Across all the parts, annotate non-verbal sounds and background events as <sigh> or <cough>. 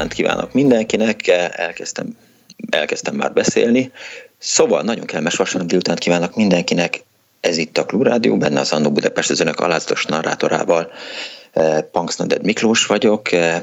Délutánt kívánok mindenkinek, elkezdtem, elkezdtem már beszélni. Szóval nagyon kellemes vasárnap délutánt kívánok mindenkinek, ez itt a Klubrádió, benne az Annó Budapest az önök alázatos narrátorával. Eh, Punksnoded Miklós vagyok. Eh,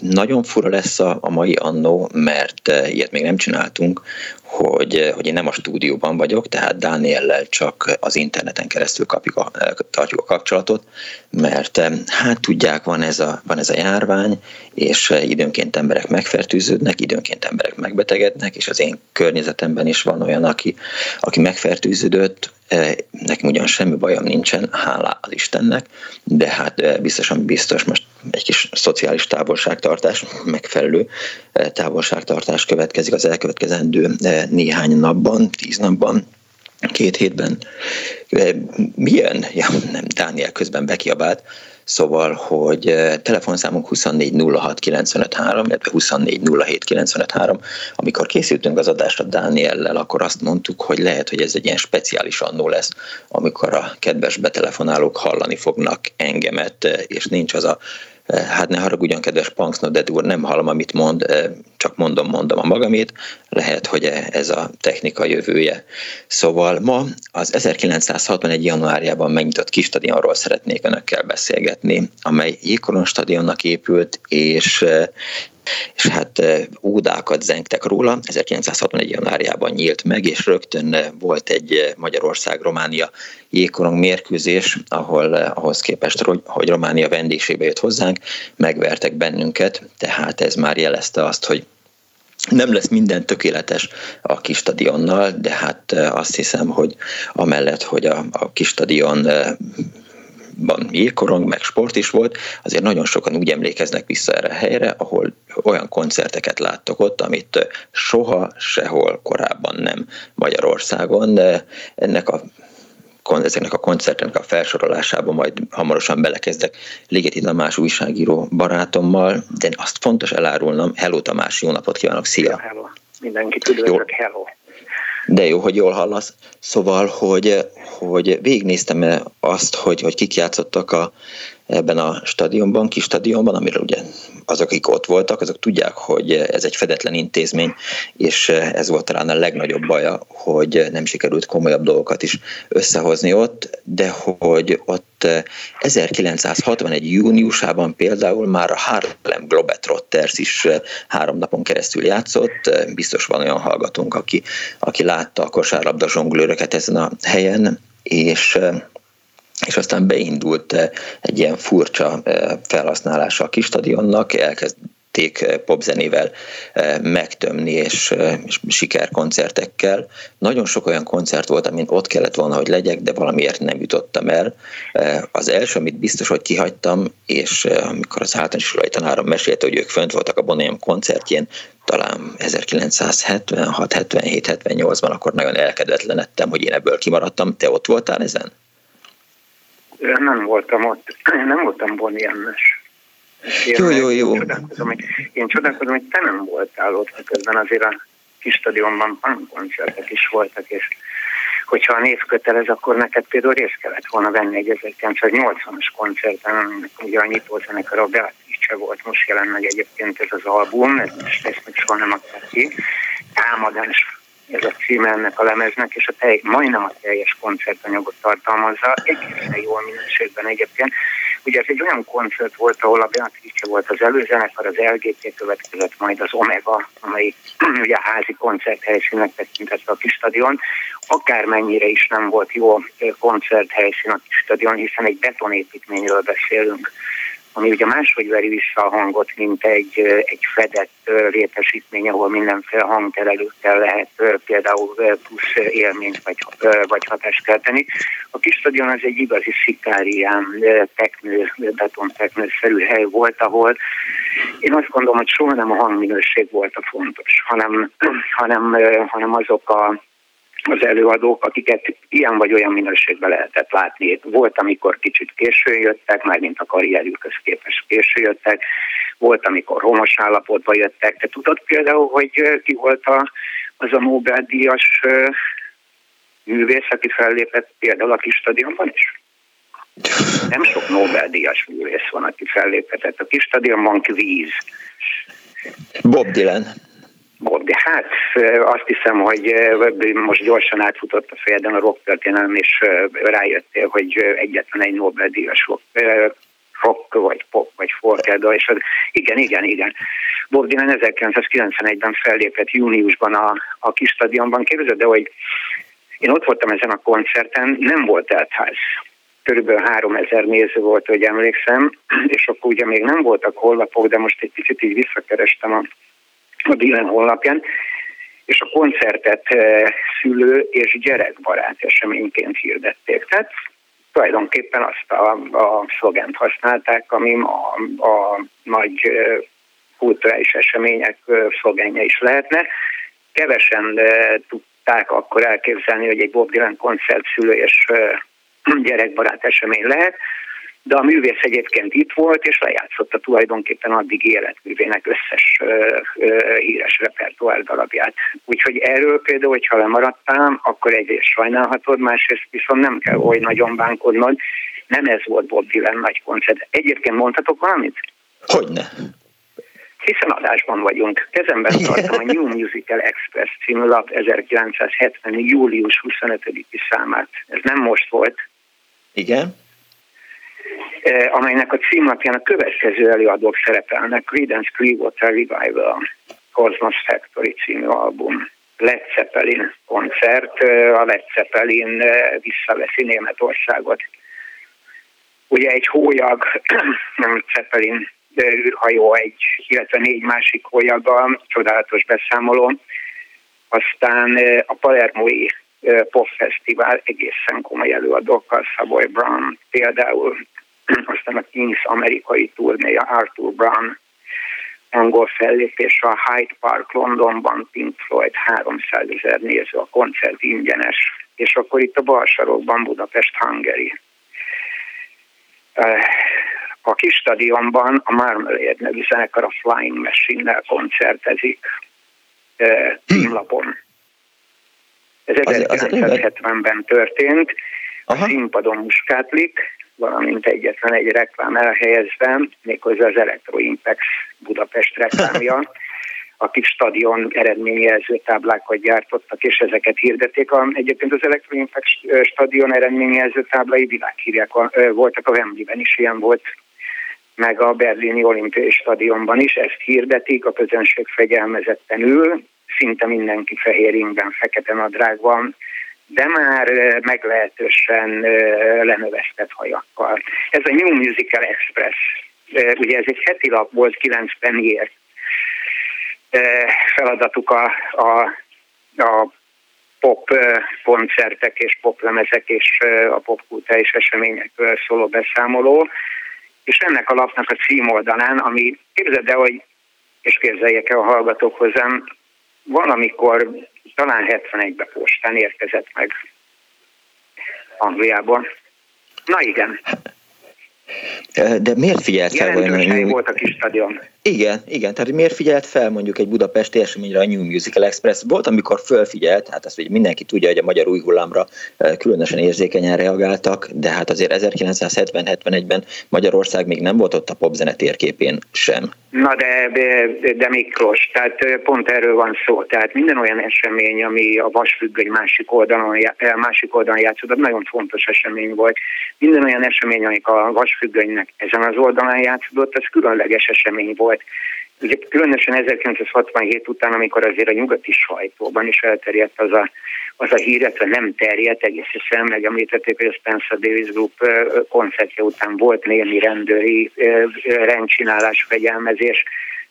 nagyon fura lesz a, a mai annó, mert eh, ilyet még nem csináltunk, hogy, hogy én nem a stúdióban vagyok, tehát Dániellel csak az interneten keresztül kapjuk a, tartjuk a kapcsolatot, mert hát tudják, van ez, a, van ez a járvány, és időnként emberek megfertőződnek, időnként emberek megbetegednek, és az én környezetemben is van olyan, aki, aki megfertőződött, nekem ugyan semmi bajom nincsen, hálá az Istennek, de hát biztosan biztos most egy kis szociális távolságtartás, megfelelő távolságtartás következik az elkövetkezendő néhány napban, tíz napban, két hétben. Milyen? Ja, nem, Dániel közben bekiabált. Szóval, hogy eh, telefonszámunk 2406953, illetve 2407953. Amikor készültünk az adásra Dániellel, akkor azt mondtuk, hogy lehet, hogy ez egy ilyen speciális annó lesz, amikor a kedves betelefonálók hallani fognak engemet, eh, és nincs az a hát ne haragudjon, kedves Punksnoded úr, nem hallom, amit mond, csak mondom, mondom a magamét, lehet, hogy ez a technika jövője. Szóval ma az 1961. januárjában megnyitott kis stadionról szeretnék önökkel beszélgetni, amely Jégkoron stadionnak épült, és és hát ódákat zengtek róla. 1961. januárjában nyílt meg, és rögtön volt egy Magyarország-Románia jégkorong mérkőzés, ahol ahhoz képest, hogy Románia vendégségbe jött hozzánk, megvertek bennünket, tehát ez már jelezte azt, hogy nem lesz minden tökéletes a kis stadionnal, de hát azt hiszem, hogy amellett, hogy a, a kis stadion ban jégkorong, meg sport is volt, azért nagyon sokan úgy emlékeznek vissza erre a helyre, ahol olyan koncerteket láttok ott, amit soha sehol korábban nem Magyarországon, de ennek a ezeknek a koncerteknek a felsorolásába majd hamarosan belekezdek Ligeti Tamás újságíró barátommal, de azt fontos elárulnom. Hello Tamás, jó napot kívánok, szia! Hello, mindenkit üdvözlök, hello! De jó, hogy jól hallasz. Szóval, hogy, hogy végignéztem azt, hogy, hogy kik játszottak a, ebben a stadionban, kis stadionban, amiről ugye azok, akik ott voltak, azok tudják, hogy ez egy fedetlen intézmény, és ez volt talán a legnagyobb baja, hogy nem sikerült komolyabb dolgokat is összehozni ott, de hogy ott 1961. júniusában például már a Harlem Globetrotters is három napon keresztül játszott, biztos van olyan hallgatónk, aki, aki látta a kosárlabda zsonglőröket ezen a helyen, és és aztán beindult eh, egy ilyen furcsa eh, felhasználása a kis stadionnak, elkezdték eh, popzenével megtömni, és, és sikerkoncertekkel. Nagyon sok olyan koncert volt, amin ott kellett volna, hogy legyek, de valamiért nem jutottam el. Az első, amit biztos, hogy kihagytam, és amikor az általános iskolai tanárom mesélte, hogy ők fönt voltak a Bonniam koncertjén, talán 1976, 77, 78-ban, akkor nagyon elkedvetlenedtem, hogy én ebből kimaradtam. Te ott voltál ezen? Nem voltam ott, nem voltam Bonnie-emmes. Jó, jó, jó. Én csodálkozom, hogy, én csodálkozom, hogy te nem voltál ott, közben azért a kis stadionban koncertek is voltak, és hogyha a név kötelez, akkor neked például részt kellett volna venni egy 1980-as koncerten, ugye a nyitózenekar a Beatrice volt, most jelent meg egyébként ez az album, ezt, ezt még soha nem adták ki, támadás ez a címe ennek a lemeznek, és a telj, majdnem a teljes koncertanyagot tartalmazza, egészen jó minőségben egyébként. Ugye ez egy olyan koncert volt, ahol a Beatrice volt az előzenekar, az LGT következett, majd az Omega, amely <clears throat> ugye házi koncerthelyszínnek tekintett a kis stadion. Akármennyire is nem volt jó koncerthelyszín a kis stadion, hiszen egy betonépítményről beszélünk ami ugye máshogy veri vissza a hangot, mint egy, egy fedett létesítmény, ahol mindenféle hangterelőkkel lehet például plusz élményt vagy, vagy hatást kelteni. A kis stadion az egy igazi szikárián teknő, betonteknőszerű hely volt, ahol én azt gondolom, hogy soha nem a hangminőség volt a fontos, hanem, <clears throat> hanem, hanem azok a az előadók, akiket ilyen vagy olyan minőségben lehetett látni. Volt, amikor kicsit későn jöttek, már mint a karrierjükhöz képest későn jöttek, volt, amikor romos állapotban jöttek. Te tudod például, hogy ki volt a, az a Nobel-díjas művész, aki fellépett például a kis stadionban is? Nem sok Nobel-díjas művész van, aki fellépett. A kis stadionban kvíz. Bob Dylan. Hát azt hiszem, hogy most gyorsan átfutott a fejeden a rock történelem, és rájöttél, hogy egyetlen egy Nobel-díjas rock, vagy pop, vagy folk és az, igen, igen, igen. Bob Dylan 1991-ben fellépett júniusban a, a kis stadionban. Képzeld, de hogy én ott voltam ezen a koncerten, nem volt eltház. Körülbelül 3000 néző volt, hogy emlékszem, és akkor ugye még nem voltak hollapok, de most egy picit így visszakerestem a a Dylan honlapján, és a koncertet eh, szülő és gyerekbarát eseményként hirdették. Tehát tulajdonképpen azt a, a szlogent használták, ami a, a nagy eh, kulturális események eh, szlogenje is lehetne. Kevesen tudták akkor elképzelni, hogy egy Bob Dylan koncert szülő és <clears throat> gyerekbarát esemény lehet de a művész egyébként itt volt, és lejátszotta tulajdonképpen addig életművének összes ö, ö, híres repertoár darabját. Úgyhogy erről például, hogyha lemaradtál, akkor egyrészt sajnálhatod, másrészt viszont nem kell oly nagyon bánkodnod. Nem ez volt Bob Dylan nagy koncert. Egyébként mondhatok valamit? Hogyne. Hiszen adásban vagyunk. Kezemben tartom a New Musical Express című lap 1970. július 25-i számát. Ez nem most volt. Igen amelynek a címlapján a következő előadók szerepelnek, Creedence Clearwater Revival, Cosmos Factory című album, Led Zeppelin koncert, eh, a Led Zeppelin eh, visszaveszi Németországot. Ugye egy hólyag, <clears throat> nem Zeppelin űrhajó, egy, illetve négy másik hólyaggal, csodálatos beszámoló. Aztán a Palermói popfesztivál egészen komoly előadókkal, Savoy Brown például <clears throat> aztán a Kings amerikai turnéja Arthur Brown angol fellépés a Hyde Park Londonban, Pink Floyd 300 ezer néző, a koncert ingyenes, és akkor itt a balsarokban Budapest Hungary. A kis stadionban a Marmalade nevű zenekar a Flying Machine-nel koncertezik <clears throat> címlapon. Ez 1970-ben történt, a színpadon muskátlik, valamint egyetlen egy reklám elhelyezve, méghozzá az Electroimpex Budapest reklámja, <laughs> akik stadion eredményjelző táblákat gyártottak, és ezeket hirdették. A, egyébként az Electroimpex stadion eredményjelző táblai világhírek voltak, a Wembley-ben is ilyen volt, meg a berlini olimpiai stadionban is, ezt hirdetik, a közönség fegyelmezetten ül, szinte mindenki fehér ingben, fekete nadrágban, de már meglehetősen lenövesztett hajakkal. Ez a New Musical Express, ugye ez egy heti lap volt 9 pennyért. Feladatuk a, a, a pop koncertek és poplemezek és a popkultális eseményekről szóló beszámoló, és ennek a lapnak a címoldalán, ami képzeld el, hogy, és képzeljek el a hallgatók hozzám, valamikor talán 71-ben postán érkezett meg Angliában. Na igen. De miért figyelt fel? New... volt a kis stadion. Igen, igen. Tehát miért figyelt fel mondjuk egy budapesti eseményre a New Musical Express? Volt, amikor fölfigyelt, hát ezt ugye mindenki tudja, hogy a magyar új hullámra eh, különösen érzékenyen reagáltak, de hát azért 1970-71-ben Magyarország még nem volt ott a popzene térképén sem. Na de, de, de Miklós, tehát eh, pont erről van szó. Tehát minden olyan esemény, ami a vasfüggöny másik oldalon, eh, másik oldalon játszódott, nagyon fontos esemény volt. Minden olyan esemény, amik a vasfüggönynek ezen az oldalon játszódott, az különleges esemény volt volt. Ugye különösen 1967 után, amikor azért a nyugati sajtóban is elterjedt az a, az a hír, illetve nem terjedt, egész egyszerűen megemlítették, hogy a Spencer Davis Group koncertje után volt némi rendőri rendcsinálás, fegyelmezés,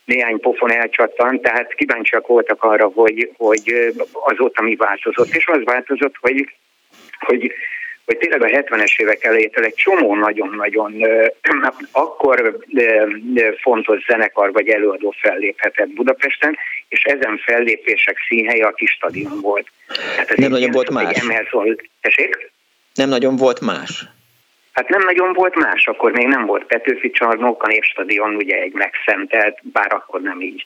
néhány pofon elcsattant, tehát kíváncsiak voltak arra, hogy, hogy azóta mi változott. És az változott, hogy, hogy hogy tényleg a 70-es évek elejétől egy csomó nagyon-nagyon <clears throat> akkor fontos zenekar vagy előadó felléphetett Budapesten, és ezen fellépések színhelye a kis stadion volt. Tehát Nem nagyon volt más. Tessék? Nem nagyon volt más. Hát nem nagyon volt más, akkor még nem volt Petőfi csarnok, a Népstadion ugye egy megszentelt, bár akkor nem így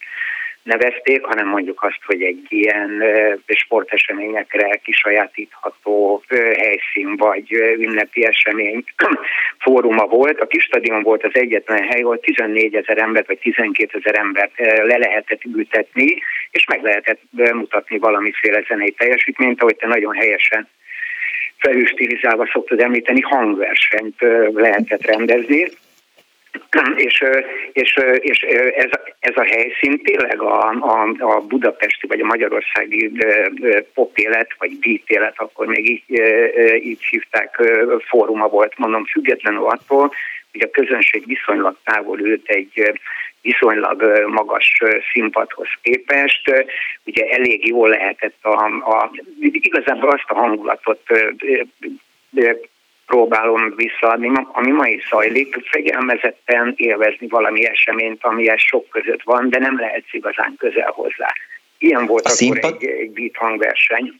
nevezték, hanem mondjuk azt, hogy egy ilyen sporteseményekre kisajátítható helyszín vagy ünnepi esemény <clears throat> fóruma volt. A kis stadion volt az egyetlen hely, ahol 14 ezer embert vagy 12 ezer embert le lehetett ültetni, és meg lehetett mutatni valamiféle zenei teljesítményt, ahogy te nagyon helyesen felülstilizálva szoktad említeni, hangversenyt lehetett rendezni és, és, és ez, ez a helyszín tényleg a, a, a budapesti vagy a magyarországi popélet, vagy beat akkor még így, így hívták, fóruma volt, mondom, függetlenül attól, hogy a közönség viszonylag távol ült egy viszonylag magas színpadhoz képest. Ugye elég jól lehetett a, a igazából azt a hangulatot próbálom visszaadni, ami ma is zajlik, fegyelmezetten élvezni valami eseményt, amihez sok között van, de nem lehet igazán közel hozzá. Ilyen volt a akkor színpad... egy, egy beat hangverseny.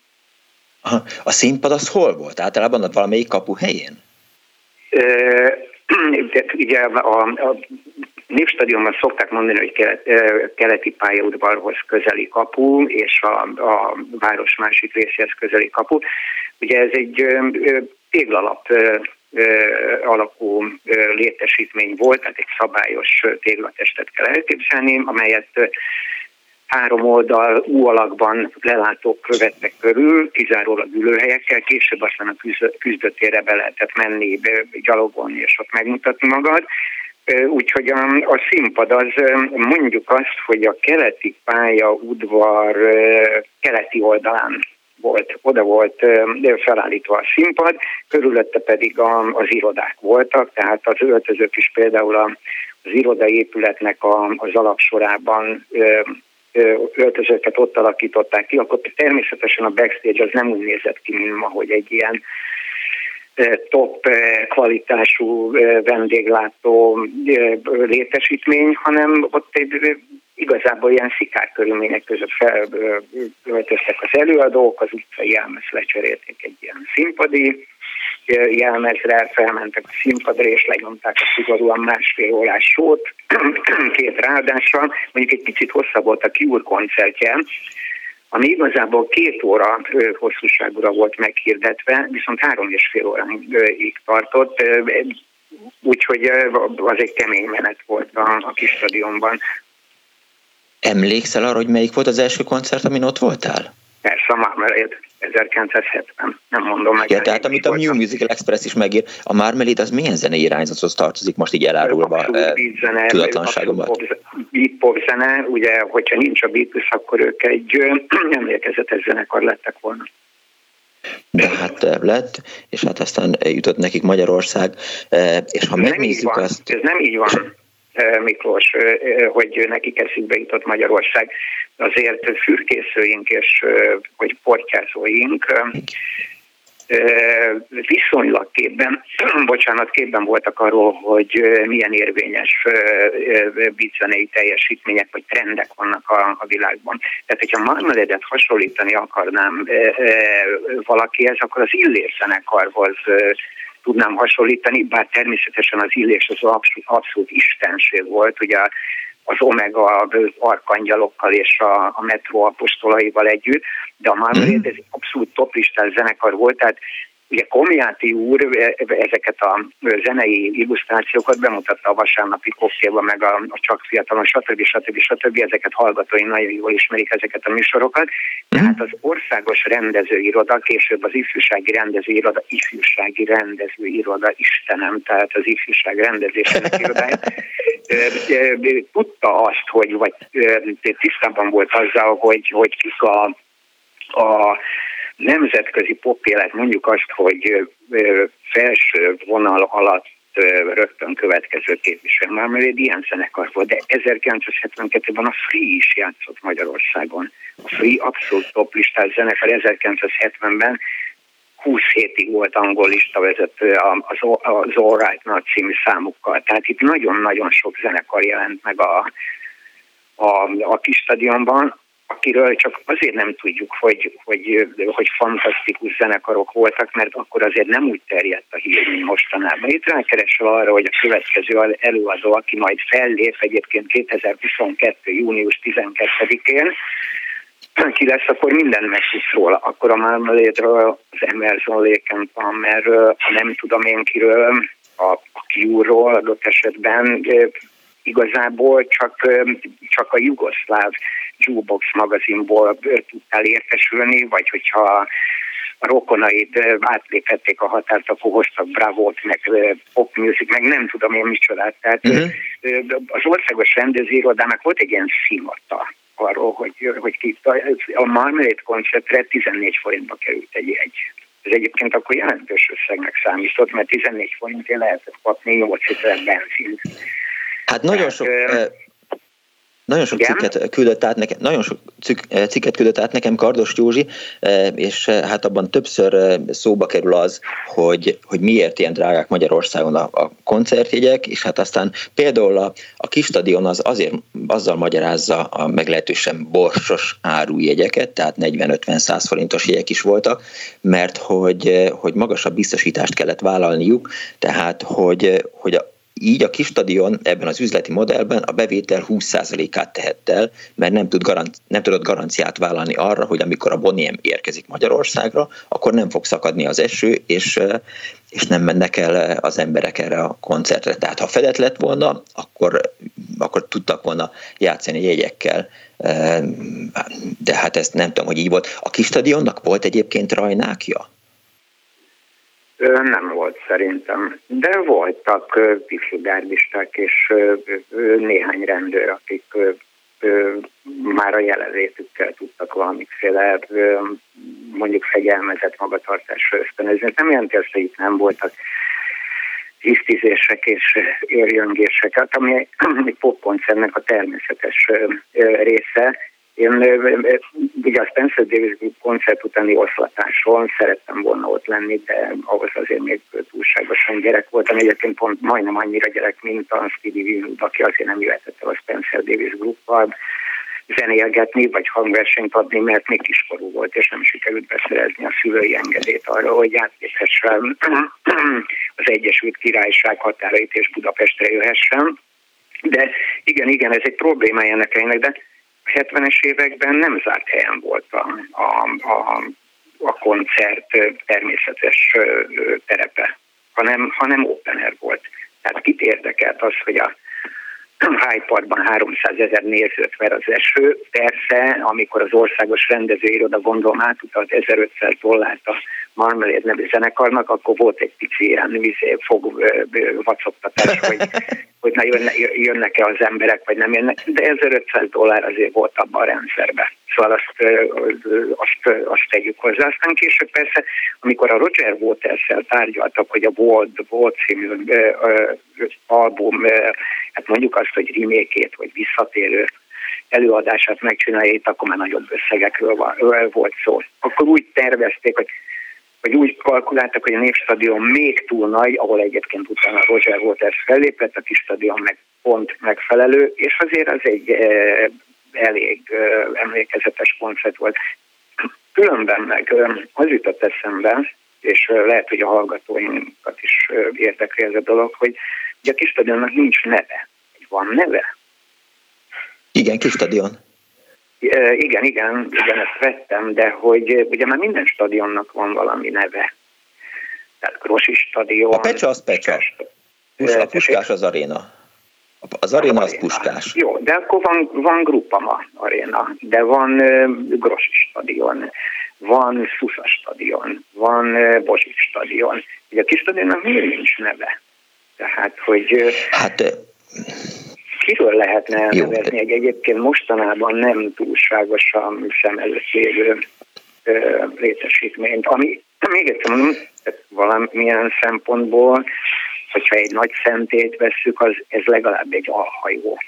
Aha. A színpad az hol volt? Általában a valamelyik kapu helyén? Ö, <clears throat> ugye a, a Népstadionban szokták mondani, hogy kelet, keleti pályaudvarhoz közeli kapu, és a, a város másik részéhez közeli kapu. Ugye ez egy téglalap alakú létesítmény volt, tehát egy szabályos téglatestet kell elképzelni, amelyet három oldal U alakban lelátók vettek körül, kizárólag ülőhelyekkel, később aztán a küzdötére be lehetett menni, gyalogolni és ott megmutatni magad. Úgyhogy a, a színpad az mondjuk azt, hogy a keleti pálya udvar keleti oldalán volt, oda volt felállítva a színpad, körülötte pedig a, az irodák voltak, tehát az öltözők is például az irodai épületnek a, az alapsorában öltözőket ott alakították ki, akkor természetesen a backstage az nem úgy nézett ki, mint ma, hogy egy ilyen top kvalitású vendéglátó létesítmény, hanem ott egy igazából ilyen szikár körülmények között felöltöztek az előadók, az utcai jelmez lecserélték egy ilyen színpadi jelmezre, felmentek a színpadra és lenyomták a szigorúan másfél órás sót, <clears throat> két ráadással. Mondjuk egy picit hosszabb volt a Cure koncertje, ami igazából két óra hosszúságúra volt meghirdetve, viszont három és fél óráig tartott, úgyhogy az egy kemény menet volt a, a kis stadionban. Emlékszel arra, hogy melyik volt az első koncert, amin ott voltál? Persze, a Marmalade 1970, nem mondom meg. Ja, tehát amit a New Musical Express is megír, a Marmalade az milyen zenei irányzathoz tartozik, most így elárulva eh, tudatlanságomban? Beat pop zene, ugye, hogyha nincs a Beatles, akkor ők egy <clears throat> emlékezetes zenekar lettek volna. De hát eh, lett, és hát aztán jutott nekik Magyarország, eh, és ha megnézzük azt... Ez nem így van. <clears throat> Miklós, hogy nekik eszükbe jutott Magyarország. Azért fürkészőink és hogy portyázóink viszonylag képben, <clears throat> bocsánat, képben voltak arról, hogy milyen érvényes bizzenei teljesítmények vagy trendek vannak a, a világban. Tehát, hogyha Marmaledet hasonlítani akarnám valakihez, akkor az Illés zenekarhoz tudnám hasonlítani, bár természetesen az illés az abszolút, abszolút istenség volt, ugye az Omega arkangyalokkal és a, a Metro apostolaival együtt, de a Marmalade mm. ez abszolút toplistás zenekar volt, tehát Ugye Komiáti úr e, ezeket a zenei illusztrációkat bemutatta a vasárnapi koktélban, meg a, a Csak Fiatalon, stb. stb. stb. Ezeket hallgatói nagyon jól ismerik ezeket a műsorokat. Mhm. Tehát az országos rendezőiroda, később az ifjúsági rendezőiroda, ifjúsági rendezőiroda, Istenem, tehát az ifjúság rendezésének irodája, <laughs> tudta azt, hogy, vagy tisztában volt azzal, hogy, hogy kik a, a nemzetközi popélet mondjuk azt, hogy felső vonal alatt rögtön következő képviselő. Már mert egy ilyen zenekar volt, de 1972-ben a Free is játszott Magyarországon. A Free abszolút top listás zenekar 1970-ben 20 hétig volt angol lista vezető az, az All Right Now című számukkal. Tehát itt nagyon-nagyon sok zenekar jelent meg a, a, a kis stadionban akiről csak azért nem tudjuk, hogy, hogy, hogy fantasztikus zenekarok voltak, mert akkor azért nem úgy terjedt a hír, mint mostanában. Itt rákeresel arra, hogy a következő előadó, aki majd fellép egyébként 2022. június 12-én, ki lesz, akkor minden megtudsz róla. Akkor a Marmalade-ről, az Emerson Lake Palmerről, a nem tudom én kiről, a, a Cure-ról adott esetben igazából csak, csak a jugoszláv Jukebox magazinból tudtál értesülni, vagy hogyha a rokonaid átléphették a határt, akkor hoztak bravót, meg pop music, meg nem tudom én micsodát. Tehát uh-huh. az országos rendezőirodának volt egy ilyen szimata arról, hogy, hogy ki, a Marmalade koncertre 14 forintba került egy jegy. Ez egyébként akkor jelentős összegnek számított, mert 14 forintért lehetett kapni 8 liter benzint. Hát nagyon sok... Tehát, nagyon sok cikket küldött át nekem, nagyon sok eh, cikket küldött át nekem Kardos Józsi, eh, és eh, hát abban többször szóba kerül az, hogy, hogy miért ilyen drágák Magyarországon a, a koncertjegyek, és hát aztán például a, a kis stadion az azért azzal magyarázza a meglehetősen borsos árujegyeket, tehát 40-50-100 forintos jegyek is voltak, mert hogy, hogy magasabb biztosítást kellett vállalniuk, tehát hogy, hogy a így a kis stadion ebben az üzleti modellben a bevétel 20%-át tehett el, mert nem, tud garanci- nem tudott garanciát vállalni arra, hogy amikor a Boniem érkezik Magyarországra, akkor nem fog szakadni az eső, és, és nem mennek el az emberek erre a koncertre. Tehát ha fedett lett volna, akkor, akkor tudtak volna játszani jegyekkel, de hát ezt nem tudom, hogy így volt. A kis stadionnak volt egyébként rajnákja? Nem volt szerintem, de voltak ifjúgárdisták és néhány rendőr, akik már a jelenlétükkel tudtak valamiféle mondjuk fegyelmezett magatartásra ösztönözni. Ez nem jelenti azt, hogy itt nem voltak tisztizések és érjöngések, hát ami egy popkoncertnek a természetes része, én ugye a Spencer Davis Group koncert utáni oszlatáson szerettem volna ott lenni, de ahhoz azért még túlságosan gyerek voltam. Egyébként pont majdnem annyira gyerek, mint a Stevie Winwood, aki azért nem jöhetett el a Spencer Davis Group-val zenélgetni, vagy hangversenyt adni, mert még kiskorú volt, és nem sikerült beszerezni a szülői engedélyt arra, hogy átléphessem az Egyesült Királyság határait és Budapestre jöhessen. De igen, igen, ez egy probléma ennek ennek, de 70-es években nem zárt helyen volt a, a, a, a koncert természetes terepe, hanem, hanem open air volt. Tehát kit érdekelt az, hogy a Hyde Parkban 300 ezer nézőt ver az eső. Persze, amikor az országos rendezőiroda gondolom átutalt 1500 dollárt a Marmalade nevű zenekarnak, akkor volt egy pici ilyen vizé, fog vacogtatás, hogy, <laughs> hogy na, jönne, jönnek-e az emberek, vagy nem jönnek, de 1500 dollár azért volt abban a rendszerben. Szóval azt, azt, azt tegyük hozzá. Aztán később persze, amikor a Roger Waters-el tárgyaltak, hogy a World, World című album, hát mondjuk azt, hogy rimékét, vagy visszatérő előadását megcsinálja, itt akkor már nagyobb összegekről volt szó. Akkor úgy tervezték, hogy vagy úgy kalkuláltak, hogy a Népstadion még túl nagy, ahol egyébként utána Roger Waters fellépett, a kis stadion meg pont megfelelő, és azért az egy e, elég e, emlékezetes koncert volt. Különben meg az jutott eszembe, és lehet, hogy a hallgatóinkat is érdekli ez a dolog, hogy ugye a kis stadionnak nincs neve. Van neve? Igen, kis stadion. Igen, igen, igen, ezt vettem, de hogy ugye már minden stadionnak van valami neve. Tehát Grossi stadion. A Pecsa az Pecsa. A Puskás az aréna. Az aréna az Puskás. Jó, de akkor van, van Grupama aréna, de van uh, Grossi stadion, van Szusza stadion, van uh, Bozsik stadion. Ugye a kis stadionnak miért nincs neve? Tehát, hogy... Hát kiről lehetne elnevezni egy egyébként mostanában nem túlságosan szem előtt lévő létesítményt, ami még egyszer mondom, valamilyen szempontból, hogyha egy nagy szentét vesszük, az ez legalább egy alhajó.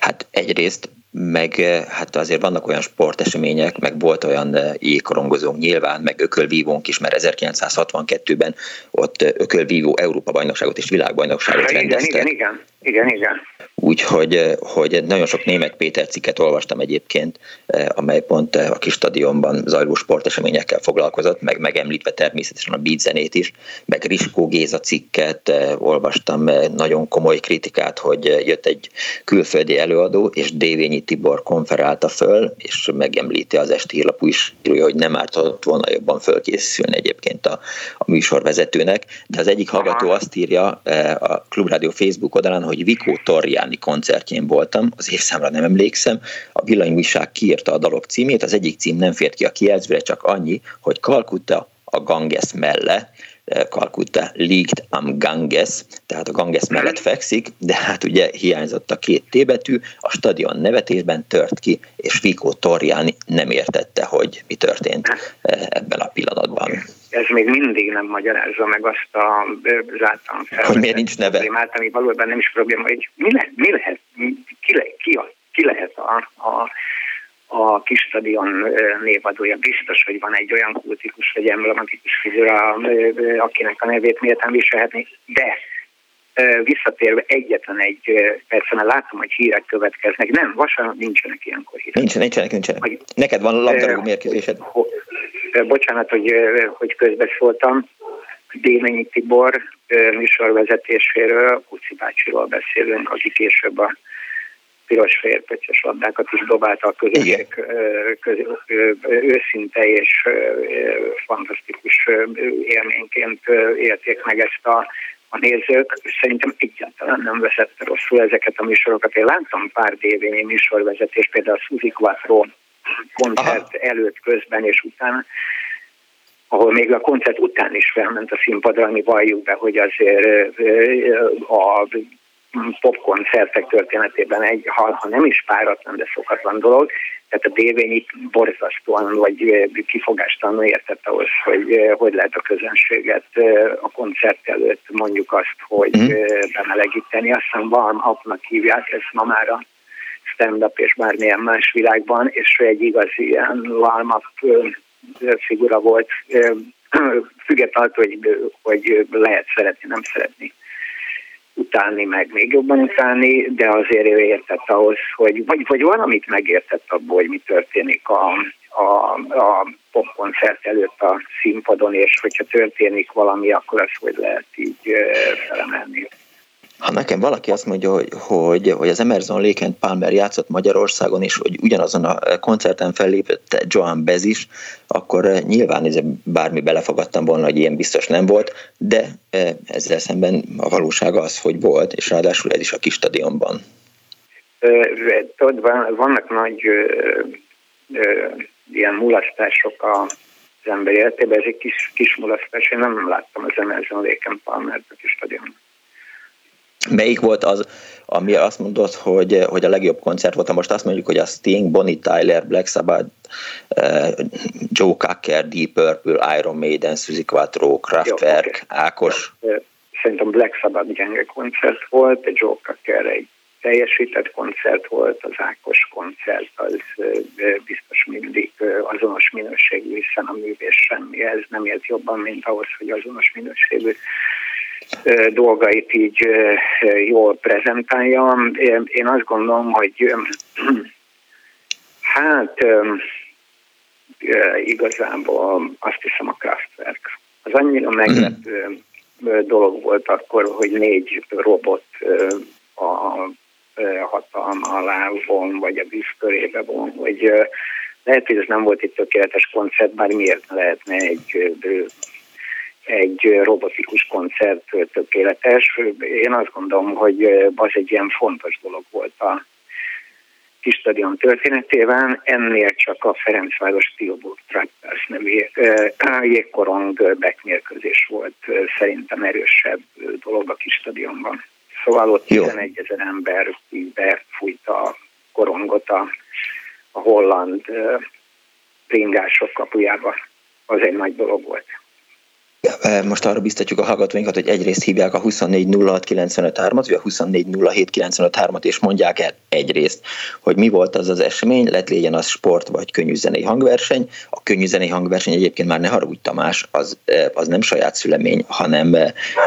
Hát egyrészt meg eh, hát azért vannak olyan sportesemények, meg volt olyan eh, jégkorongozónk nyilván, meg ökölvívónk is, mert 1962-ben ott eh, ökölvívó Európa bajnokságot és világbajnokságot rendeztek. Igen, igen, igen, igen. Úgyhogy hogy nagyon sok német Péter cikket olvastam egyébként, amely pont a kis stadionban zajló sporteseményekkel foglalkozott, meg megemlítve természetesen a beat zenét is, meg Riskó Géza cikket olvastam, nagyon komoly kritikát, hogy jött egy külföldi előadó, és Dévényi Tibor konferálta föl, és megemlíti az esti hírlapú is, hogy nem ártott volna jobban fölkészülni egyébként a, a műsorvezetőnek, de az egyik hallgató azt írja a Klubrádió Facebook oldalán, hogy Vikó Torjáni koncertjén voltam, az évszámra nem emlékszem, a villanyújság kiírta a dalok címét, az egyik cím nem fért ki a kijelzőre, csak annyi, hogy Kalkutta a Ganges melle, Kalkutta liegt am Ganges, tehát a Ganges mellett fekszik, de hát ugye hiányzott a két T betű, a stadion nevetésben tört ki, és Vico Torjani nem értette, hogy mi történt ebben a pillanatban. Ez még mindig nem magyarázza meg azt a zártan Hogy miért nincs neve? Problémát, ami valójában nem is probléma, hogy mi, le, mi lehet, ki, le, ki, a, ki lehet a, a a kis stadion névadója. Biztos, hogy van egy olyan kultikus vagy emblematikus figura, akinek a nevét méltán viselhetni, de visszatérve egyetlen egy percen, mert látom, hogy hírek következnek. Nem, vasárnap nincsenek ilyenkor hírek. Nincsenek, nincsenek, nincsenek. Hogy, Neked van labdarúgó mérkőzésed? Bocsánat, hogy, hogy közbeszóltam. Déményi Tibor műsorvezetéséről, Kuci bácsiról beszélünk, aki később a piros-fehér pöttyös labdákat is dobálta a közösség köz, őszinte és fantasztikus élményként élték meg ezt a, a nézők. Szerintem egyáltalán nem veszett rosszul ezeket a műsorokat. Én láttam pár DVN műsorvezetés, például a Suzy Quattro koncert Aha. előtt, közben és utána, ahol még a koncert után is felment a színpadra, ami valljuk be, hogy azért a popkoncertek történetében egy, ha, ha nem is páratlan, de szokatlan dolog. Tehát a Dévényi borzasztóan vagy kifogástalanul értett ahhoz, hogy hogy lehet a közönséget a koncert előtt mondjuk azt, hogy mm. bemelegíteni. Aztán warm upnak hívják, ez ma már a stand-up és bármilyen más világban, és egy igazi ilyen warm up figura volt, <clears throat> függetlenül, hogy, hogy lehet szeretni, nem szeretni utálni, meg még jobban utálni, de azért ő értett ahhoz, hogy vagy, vagy valamit megértett abból, hogy mi történik a, a, a popkoncert előtt a színpadon, és hogyha történik valami, akkor azt hogy lehet így felemelni. Ha nekem valaki azt mondja, hogy, hogy, hogy az Emerson Lake Palmer játszott Magyarországon, és hogy ugyanazon a koncerten fellépett Joan Bez is, akkor eh, nyilván ez bármi belefogadtam volna, hogy ilyen biztos nem volt, de eh, ezzel szemben a valóság az, hogy volt, és ráadásul ez is a kis stadionban. Tudod, vannak nagy ilyen mulasztások a az ember életében, ez egy kis, kis mulasztás, én nem láttam az Emerson Lake Palmer a kis stadionban. Melyik volt az, ami azt mondott, hogy, hogy a legjobb koncert volt? Most azt mondjuk, hogy a Sting, Bonnie Tyler, Black Sabbath, uh, Joe Cocker, Deep Purple, Iron Maiden, Suzy Quattro, Kraftwerk, Jó, okay. Ákos. Szerintem Black Sabbath gyenge koncert volt, Joe Cocker egy teljesített koncert volt, az Ákos koncert az biztos mindig azonos minőségű, hiszen a művés semmihez nem ért jobban, mint ahhoz, hogy azonos minőségű dolgait így jól prezentálja. Én azt gondolom, hogy <clears throat> hát igazából azt hiszem a Kraftwerk. Az annyira meglepő dolog volt akkor, hogy négy robot a hatalma alá von, vagy a vízkörébe von, vagy lehet, hogy ez nem volt egy tökéletes koncert, bár miért lehetne egy egy robotikus koncert tökéletes. Én azt gondolom, hogy az egy ilyen fontos dolog volt a kis stadion történetében, ennél csak a Ferencváros Spielburg Tractors nevű jégkorong bekmérkőzés volt szerintem erősebb dolog a kis stadionban. Szóval ott 11 ezer ember így befújta a korongot a, a holland ringások kapujába. Az egy nagy dolog volt. Most arra biztatjuk a hallgatóinkat, hogy egyrészt hívják a 2406953-at, vagy a 2407953-at, és mondják el egyrészt, hogy mi volt az az esemény, lett legyen az sport vagy könnyűzenei hangverseny. A könnyűzenei hangverseny egyébként már ne haragudj Tamás, az, az nem saját szülemény, hanem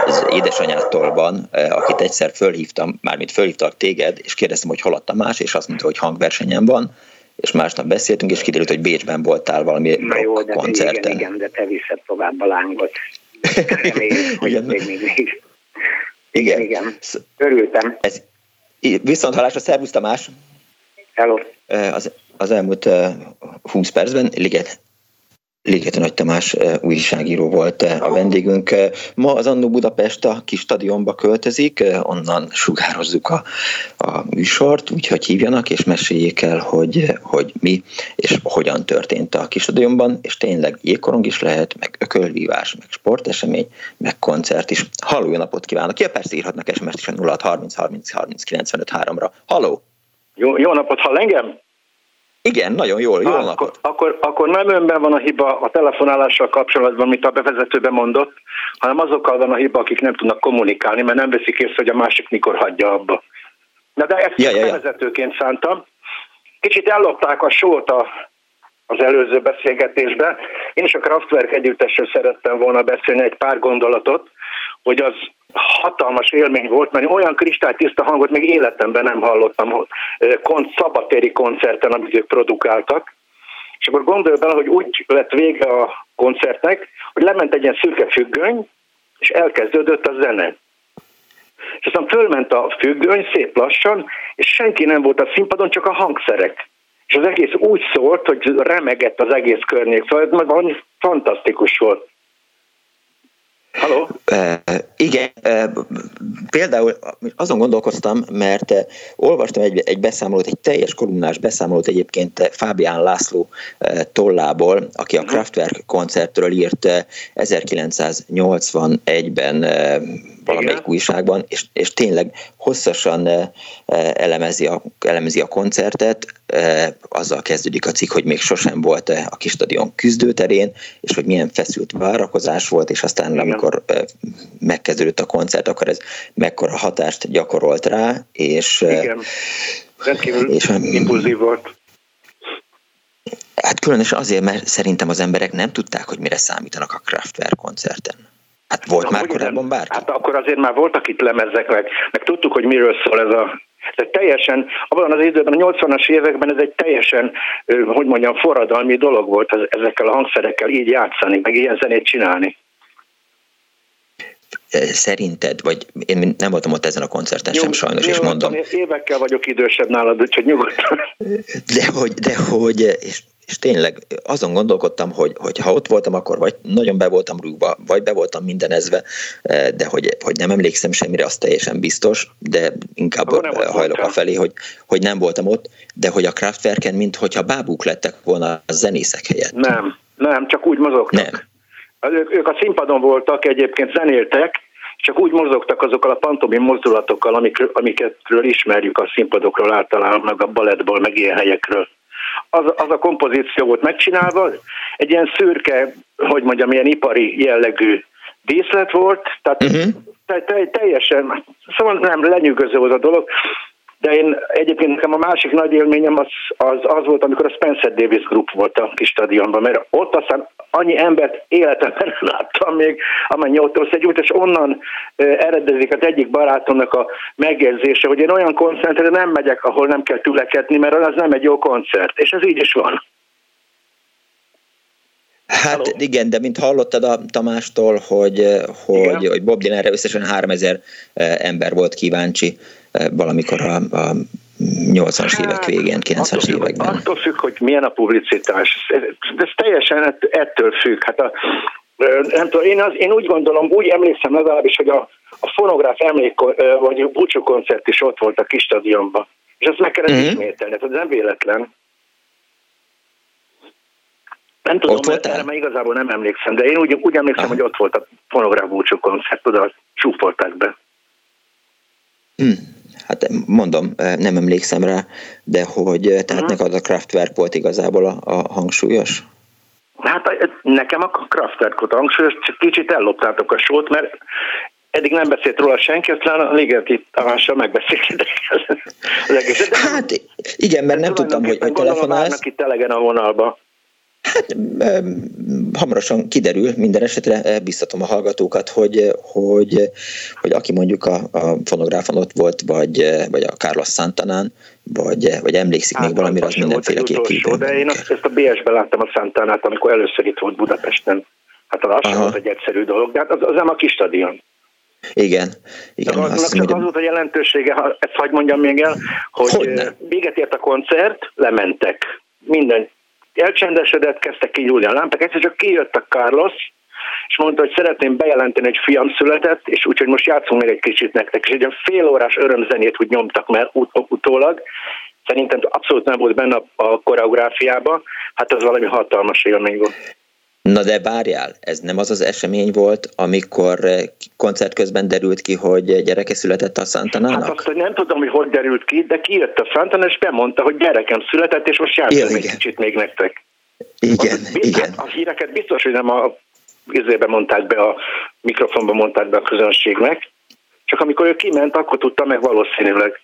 az édesanyától van, akit egyszer fölhívtam, mármint fölhívtak téged, és kérdeztem, hogy hol a Tamás, és azt mondta, hogy hangversenyen van és másnap beszéltünk, és kiderült, hogy Bécsben voltál valami Na jó, de koncerten. Igen, igen, de te viszed tovább a lángot. <laughs> igen. még mindig. Igen, igen. Örültem. Ez, viszont halásra, szervusz Tamás! Hello! Az, az elmúlt 20 percben Liget Ligeti Nagy Tamás újságíró volt a vendégünk. Ma az Annó Budapest a kis stadionba költözik, onnan sugározzuk a, a műsort, úgyhogy hívjanak és meséljék el, hogy, hogy mi és hogyan történt a kis stadionban, és tényleg jégkorong is lehet, meg ökölvívás, meg sportesemény, meg koncert is. Halló, jó napot kívánok! Ja, persze írhatnak SMS-t is a 0630 30 30 95 3-ra. Halló! Jó, jó napot, hall engem? Igen, nagyon jól, jó akkor. Akkor, akkor nem önben van a hiba a telefonálással kapcsolatban, amit a bevezetőben mondott, hanem azokkal van a hiba, akik nem tudnak kommunikálni, mert nem veszik észre, hogy a másik mikor hagyja abba. Na de ezt ja, ja, ja. bevezetőként szántam. Kicsit ellopták a sót a, az előző beszélgetésbe. Én is a Kraftwerk együttesről szerettem volna beszélni egy pár gondolatot, hogy az hatalmas élmény volt, mert olyan kristálytiszta hangot még életemben nem hallottam kont, szabatéri koncerten, amit ők produkáltak. És akkor gondolj bele, hogy úgy lett vége a koncertnek, hogy lement egy ilyen szürke függöny, és elkezdődött a zene. És aztán fölment a függöny szép lassan, és senki nem volt a színpadon, csak a hangszerek. És az egész úgy szólt, hogy remegett az egész környék, szóval ez valami fantasztikus volt. Halló? Uh, igen, például azon gondolkoztam, mert olvastam egy, egy beszámolót, egy teljes kolumnás beszámolót egyébként Fábián László tollából, aki a mhm. Kraftwerk koncertről írt uh, 1981-ben uh, valamelyik Igen. újságban, és, és tényleg hosszasan uh, elemezi, a, elemezi a koncertet, uh, azzal kezdődik a cikk, hogy még sosem volt a kis stadion küzdőterén, és hogy milyen feszült várakozás volt, és aztán Igen. amikor megkezdődött a koncert, akkor ez mekkora hatást gyakorolt rá, és... Igen, rendkívül és, impulzív volt. Hát különösen azért, mert szerintem az emberek nem tudták, hogy mire számítanak a Kraftwerk koncerten. Hát volt Na, már korábban bárki? Hát akkor azért már voltak itt lemezek, meg, meg tudtuk, hogy miről szól ez a ez teljesen, abban az időben, a 80-as években ez egy teljesen, hogy mondjam, forradalmi dolog volt ezekkel a hangszerekkel így játszani, meg ilyen zenét csinálni szerinted, vagy én nem voltam ott ezen a koncerten Jó, sem sajnos, és mondom. Évekkel vagyok idősebb nálad, úgyhogy nyugodtan. De hogy, de hogy, és és tényleg azon gondolkodtam, hogy, hogy ha ott voltam, akkor vagy nagyon be voltam rúgva, vagy be voltam mindenezve, eh, de hogy, hogy nem emlékszem semmire, az teljesen biztos, de inkább hajlok a felé, hogy, hogy nem voltam ott, de hogy a Kraftwerken, mint hogyha bábuk lettek volna a zenészek helyett. Nem, nem, csak úgy mozogtak. Nem. Ők, ők a színpadon voltak, egyébként zenéltek, csak úgy mozogtak azokkal a pantomim mozdulatokkal, amik, amiketről ismerjük a színpadokról általában, meg a balettból, meg ilyen helyekről az, az a kompozíció volt megcsinálva, egy ilyen szürke, hogy mondjam, ilyen ipari jellegű díszlet volt, tehát uh-huh. te, te, teljesen, szóval nem lenyűgöző volt a dolog, de én egyébként nekem a másik nagy élményem az, az, az volt, amikor a Spencer Davis Group volt a kis stadionban, mert ott aztán annyi embert életemben <laughs> láttam még, amennyi ott összegyújt, és onnan eredezik az egyik barátomnak a megjegyzése, hogy én olyan koncertre nem megyek, ahol nem kell tülekedni, mert az nem egy jó koncert, és ez így is van. Hát Hello. igen, de mint hallottad a Tamástól, hogy, hogy, hogy Bob Dylanre összesen 3000 ember volt kíváncsi valamikor a, a 80-as hát, évek végén, 90-es években. Attól függ, hogy milyen a publicitás. Ez, ez teljesen ettől függ. Hát a, nem tudom, én, az, én úgy gondolom, úgy emlékszem legalábbis, hogy a, a fonográf emlék, vagy a búcsú koncert is ott volt a kis stadionban. És ezt meg kellett mm-hmm. ismételni, ez nem véletlen. Nem tudom, ott mert erre már igazából nem emlékszem, de én úgy, úgy emlékszem, Aha. hogy ott volt a fonográf búcsú koncert, oda csúfolták be. Hmm. Hát mondom, nem emlékszem rá, de hogy tehát hmm. neked a Kraftwerk volt igazából a, a hangsúlyos? Hát nekem a Kraftwerk volt a hangsúlyos, csak kicsit elloptátok a sót, mert eddig nem beszélt róla senki, aztán a Ligeti Tamással megbeszéltek <laughs> az egészet. Hát igen, mert nem tudtam, hogy, hogy telefonálsz. itt elegen a vonalba. Hát hamarosan kiderül, minden esetre biztatom a hallgatókat, hogy, hogy, hogy aki mondjuk a, a fonográfon ott volt, vagy, vagy a Carlos Santanán, vagy, vagy emlékszik hát, még valamire, az mindenféleképp utolsó, De én azt, ezt a BS-ben láttam a Santanát, amikor először itt volt Budapesten. Hát az sem volt egy egyszerű dolog, de hát az, az nem a kis stadion. Igen. igen de az, csak az volt a jelentősége, ha ezt hagyd mondjam még el, hogy Hogyne? véget ért a koncert, lementek. Minden elcsendesedett, kezdtek kigyúlni a lámpák, egyszer csak kijött a Carlos, és mondta, hogy szeretném bejelenteni, hogy fiam született, és úgyhogy most játszunk meg egy kicsit nektek. És egy olyan fél órás örömzenét úgy nyomtak már ut- utólag, szerintem abszolút nem volt benne a, a koreográfiába, hát az valami hatalmas élmény volt. Na de várjál, ez nem az az esemény volt, amikor eh, koncert közben derült ki, hogy gyereke született a Santanának? Hát azt, nem tudom, hogy hogy derült ki, de kijött a Santana, és bemondta, hogy gyerekem született, és most játszom egy kicsit még nektek. Igen, az, igen. A híreket biztos, hogy nem a izébe mondták be, a mikrofonba mondták be a közönségnek, csak amikor ő kiment, akkor tudta meg valószínűleg.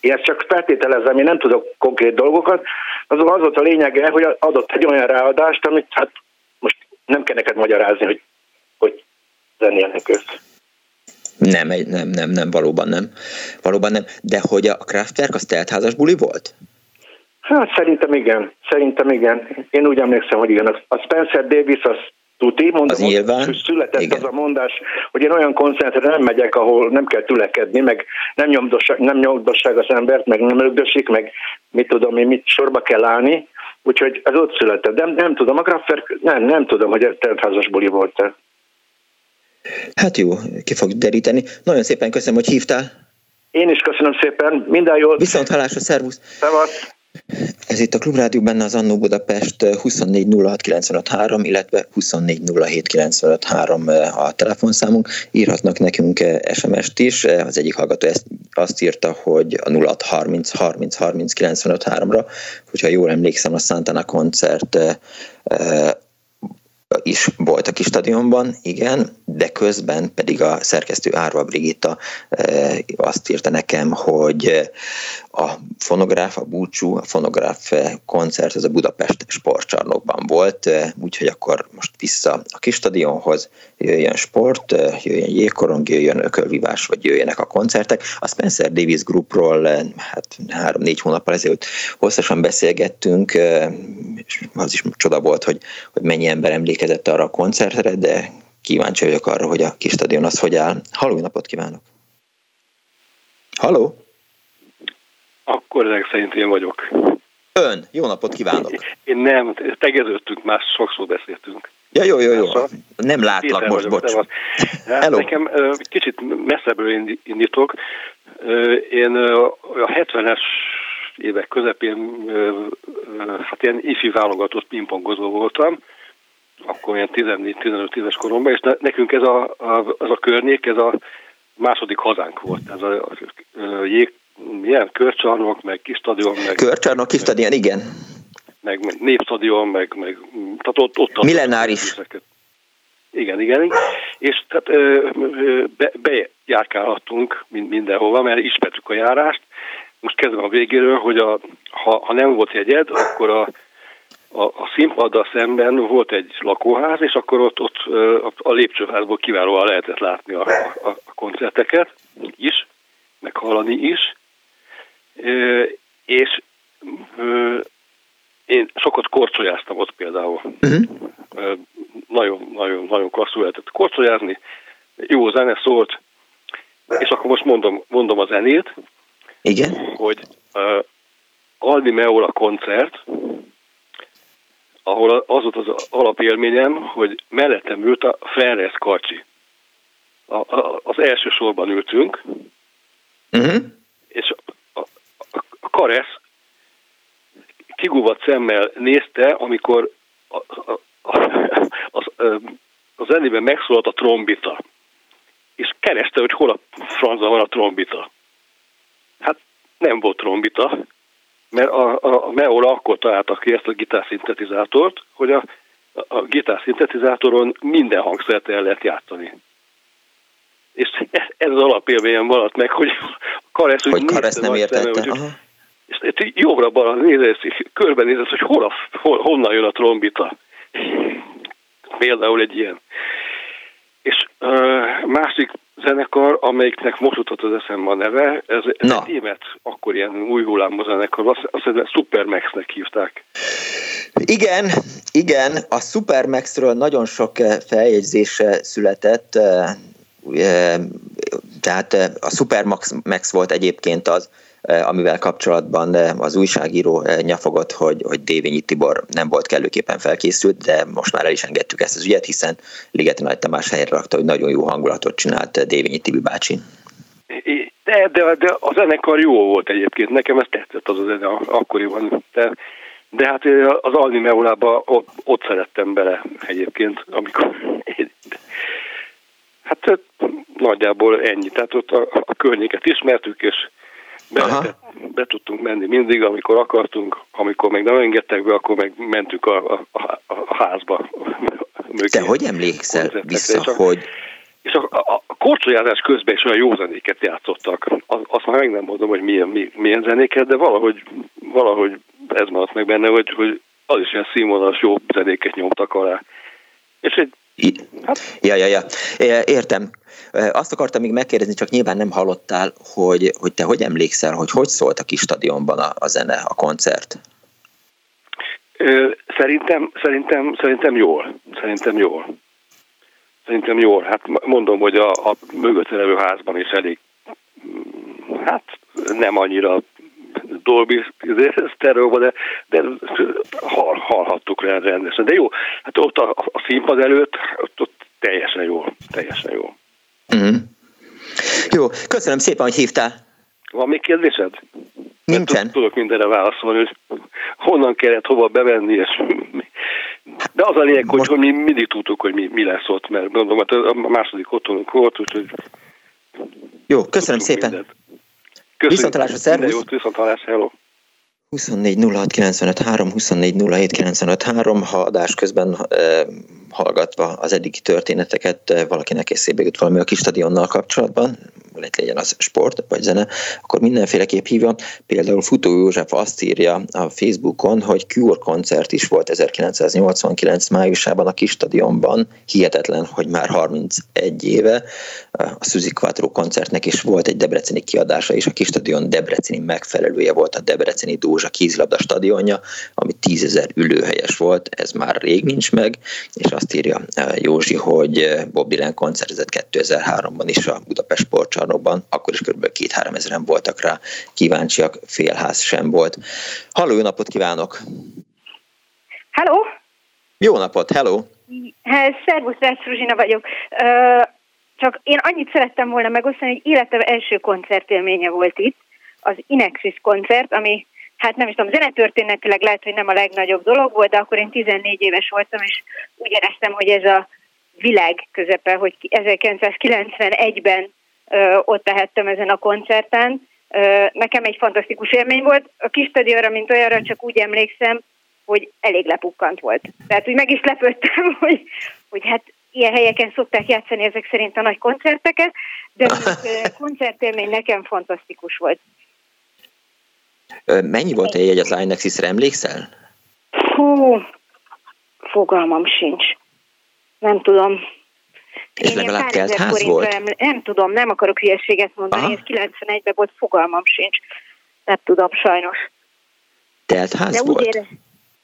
Én ezt csak feltételezem, én nem tudok konkrét dolgokat, az, az volt a lényege, hogy adott egy olyan ráadást, amit hát nem kell neked magyarázni, hogy, hogy zenélnek össze. Nem, nem, nem, nem, valóban nem. Valóban nem. De hogy a Kraftwerk az teltházas buli volt? Hát szerintem igen. Szerintem igen. Én úgy emlékszem, hogy igen. A Spencer Davis az tuti, mondom, az nyilván, hogy született igen. az a mondás, hogy én olyan koncertre nem megyek, ahol nem kell tülekedni, meg nem nyomdosság, nem nyomdosság az embert, meg nem lögdösik, meg mit tudom én, mit sorba kell állni, Úgyhogy ez ott született. Nem, nem tudom, a Graffer, nem, nem tudom, hogy teltházas buli volt-e. Hát jó, ki fog deríteni. Nagyon szépen köszönöm, hogy hívtál. Én is köszönöm szépen, minden jót. Viszont hallásra, szervusz. Szevasz. Ez itt a Klubrádió benne az Annó Budapest 2406953, illetve 2407953 a telefonszámunk. Írhatnak nekünk SMS-t is. Az egyik hallgató ezt, azt írta, hogy a 0630 30 30 953-ra, hogyha jól emlékszem, a Santana koncert is volt a kis stadionban, igen, de közben pedig a szerkesztő Árva Brigitta e, azt írta nekem, hogy a fonográf, a búcsú, a fonográf koncert az a Budapest sportcsarnokban volt, úgyhogy akkor most vissza a kis stadionhoz, jöjjön sport, jöjjön jégkorong, jöjjön ökölvívás, vagy jöjjenek a koncertek. A Spencer Davis Groupról hát három-négy hónappal ezelőtt hosszasan beszélgettünk, és az is csoda volt, hogy, hogy mennyi ember emlékezett arra a koncertre, de kíváncsi vagyok arra, hogy a kis stadion az hogy áll. Halló, napot kívánok! Halló? Akkor ezek szerint én vagyok. Ön, jó napot kívánok! Én nem, tegeződtünk, már sokszor beszéltünk. Ja, jó, jó, jó. Nem látlak most, vagyok, bocs. Hát nekem kicsit messzebbről indítok. Én a 70-es évek közepén hát ilyen ifi válogatott pingpongozó voltam, akkor ilyen 14-15 éves koromban, és nekünk ez a, a, az a környék, ez a második hazánk volt. Ez a, a, a jég, milyen körcsarnok, meg kis stadion. Meg, körcsarnok, kis stadion, igen. Meg, meg népstadion, meg, meg tehát ott, ott Millenáris. Igen, igen. És tehát be, bejárkálhattunk mindenhova, mert ismertük a járást. Most kezdve a végéről, hogy a, ha, ha nem volt jegyed, akkor a a, a színpaddal szemben volt egy lakóház, és akkor ott, ott a lépcsőházból kiválóan lehetett látni a, a, a koncerteket is, meg hallani is. És én sokat korcsolyáztam ott például. Uh-huh. Nagyon, nagyon, nagyon klasszul lehetett korcsolyázni. Jó zene szólt, és akkor most mondom, mondom a zenét. Igen. Hogy uh, Aldi Meola koncert, ahol az volt az alapélményem, hogy mellettem ült a Ferenc Karcsi. A, a, az első sorban ültünk, uh-huh. és a, a, a Karesz kigúvat szemmel nézte, amikor a, a, a, az, a zenében megszólalt a trombita, és kereste, hogy hol a franza van a trombita. Hát nem volt trombita, mert a, a, a Meola akkor találta ki ezt a gitárszintetizátort, hogy a, a gitárszintetizátoron minden hangszert el lehet játszani. És ez az alapélményem maradt meg, hogy a Karesz, hogy, hogy Karesz nem értette. Szeme, hogy, és jobbra-balra nézett, és körbenézett, hogy hol a, hol, honnan jön a trombita. Például egy ilyen. És uh, másik zenekar, amelyiknek most jutott az eszembe a neve, ez, ez egy német, akkor ilyen új hullámú zenekar, azt, azt Supermaxnek hívták. Igen, igen, a Supermaxről nagyon sok feljegyzés született, tehát a Supermax Max volt egyébként az, Eh, amivel kapcsolatban eh, az újságíró eh, nyafogott, hogy, hogy Dévényi Tibor nem volt kellőképpen felkészült, de most már el is engedtük ezt az ügyet, hiszen Ligeti Nagy Tamás helyre rakta, hogy nagyon jó hangulatot csinált Dévényi Tibi bácsi. De, de, de a zenekar jó volt egyébként, nekem ez tetszett az a zene akkoriban, de, de hát az Alni Meulába ott, ott szerettem bele egyébként, amikor hát nagyjából ennyi, tehát ott a, a környéket ismertük, és be, be tudtunk menni mindig, amikor akartunk, amikor meg nem engedtek be, akkor meg mentünk a, a, a, a házba. Mögé, Te hogy emlékszel vissza, és a, hogy... És a, a, a korcsolyázás közben is olyan jó zenéket játszottak. Az, azt már meg nem mondom, hogy milyen, milyen zenéket, de valahogy, valahogy ez maradt meg benne, hogy, hogy az is ilyen színvonalas jó zenéket nyomtak alá. És egy. Ja, ja, ja. Értem. Azt akartam még megkérdezni, csak nyilván nem hallottál, hogy, hogy te hogy emlékszel, hogy hogy szólt a kis stadionban a, a zene, a koncert? Szerintem, szerintem, szerintem jól. Szerintem jól. Szerintem jól. Hát mondom, hogy a, a mögötte levő házban is elég, hát nem annyira Dolby sztereóba, de, de hall, hallhattuk rá rendesen. De jó, hát ott a, a színpad előtt, ott, ott teljesen jó, teljesen jó. Mm-hmm. Jó, köszönöm szépen, hogy hívtál. Van még kérdésed? Nincsen. Tudok mindenre válaszolni, hogy honnan kellett hova bevenni, és de az a lényeg, hogy, hogy mi mindig tudtuk, hogy mi, mi lesz ott, mert mondom, hát a második otthonunk volt, úgyhogy jó, köszönöm szépen. Mindent. Köszönjük. Viszontalásra, szervusz. Jót, viszontalás, hello. 24 06 95 3, 24 07 95 3, ha adás közben e, hallgatva az eddigi történeteket e, valakinek eszébe jut valami a kis stadionnal kapcsolatban, lehet legyen az sport vagy zene, akkor mindenféleképp hívja. Például Futó József azt írja a Facebookon, hogy Cure koncert is volt 1989 májusában a kis stadionban. Hihetetlen, hogy már 31 éve. A Suzy Quattro koncertnek is volt egy debreceni kiadása, és a kis stadion debreceni megfelelője volt a debreceni Dózsa kézilabda stadionja, ami 10 ezer ülőhelyes volt, ez már rég nincs meg, és azt írja Józsi, hogy Bob Dylan koncertezett 2003-ban is a Budapest Sportcsarnokban csarnokban, akkor is kb. két-három ezeren voltak rá kíváncsiak, félház sem volt. Halló, jó napot kívánok! Hello! Jó napot, hello! Szervusz, Rácz Ruzsina vagyok. Csak én annyit szerettem volna megosztani, hogy életem első koncertélménye volt itt, az Inexis koncert, ami hát nem is tudom, zenetörténetileg lehet, hogy nem a legnagyobb dolog volt, de akkor én 14 éves voltam, és úgy éreztem, hogy ez a világ közepe, hogy 1991-ben ott tehettem ezen a koncerten. Nekem egy fantasztikus élmény volt. A kis stadionra, mint olyanra csak úgy emlékszem, hogy elég lepukkant volt. Tehát úgy meg is lepődtem, <laughs> hogy, hogy hát ilyen helyeken szokták játszani ezek szerint a nagy koncerteket, de <laughs> a koncertélmény nekem fantasztikus volt. Mennyi volt egy az Inexis-re, emlékszel? Hú, fogalmam sincs. Nem tudom. És legalább kelt ház volt? Nem tudom, nem akarok hülyeséget mondani, Aha. ez 91-ben volt, fogalmam sincs. Nem tudom, sajnos. Telt ház De volt? Úgy ére...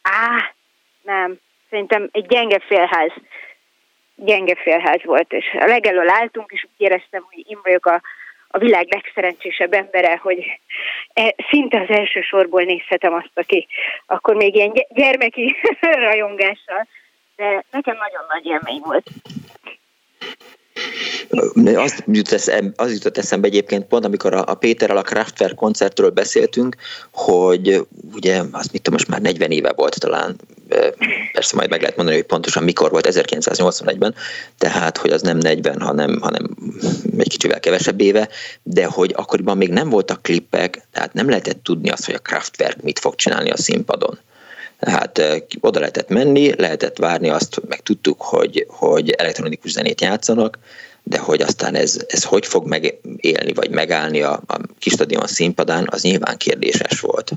Á, nem. Szerintem egy gyenge félház. Gyenge félház volt, és a legelől álltunk, és úgy éreztem, hogy én vagyok a, a világ legszerencsésebb embere, hogy e, szinte az első sorból nézhetem azt, aki akkor még ilyen gyermeki <laughs> rajongással, de nekem nagyon nagy élmény volt. Az jut, eszem, az jutott eszembe egyébként pont, amikor a, a Péterrel a Kraftwerk koncertről beszéltünk, hogy ugye, azt mit tudom, most már 40 éve volt talán, persze majd meg lehet mondani, hogy pontosan mikor volt, 1981-ben, tehát, hogy az nem 40, hanem, hanem egy kicsivel kevesebb éve, de hogy akkoriban még nem voltak klippek, tehát nem lehetett tudni azt, hogy a Kraftwerk mit fog csinálni a színpadon. Tehát oda lehetett menni, lehetett várni azt, meg tudtuk, hogy, hogy elektronikus zenét játszanak, de hogy aztán ez, ez hogy fog megélni, vagy megállni a, a kis stadion színpadán, az nyilván kérdéses volt.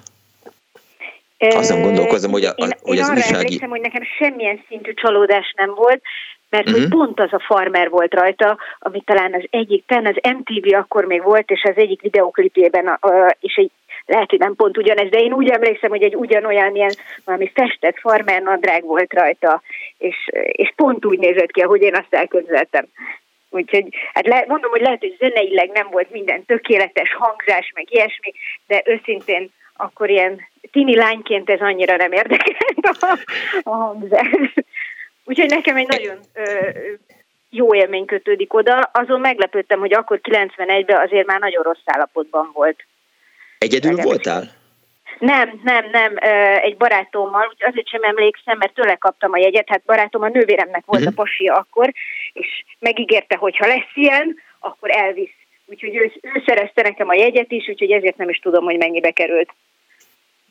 Azon gondolkozom, hogy, a, én, hogy én az arra újsági... emlékszem, hogy nekem semmilyen szintű csalódás nem volt, mert uh-huh. hogy Mhm. pont az a farmer volt rajta, ami talán az egyik, talán az MTV akkor még volt, és az egyik videoklipjében, és egy lehet, hogy nem pont ugyanez, de én úgy emlékszem, hogy egy ugyanolyan ilyen valami festett farmer nadrág volt rajta, és, és pont úgy nézett ki, ahogy én azt elképzeltem. Úgyhogy hát le, mondom, hogy lehet, hogy zeneileg nem volt minden tökéletes hangzás, meg ilyesmi, de őszintén akkor ilyen tini lányként ez annyira nem érdekelt a, a hangzás. Úgyhogy nekem egy nagyon ö, jó élmény kötődik oda. Azon meglepődtem, hogy akkor 91-ben azért már nagyon rossz állapotban volt. Egyedül voltál? Nem, nem, nem, egy barátommal, úgy azért sem emlékszem, mert tőle kaptam a jegyet, hát barátom a nővéremnek volt uh-huh. a pasia akkor, és megígérte, hogy ha lesz ilyen, akkor elvisz. Úgyhogy ő, ő szerezte nekem a jegyet is, úgyhogy ezért nem is tudom, hogy mennyibe került.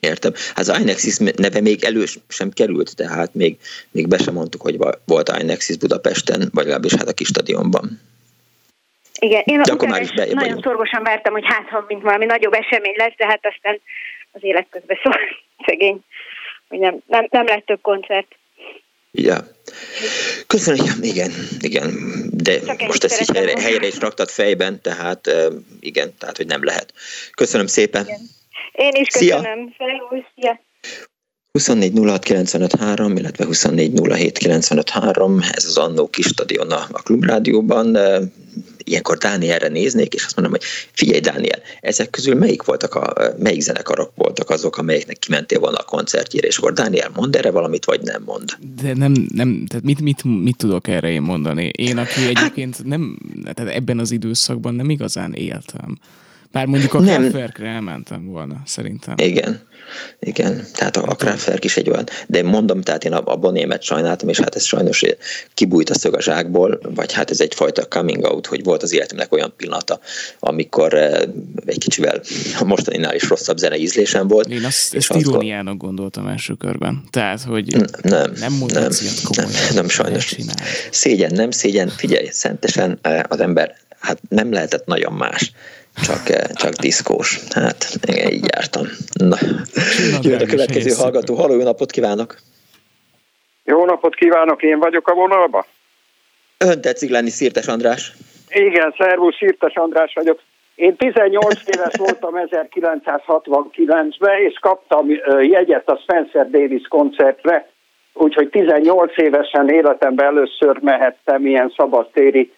Értem. Hát az Inexis neve még elő sem került, tehát még, még be sem mondtuk, hogy volt Inexis Budapesten, vagy legalábbis hát a kis stadionban. Igen, én utána is nagyon vagyunk. szorgosan vártam, hogy hát ha mint valami nagyobb esemény lesz, de hát aztán az élet közben szól <laughs> szegény, hogy nem, nem, nem lett több koncert. Ja. Köszönöm, igen, igen, de Csak most ezt így helyre, helyre is raktad fejben, tehát igen, tehát hogy nem lehet. Köszönöm szépen. Igen. Én is köszönöm. Szia. Szia. 24 illetve 24 ez az Annó kis stadion a Klubrádióban. Ilyenkor Dánielre néznék, és azt mondom, hogy figyelj Dániel, ezek közül melyik voltak a, melyik zenekarok voltak azok, amelyeknek kimentél volna a koncertjére, és akkor Dániel mond erre valamit, vagy nem mond? De nem, nem tehát mit, mit, mit tudok erre én mondani? Én, aki egyébként nem, tehát ebben az időszakban nem igazán éltem. Bár mondjuk a Kraftwerkre elmentem volna, szerintem. Igen. Igen, tehát a, a Kraftwerk is egy olyan, de mondom, tehát én a, a Bonémet sajnáltam, és hát ez sajnos kibújt a szög a zsákból, vagy hát ez egyfajta coming out, hogy volt az életemnek olyan pillanata, amikor egy kicsivel a mostaninál is rosszabb zene ízlésem volt. Én azt, ezt iróniának gondoltam első körben. Tehát, hogy nem, nem nem, komolyan. Nem, nem sajnos. Szégyen, nem szégyen. Figyelj, szentesen az ember, hát nem lehetett nagyon más csak, csak diszkós. Hát, igen, így jártam. Na. Jön a következő hallgató. Halló, jó napot kívánok! Jó napot kívánok, én vagyok a vonalba. Ön tetszik lenni, Szirtes András. Igen, szervusz, Szirtes András vagyok. Én 18 éves voltam 1969-ben, és kaptam jegyet a Spencer Davis koncertre, úgyhogy 18 évesen életemben először mehettem ilyen szabadtéri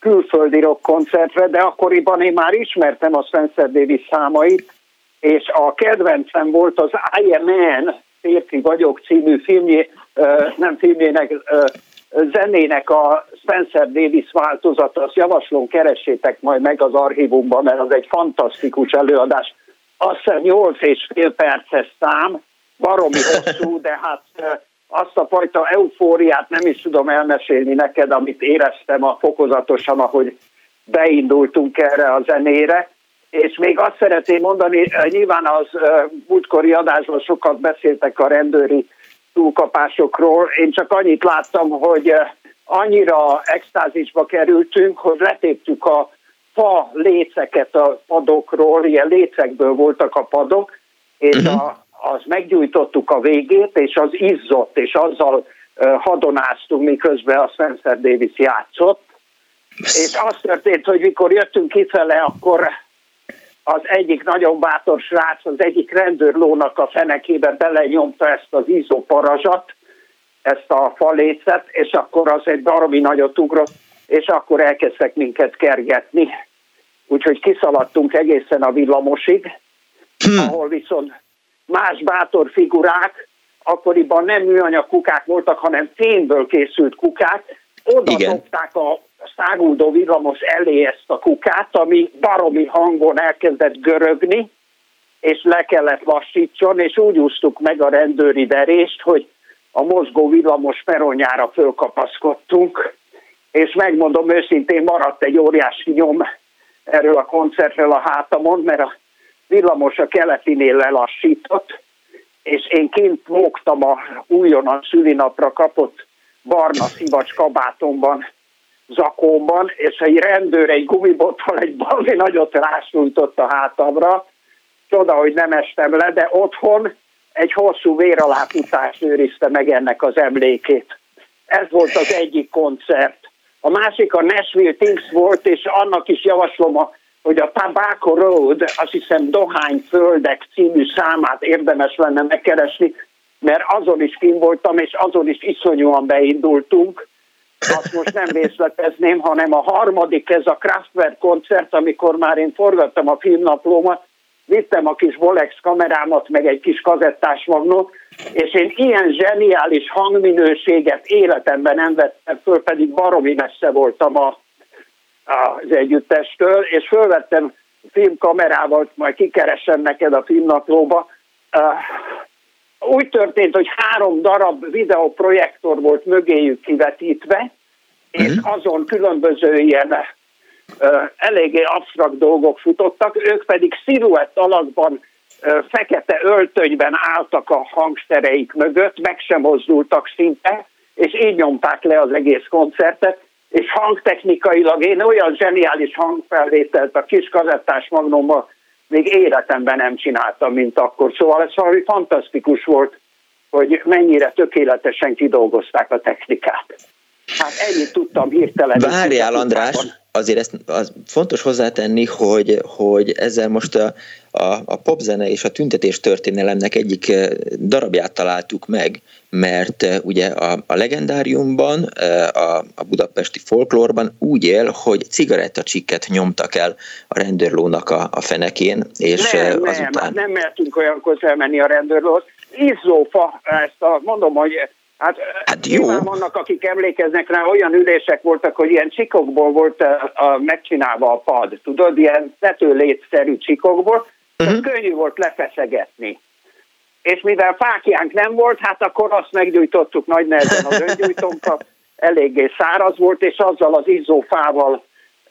külföldi rock koncertre, de akkoriban én már ismertem a Spencer Davis számait, és a kedvencem volt az I Am Man, Férfi vagyok című filmjé, nem filmjének, zenének a Spencer Davis változata, azt javaslom, keressétek majd meg az archívumban, mert az egy fantasztikus előadás. Azt hiszem 8 és fél perces szám, baromi hosszú, de hát azt a fajta eufóriát nem is tudom elmesélni neked, amit éreztem a fokozatosan, ahogy beindultunk erre a zenére. És még azt szeretném mondani, nyilván az múltkori adásban sokat beszéltek a rendőri túlkapásokról. Én csak annyit láttam, hogy annyira extázisba kerültünk, hogy letéptük a fa léceket a padokról, ilyen lécekből voltak a padok, és uh-huh. a az meggyújtottuk a végét, és az izzott, és azzal hadonáztunk, miközben a Spencer Davis játszott. És az történt, hogy mikor jöttünk kifele, akkor az egyik nagyon bátor srác, az egyik rendőrlónak a fenekébe belenyomta ezt az izzó parazsat, ezt a falécet, és akkor az egy baromi nagyot ugrott, és akkor elkezdtek minket kergetni. úgyhogy kiszaladtunk egészen a villamosig, hmm. ahol viszont más bátor figurák, akkoriban nem műanyag kukák voltak, hanem fémből készült kukák, oda dobták a száguldó villamos elé ezt a kukát, ami baromi hangon elkezdett görögni, és le kellett lassítson, és úgy úsztuk meg a rendőri verést, hogy a mozgó villamos peronjára fölkapaszkodtunk, és megmondom őszintén, maradt egy óriási nyom erről a koncertről a hátamon, mert a villamos a keletinél lelassított, és én kint mógtam a újonnan szülinapra kapott barna szivacs kabátomban, zakóban, és egy rendőr egy gumibottal egy balmi nagyot rásújtott a hátamra, csoda, hogy nem estem le, de otthon egy hosszú véraláfutás őrizte meg ennek az emlékét. Ez volt az egyik koncert. A másik a Nashville Things volt, és annak is javaslom, a, hogy a Tobacco Road, azt hiszem Dohány Földek című számát érdemes lenne megkeresni, mert azon is kim voltam, és azon is iszonyúan beindultunk. Azt most nem részletezném, hanem a harmadik, ez a Kraftwerk koncert, amikor már én forgattam a filmnaplómat, vittem a kis Bolex kamerámat, meg egy kis kazettás magnót, és én ilyen zseniális hangminőséget életemben nem vettem föl, pedig baromi messze voltam a, az együttestől, és fölvettem filmkamerával, majd kikeresem neked a filmnaplóba. Úgy történt, hogy három darab videoprojektor volt mögéjük kivetítve, és mhm. azon különböző ilyen eléggé absztrakt dolgok futottak, ők pedig sziluett alakban fekete öltönyben álltak a hangszereik mögött, meg sem mozdultak szinte, és így nyomták le az egész koncertet, és hangtechnikailag én olyan zseniális hangfelvételt a kis kazettás magnómmal még életemben nem csináltam, mint akkor. Szóval ez valami fantasztikus volt, hogy mennyire tökéletesen kidolgozták a technikát. Hát ennyit tudtam hirtelen. Várjál, András, azért ezt az fontos hozzátenni, hogy, hogy ezzel most a, a, a popzene és a tüntetés történelemnek egyik eh, darabját találtuk meg, mert eh, ugye a, a legendáriumban, eh, a, a budapesti folklórban úgy él, hogy cigarettacsikket nyomtak el a rendőrlónak a, a fenekén, és nem, azután... Nem, nem mertünk olyankor elmenni a rendőrlóhoz. Izzófa, ezt a, mondom, hogy Hát, hát jó. vannak, akik emlékeznek rá, olyan ülések voltak, hogy ilyen csikokból volt a, a, megcsinálva a pad, tudod, ilyen tetőlétszerű csikokból, uh-huh. könnyű volt lefeszegetni. És mivel fákjánk nem volt, hát akkor azt meggyújtottuk nagy nehezen az öngyújtónkat, <laughs> eléggé száraz volt, és azzal az izzófával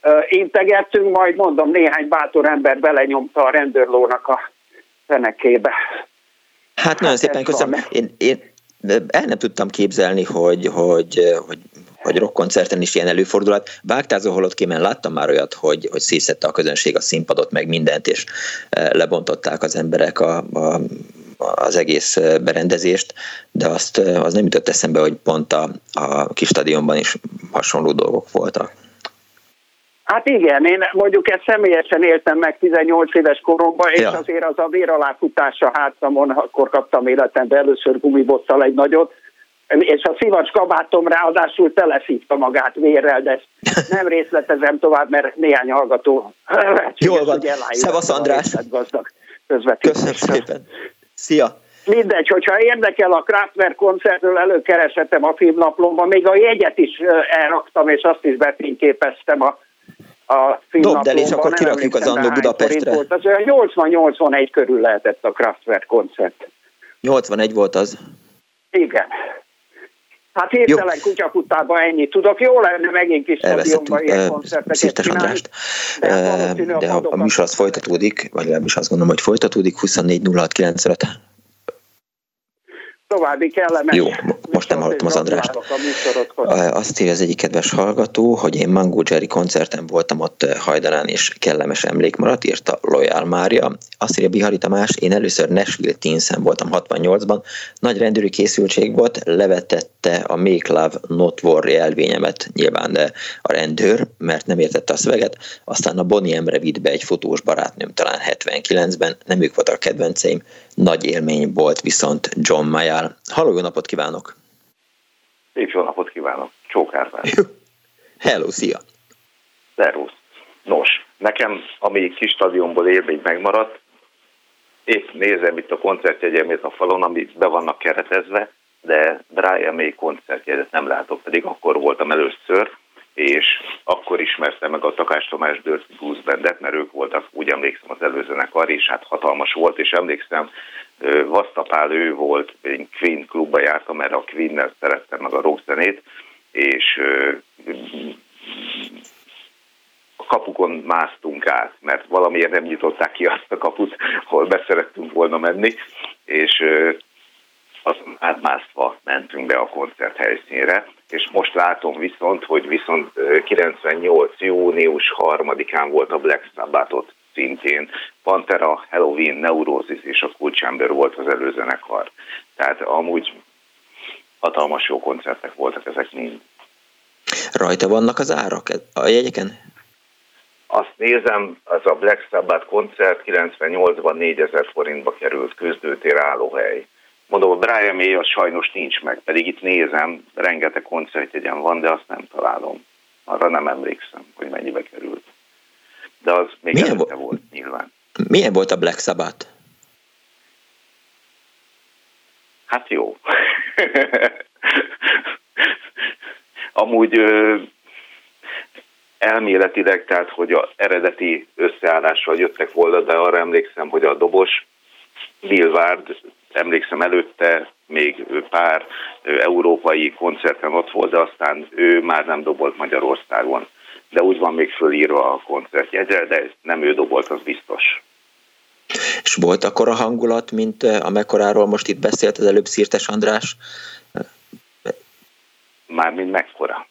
uh, integettünk, majd mondom, néhány bátor ember belenyomta a rendőrlónak a fenekébe. Hát nagyon hát szépen köszönöm. Én, én, el nem tudtam képzelni, hogy, hogy, hogy hogy rockkoncerten is ilyen előfordulhat. Vágtázó holott kémen láttam már olyat, hogy, hogy szészette a közönség a színpadot, meg mindent, és e, lebontották az emberek a, a, az egész e, berendezést, de azt e, az nem jutott eszembe, hogy pont a, a kis stadionban is hasonló dolgok voltak. Hát igen, én mondjuk ezt személyesen éltem meg 18 éves koromban, és ja. azért az a véraláfutás a hátamon, akkor kaptam életemben először gumibottal egy nagyot, és a szivacs kabátom ráadásul teleszívta magát vérrel, de ezt nem részletezem tovább, mert néhány hallgató Jól van. Szevasz András. Gazdag Köszönöm szépen. Szia. Mindegy, hogyha érdekel a Kraftwerk koncertről, előkeresetem a filmnaplomban, még a jegyet is elraktam, és azt is befényképeztem a a Dobd el, és akkor kirakjuk az Annó Budapestre. Volt. Az olyan 80-81 körül lehetett a Kraftwerk koncert. 81 volt az? Igen. Hát hirtelen kutyafutában ennyit tudok. Jó lenne megint kis stadionban ilyen koncerteket csinálni. De, de ha a műsor az folytatódik, vagy legalábbis azt gondolom, hogy folytatódik, 24 06 95 további kellemes. Jó, most nem hallottam az Andrást. Azt írja az egyik kedves hallgató, hogy én Mango Jerry koncerten voltam ott hajdanán, és kellemes emlék maradt, írta Loyal Mária. Azt írja Bihari Tamás, én először Nashville Teensen voltam 68-ban, nagy rendőri készültség volt, levetette a Make Love Not War jelvényemet nyilván de a rendőr, mert nem értette a szöveget, aztán a Bonnie Emre vitt be egy fotós barátnőm talán 79-ben, nem ők voltak a kedvenceim, nagy élmény volt viszont John Mayall. Halló, jó napot kívánok! Szép jó napot kívánok! Csókár Hello, szia! Szervusz! Nos, nekem, ami kis stadionból élmény megmaradt, épp nézem itt a koncertjegyemét a falon, ami be vannak keretezve, de Brian May koncertjegyet nem látok, pedig akkor voltam először, és akkor ismertem meg a Takás Tamás Dirty Blues Bandet, mert ők voltak, úgy emlékszem, az előzenekar, és hát hatalmas volt, és emlékszem, Vasztapál ő volt, én Queen klubba jártam, mert a Queen-nel szerettem meg a rockzenét, és a kapukon másztunk át, mert valamiért nem nyitották ki azt a kaput, hol beszerettünk volna menni, és azt átmászva mentünk be a koncert helyszínre, és most látom viszont, hogy viszont 98. június 3-án volt a Black Sabbath-ot szintén. Pantera, Halloween, Neurosis és a Cool Chamber volt az előzenekar. Tehát amúgy hatalmas jó koncertek voltak ezek mind. Rajta vannak az árak a jegyeken? Azt nézem, az a Black Sabbath koncert 98-ban 4000 forintba került közdőtér állóhely. Mondom, a Brian May az sajnos nincs meg, pedig itt nézem, rengeteg koncertjegyen van, de azt nem találom. Arra nem emlékszem, hogy mennyibe került. De az még Milyen vo- volt nyilván. Milyen volt a Black Sabbath? Hát jó. <laughs> Amúgy elméletileg, tehát hogy a eredeti összeállással jöttek volna, de arra emlékszem, hogy a dobos Bill Ward, emlékszem előtte még pár európai koncerten ott volt, de aztán ő már nem dobolt Magyarországon. De úgy van még fölírva a koncertjegyre, de nem ő dobolt, az biztos. És volt akkor a hangulat, mint amekkoráról most itt beszélt az előbb Szirtes András? Mármint mekkora?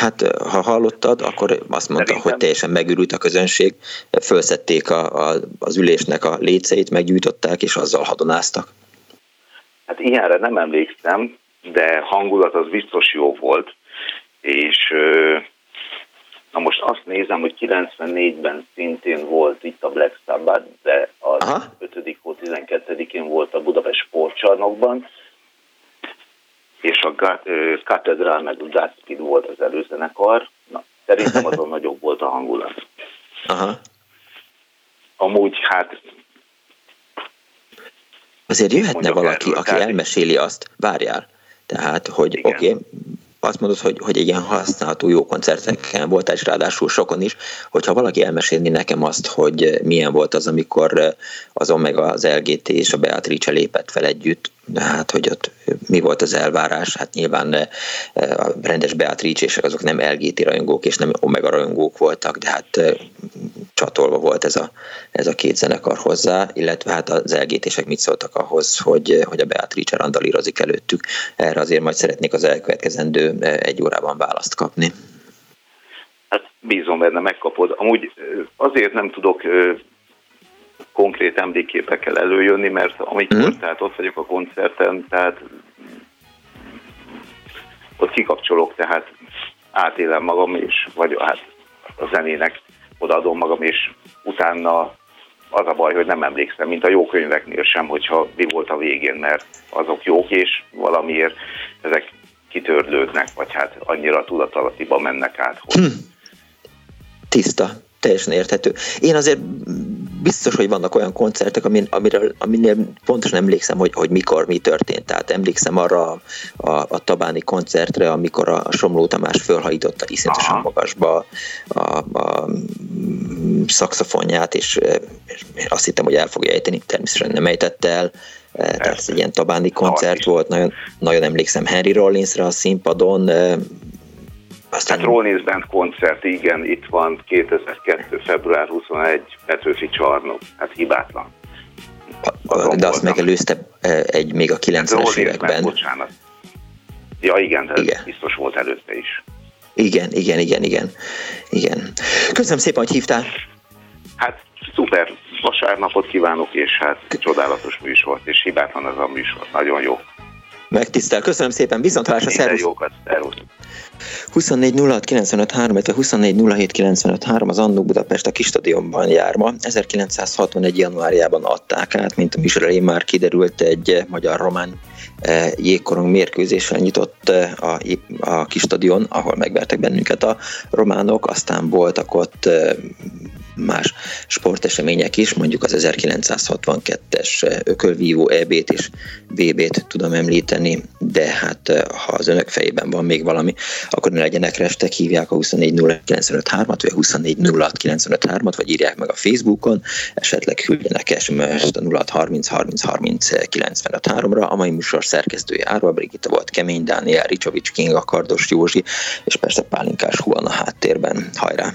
Hát, ha hallottad, akkor azt mondta, Szerintem. hogy teljesen megürült a közönség, felszették a, a, az ülésnek a léceit, meggyújtották, és azzal hadonáztak. Hát ilyenre nem emlékszem, de hangulat az biztos jó volt, és na most azt nézem, hogy 94-ben szintén volt itt a Black Sabbath, de az Aha. 5. 12-én volt a Budapest sportcsarnokban, és a Katedrál meg a Godspeed volt az előzenekar. Na, szerintem azon <laughs> nagyobb volt a hangulat. Aha. Amúgy hát... Azért jöhetne valaki, aki elmeséli azt, várjál, tehát, hogy oké, okay, azt mondod, hogy, hogy ilyen használható jó koncerteken voltál, és ráadásul sokon is, hogyha valaki elmesélni nekem azt, hogy milyen volt az, amikor az Omega, az LGT és a Beatrice lépett fel együtt, hát hogy ott mi volt az elvárás, hát nyilván a rendes Beatrice azok nem LGT rajongók és nem Omega rajongók voltak, de hát csatolva volt ez a, ez a két zenekar hozzá, illetve hát az LGT-sek mit szóltak ahhoz, hogy, hogy a Beatrice randalírozik előttük. Erre azért majd szeretnék az elkövetkezendő egy órában választ kapni. Hát bízom benne, megkapod. Amúgy azért nem tudok konkrét emlékképekkel előjönni, mert amikor mm. tehát ott vagyok a koncerten, tehát ott kikapcsolok, tehát átélem magam, és vagy hát a zenének odaadom magam, és utána az a baj, hogy nem emlékszem, mint a jó könyveknél sem, hogyha mi volt a végén, mert azok jók, és valamiért ezek kitörlődnek, vagy hát annyira tudatalattiba mennek át, hogy... Hm. Tiszta, teljesen érthető. Én azért biztos, hogy vannak olyan koncertek, amin, amiről, aminél pontosan emlékszem, hogy, hogy mikor mi történt. Tehát emlékszem arra a, a, a Tabáni koncertre, amikor a Somló Tamás fölhajította iszonyatosan magasba a, a, szakszofonját, és, és azt hittem, hogy el fogja ejteni, természetesen nem ejtette el. Tehát ez egy ilyen Tabáni koncert volt, nagyon, nagyon emlékszem Henry Rollinsra a színpadon, aztán... Hát Rollins Band koncert, igen, itt van 2002. február 21, Petőfi csarnok, hát hibátlan. Azon de azt megelőzte e, egy még a 90-es években. Bocsánat. Ja igen, de igen. biztos volt előtte is. Igen, igen, igen, igen. igen. Köszönöm szépen, hogy hívtál. Hát szuper, vasárnapot kívánok, és hát csodálatos műsor, és hibátlan ez a műsor. Nagyon jó. Megtisztel. Köszönöm szépen, viszontlátásra, szervusz. jókat, szervusz. 24 06 95 illetve 24 07 az Annó Budapest a Kistadionban jár ma. 1961. januárjában adták át, mint a műsor elején már kiderült, egy magyar-román jégkorong mérkőzésen nyitott a, a kis stadion, ahol megvertek bennünket a románok, aztán voltak ott más sportesemények is, mondjuk az 1962-es ökölvívó EB-t és BB-t tudom említeni, de hát ha az önök fejében van még valami, akkor ne legyenek restek, hívják a 240 at vagy a 240 at vagy írják meg a Facebookon, esetleg küldjenek SMS-t a 0630 30 30 ra A mai műsor szerkesztője Árva Brigitta volt, Kemény Dániel, Ricsovics Kinga, Kardos Józsi, és persze Pálinkás Huan a háttérben. Hajrá!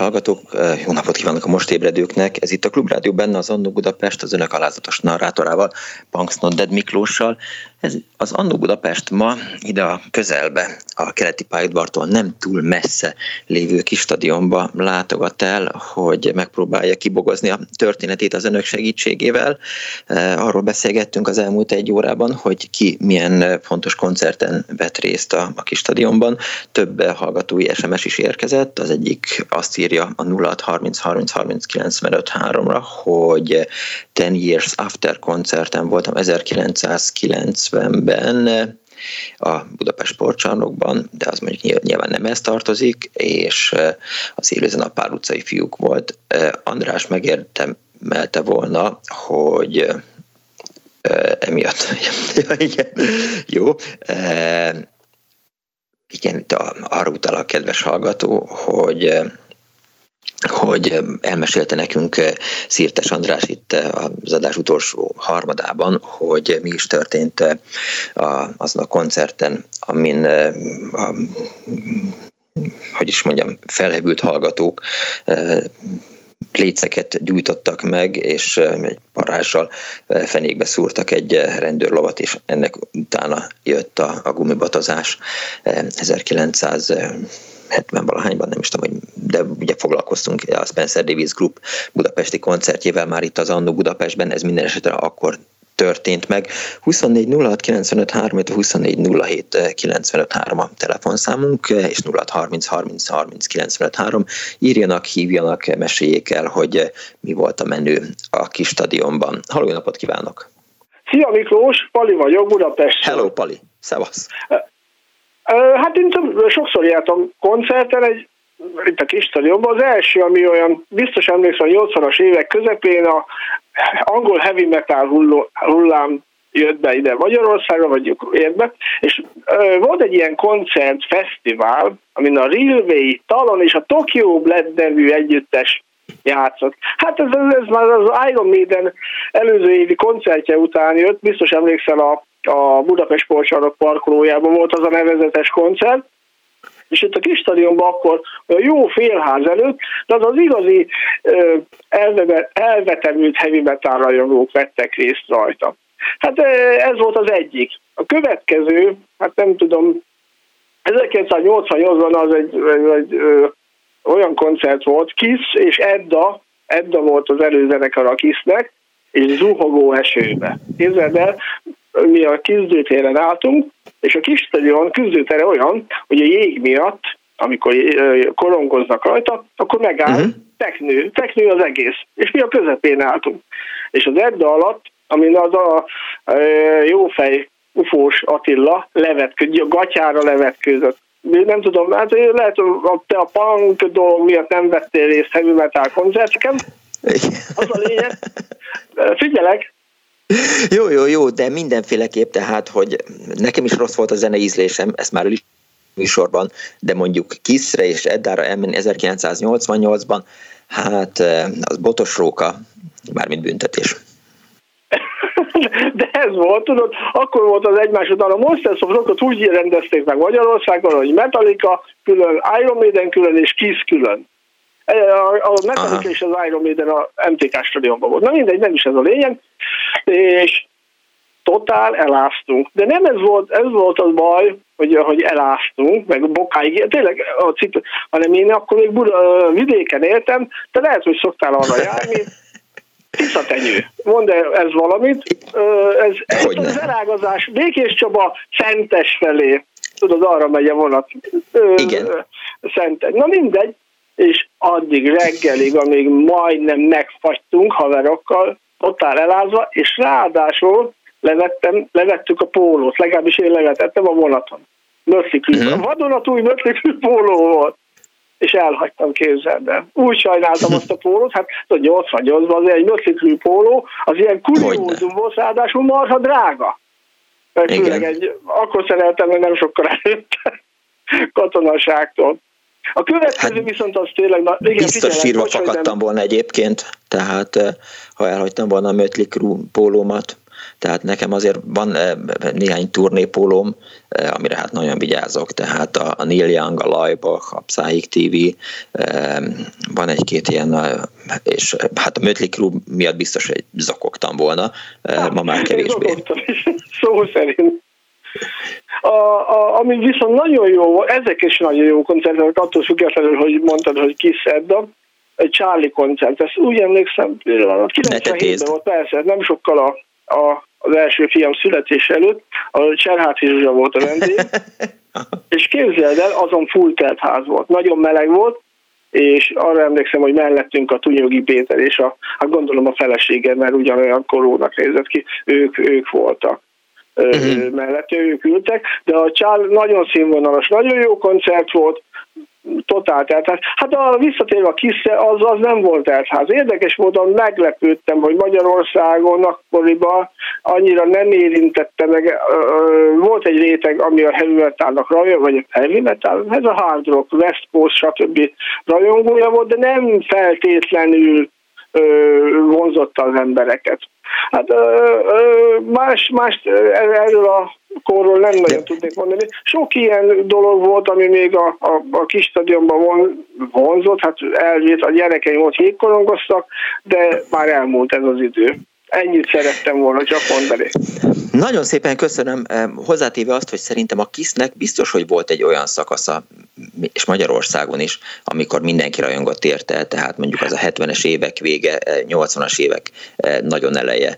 Hallgatók! Jó napot kívánok a most ébredőknek! Ez itt a Klubrádió benne az Annó Budapest az önök alázatos narrátorával, Punks Not Dead Miklóssal. Ez az Annó Budapest ma ide a közelbe, a keleti pályaudvartól nem túl messze lévő kis stadionba látogat el, hogy megpróbálja kibogozni a történetét az önök segítségével. Arról beszélgettünk az elmúlt egy órában, hogy ki milyen fontos koncerten vett részt a, a kis stadionban. Több hallgatói SMS is érkezett, az egyik azt írja a 0630 30 30 95 3-ra, hogy 10 Years After koncerten voltam 1990-ben a Budapest sportcsarnokban, de az mondjuk nyilván nem ez tartozik, és az élőzen a pár utcai fiúk volt. András megérdemelte volna, hogy emiatt, <laughs> igen, jó, igen, itt arra utal a kedves hallgató, hogy hogy elmesélte nekünk Szirtes András itt az adás utolsó harmadában, hogy mi is történt azon a koncerten, amin a, hogy is mondjam, felhevült hallgatók léceket gyújtottak meg, és egy parással fenékbe szúrtak egy rendőrlovat, és ennek utána jött a, a gumibatozás 1900 70 valahányban, nem is tudom, hogy, de ugye foglalkoztunk a Spencer Davis Group budapesti koncertjével már itt az Annó Budapestben, ez minden esetre akkor történt meg. 24 06 95 3, 24 07 95 3 a telefonszámunk, és 06 30 30 30 95 3. Írjanak, hívjanak, meséljék el, hogy mi volt a menő a kis stadionban. Halló, napot kívánok! Szia Miklós, Pali vagyok, Budapest. Hello Pali, szevasz! Hát én sokszor jártam koncerten, egy, itt a kis stadionban. Az első, ami olyan, biztos emlékszem, a 80-as évek közepén a angol heavy metal hulló, hullám jött be ide Magyarországra, vagy érbe, és ö, volt egy ilyen koncert, fesztivál, amin a Railway, Talon és a Tokyo Blood nevű együttes játszott. Hát ez, ez, ez már az Iron Maiden előző évi koncertje után jött, biztos emlékszel a a Budapest Sportcsarnok parkolójában volt az a nevezetes koncert, és itt a kis stadionban akkor a jó félház előtt, de az az igazi elve, elvetemült heavy metal rajongók vettek részt rajta. Hát ez volt az egyik. A következő, hát nem tudom, 1988-ban az egy, egy, egy ö, olyan koncert volt, Kiss és Edda, Edda volt az előzenekar a Kissnek, és zuhogó esőbe. Képzeld el, mi a küzdőtéren álltunk, és a kis stadion küzdőtere olyan, hogy a jég miatt, amikor korongoznak rajta, akkor megáll, uh-huh. teknő, teknő az egész. És mi a közepén álltunk. És az Edda alatt, amin az a jófej ufós Attila levetkő, gatyára levetkőzött. Nem tudom, hát lehet, hogy te a punk dolog miatt nem vettél részt heavy metal koncerteken. Az a lényeg. Figyelek, <laughs> jó, jó, jó, de mindenféleképp tehát, hogy nekem is rossz volt a zene ízlésem, ezt már műsorban, de mondjuk Kiszre és Eddára elmenni 1988-ban, hát az botos róka, mármint büntetés. <laughs> De ez volt, tudod, akkor volt az egymás után a Monsters of Rockot úgy rendezték meg Magyarországon, hogy Metallica külön, Iron Maiden külön és Kiss külön. A Metallica és az Iron Maiden a MTK stadionban volt. Na mindegy, nem is ez a lényeg. És totál eláztunk. De nem ez volt, ez volt az baj, hogy, hogy eláztunk, meg bokáig, tényleg a cipő, hanem én akkor még Buda, vidéken éltem, de lehet, hogy szoktál arra járni, Tiszatenyő. Mondd ez valamit. Ez, ez az elágazás. Békés Csaba Szentes felé. Tudod, arra megy a vonat. Igen. Szentes. Na mindegy. És addig reggelig, amíg majdnem megfagytunk haverokkal, totál elázva, és ráadásul levettem, levettük a pólót, legalábbis én levetettem a vonaton. Mötlikű. Uh-huh. Mhm. A vadonatúj mötlikű póló volt és elhagytam képzelni. Úgy sajnáltam azt a pólót, hát 88-ban azért egy mötlikrű póló, az ilyen kuriózum volt, ráadásul marha drága. Mert egy, akkor szereltem, hogy nem sokkal előtte katonaságtól. A következő hát, viszont az tényleg... Na, igen, biztos sírva fakadtam volna egyébként, tehát eh, ha elhagytam volna a Mötley pólómat, tehát nekem azért van eh, néhány turnépólóm, eh, amire hát nagyon vigyázok, tehát a, a Neil Young, a Laibach, a Psych TV, van egy-két ilyen, és hát a Mötley Crue miatt biztos, hogy zakogtam volna, ma már kevésbé. <laughs> Szó szerint. A, a, ami viszont nagyon jó, ezek is nagyon jó koncertek, attól függetlenül, hogy mondtad, hogy kiszedda, egy Charlie koncert, ezt úgy emlékszem, 97-ben volt, persze, nem sokkal a, a, az első fiam születés előtt, a Cserháti Zsuzsa volt a vendég, <laughs> és képzeld el, azon full ház volt, nagyon meleg volt, és arra emlékszem, hogy mellettünk a Tunyogi Péter és a, hát gondolom a felesége, mert ugyanolyan korónak nézett ki, ők, ők voltak uh-huh. mellett ők ültek, de a Csál nagyon színvonalas, nagyon jó koncert volt, totál teltház. Hát a visszatérve a kisze, az, az nem volt teltház. Érdekes módon meglepődtem, hogy Magyarországon akkoriban annyira nem érintette meg. Volt egy réteg, ami a heavy metalnak rajong, vagy a heavy metal, ez a hard rock, West Coast, stb. rajongója volt, de nem feltétlenül vonzotta az embereket. Hát más, más erről a korról nem nagyon tudnék mondani. Sok ilyen dolog volt, ami még a, a, a kis stadionban von, vonzott, hát elvét a gyerekeim ott jégkorongoztak, de már elmúlt ez az idő. Ennyit szerettem volna csak mondani. Nagyon szépen köszönöm. Hozzátéve azt, hogy szerintem a Kisznek biztos, hogy volt egy olyan szakasza, és Magyarországon is, amikor mindenki rajongott érte, tehát mondjuk az a 70-es évek vége, 80-as évek nagyon eleje,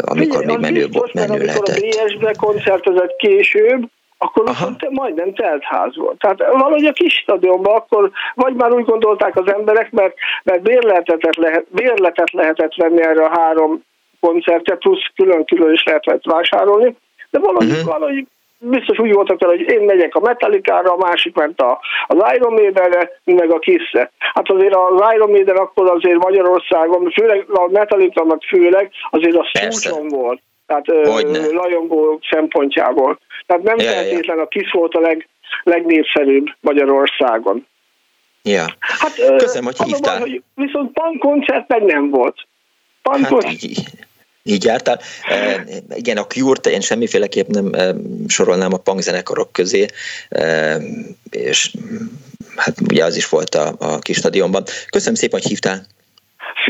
amikor Figyelj, még menő, volt, menő amikor lehetett. Amikor a BSB koncertezett később, akkor viszont majdnem telt ház volt. Tehát valahogy a kis stadionban akkor vagy már úgy gondolták az emberek, mert, mert bérletet, lehet, bérletet lehetett venni erre a három koncertet, plusz külön-külön is lehetett vásárolni, de valahogy, uh-huh. valahogy biztos úgy voltak vele, hogy én megyek a Metallica-ra, a másik ment a, az Iron Maiden-re, meg a Kiss-re. Hát azért az Iron Maiden akkor azért Magyarországon, főleg a Metallica, meg főleg azért a szúcson volt. Tehát rajongó szempontjából. Tehát nem ja, feltétlen ja. a Kiss volt a leg, legnépszerűbb Magyarországon. Ja. Hát, Köszönöm, hogy hívtál. Baj, hogy viszont koncert meg nem volt. Punk hát, Így jártál. E, igen, a Cure-t én semmiféleképp nem e, sorolnám a punk zenekarok közé, e, és hát ugye az is volt a, a kis stadionban. Köszönöm szépen, hogy hívtál.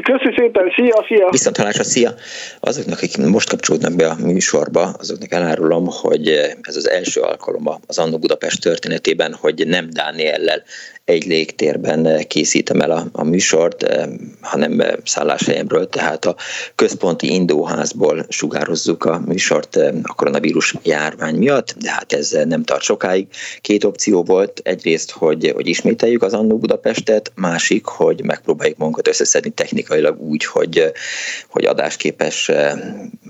Köszönöm szépen, szia, szia! Viszont halásra, szia! Azoknak, akik most kapcsolódnak be a műsorba, azoknak elárulom, hogy ez az első alkalom az Annó Budapest történetében, hogy nem Dániellel egy légtérben készítem el a, a műsort, eh, hanem szálláshelyemről, tehát a központi indóházból sugározzuk a műsort eh, a koronavírus járvány miatt, de hát ez nem tart sokáig. Két opció volt, egyrészt, hogy, hogy ismételjük az Annó Budapestet, másik, hogy megpróbáljuk magunkat összeszedni technikailag úgy, hogy, hogy adásképes eh,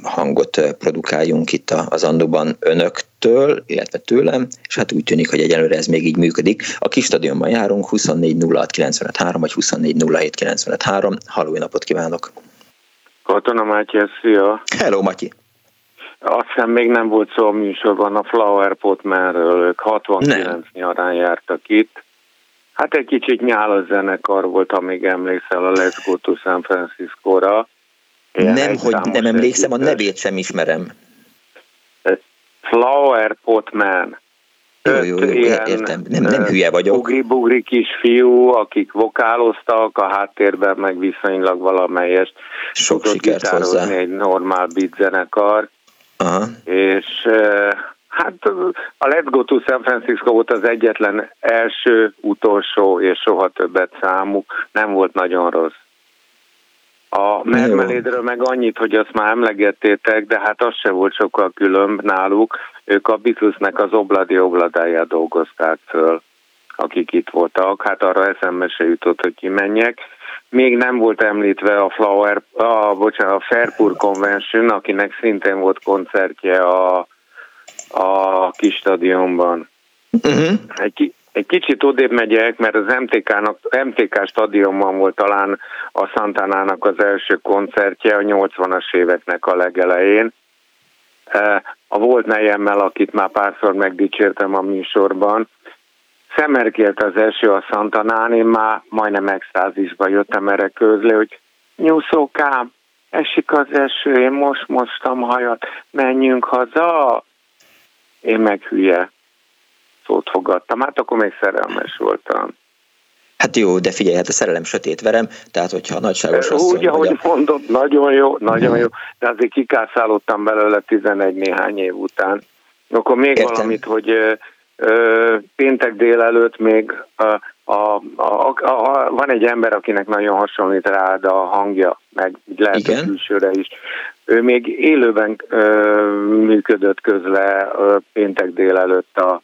hangot produkáljunk itt az Annóban önök től, illetve tőlem, és hát úgy tűnik, hogy egyelőre ez még így működik. A kis stadionban járunk, 24 vagy 24 Halló, napot kívánok! Katona Mátyi, szia! Hello, Matyi! Azt hiszem még nem volt szó a műsorban a Flower Potmanről, ők 69 nem. nyarán jártak itt. Hát egy kicsit nyálas zenekar volt, amíg emlékszel a Let's Go to San Francisco-ra. nem, hogy nem emlékszem, a nevét sem ismerem. Flower Potman. Jó, jó, jó, értem, nem, nem hülye vagyok. Bugri-bugri kisfiú, akik vokáloztak, a háttérben meg viszonylag valamelyest Sok sikert hozzá. egy normál beat zenekar. Aha. És hát a Let's Go to San Francisco volt az egyetlen első, utolsó és soha többet számuk. Nem volt nagyon rossz. A mermelédről meg annyit, hogy azt már emlegettétek, de hát az se volt sokkal különb náluk. Ők a Beatlesnek az obladi obladáját dolgozták föl, akik itt voltak. Hát arra eszembe se jutott, hogy kimenjek. Még nem volt említve a Flower, a, bocsánat, a Fairpur Convention, akinek szintén volt koncertje a, a kis stadionban. Uh-huh. Egy, egy kicsit odébb megyek, mert az MTK-nak, MTK stadionban volt talán a Santanának az első koncertje a 80-as éveknek a legelején. E, a volt nejemmel, akit már párszor megdicsértem a műsorban, szemerkélt az eső a Santanán, én már majdnem extázisba jöttem erre közlé, hogy nyúszókám, esik az eső, én most mostam hajat, menjünk haza. Én meg hülye szót fogadtam, hát akkor még szerelmes voltam. Hát jó, de figyelj, hát a szerelem sötét verem, tehát hogyha a nagyságos asszony... Úgy, ahogy a... mondod, nagyon jó, nagyon jó, de azért kikászálódtam belőle 11 néhány év után. Akkor még Értem. valamit, hogy ö, péntek délelőtt még a, a, a, a, van egy ember, akinek nagyon hasonlít rád a hangja, meg lehet Igen. a külsőre is. Ő még élőben ö, működött közle ö, péntek délelőtt a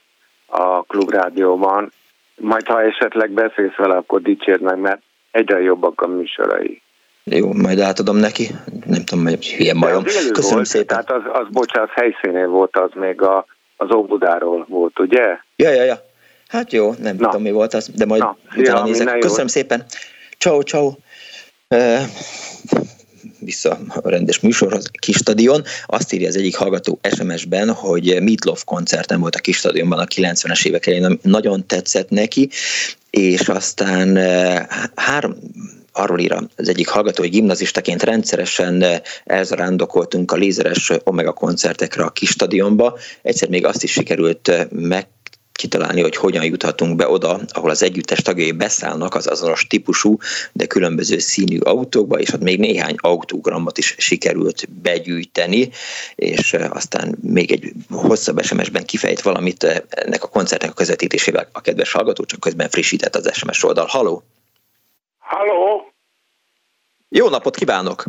a klubrádióban, majd ha esetleg beszélsz vele, akkor dicsérd meg, mert egyre jobbak a műsorai. Jó, majd átadom neki. Nem tudom, hogy hülye majom. Köszönöm volt, szépen. Tehát az, az bocsánat, helyszínél volt az még a, az Óbudáról volt, ugye? Ja, ja, ja. Hát jó, nem Na. tudom mi volt az, de majd Na, utána nézek. Köszönöm jó. szépen. Ciao, ciao vissza a rendes műsorhoz, kis stadion. Azt írja az egyik hallgató SMS-ben, hogy Meatloaf koncerten volt a kis stadionban a 90-es évek elején, nagyon tetszett neki, és aztán eh, három, arról ír az egyik hallgató, hogy gimnazistaként rendszeresen eh, elzarándokoltunk a lézeres Omega koncertekre a kis stadionba. Egyszer még azt is sikerült eh, meg kitalálni, hogy hogyan juthatunk be oda, ahol az együttes tagjai beszállnak az azonos típusú, de különböző színű autókba, és ott még néhány autógramot is sikerült begyűjteni, és aztán még egy hosszabb SMS-ben kifejt valamit ennek a koncertnek a közvetítésével a kedves hallgató, csak közben frissített az SMS oldal. Haló! Haló! Jó napot kívánok!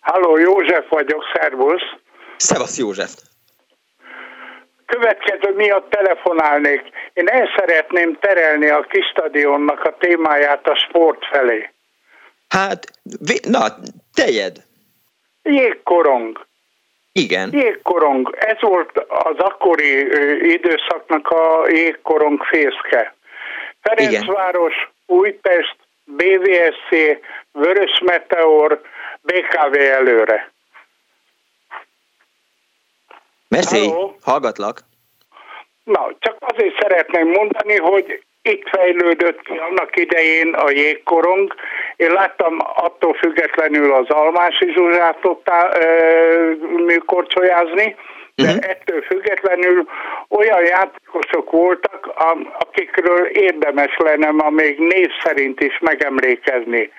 Halló, József vagyok, szervusz! Szevasz József! Következő miatt telefonálnék. Én el szeretném terelni a kis stadionnak a témáját a sport felé. Hát, na, tejed. Jégkorong. Igen. Jégkorong. Ez volt az akkori időszaknak a jégkorong fészke. Ferencváros, Igen. Újpest, BVSC, Vörös Meteor, BKV előre. Hello. hallgatlak. Na, csak azért szeretném mondani, hogy itt fejlődött ki annak idején a jégkorong, Én láttam attól függetlenül az Almási Zsuzsát ott korcsolyázni, de uh-huh. ettől függetlenül olyan játékosok voltak, akikről érdemes lenne ma még név szerint is megemlékezni.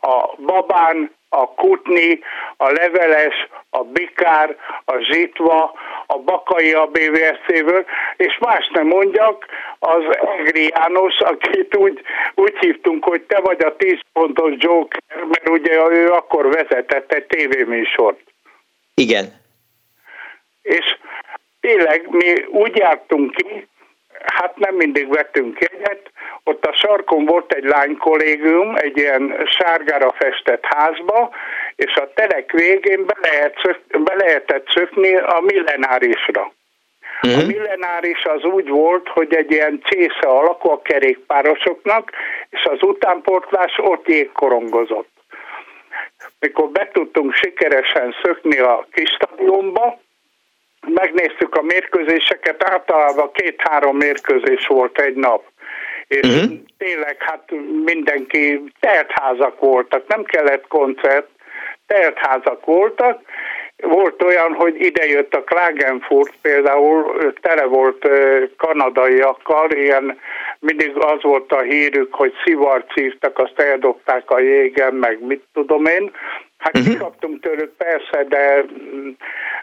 A Babán, a Kutni, a Leveles, a Bikár, a Zsitva, a Bakai a BVSC-ből, és más nem mondjak, az Egri János, akit úgy, úgy hívtunk, hogy te vagy a 10 pontos Joker, mert ugye ő akkor vezetett egy tévéműsort. Igen. És tényleg mi úgy jártunk ki, hát nem mindig vettünk jegyet, ott a sarkon volt egy lány kollégium, egy ilyen sárgára festett házba, és a telek végén be, lehet szöf, be lehetett szökni a millenárisra. Uh-huh. A mhm. millenáris az úgy volt, hogy egy ilyen csésze alakú a kerékpárosoknak, és az utánportlás ott jégkorongozott. Mikor be tudtunk sikeresen szökni a kis stadionba, megnéztük a mérkőzéseket, általában két-három mérkőzés volt egy nap. És uh-huh. tényleg hát mindenki teltházak voltak, nem kellett koncert, teltházak voltak. Volt olyan, hogy idejött a Klagenfurt például, tele volt kanadaiakkal, ilyen mindig az volt a hírük, hogy szivarcívtak, azt eldobták a jégen, meg mit tudom én. Hát uh-huh. kikaptunk tőlük persze, de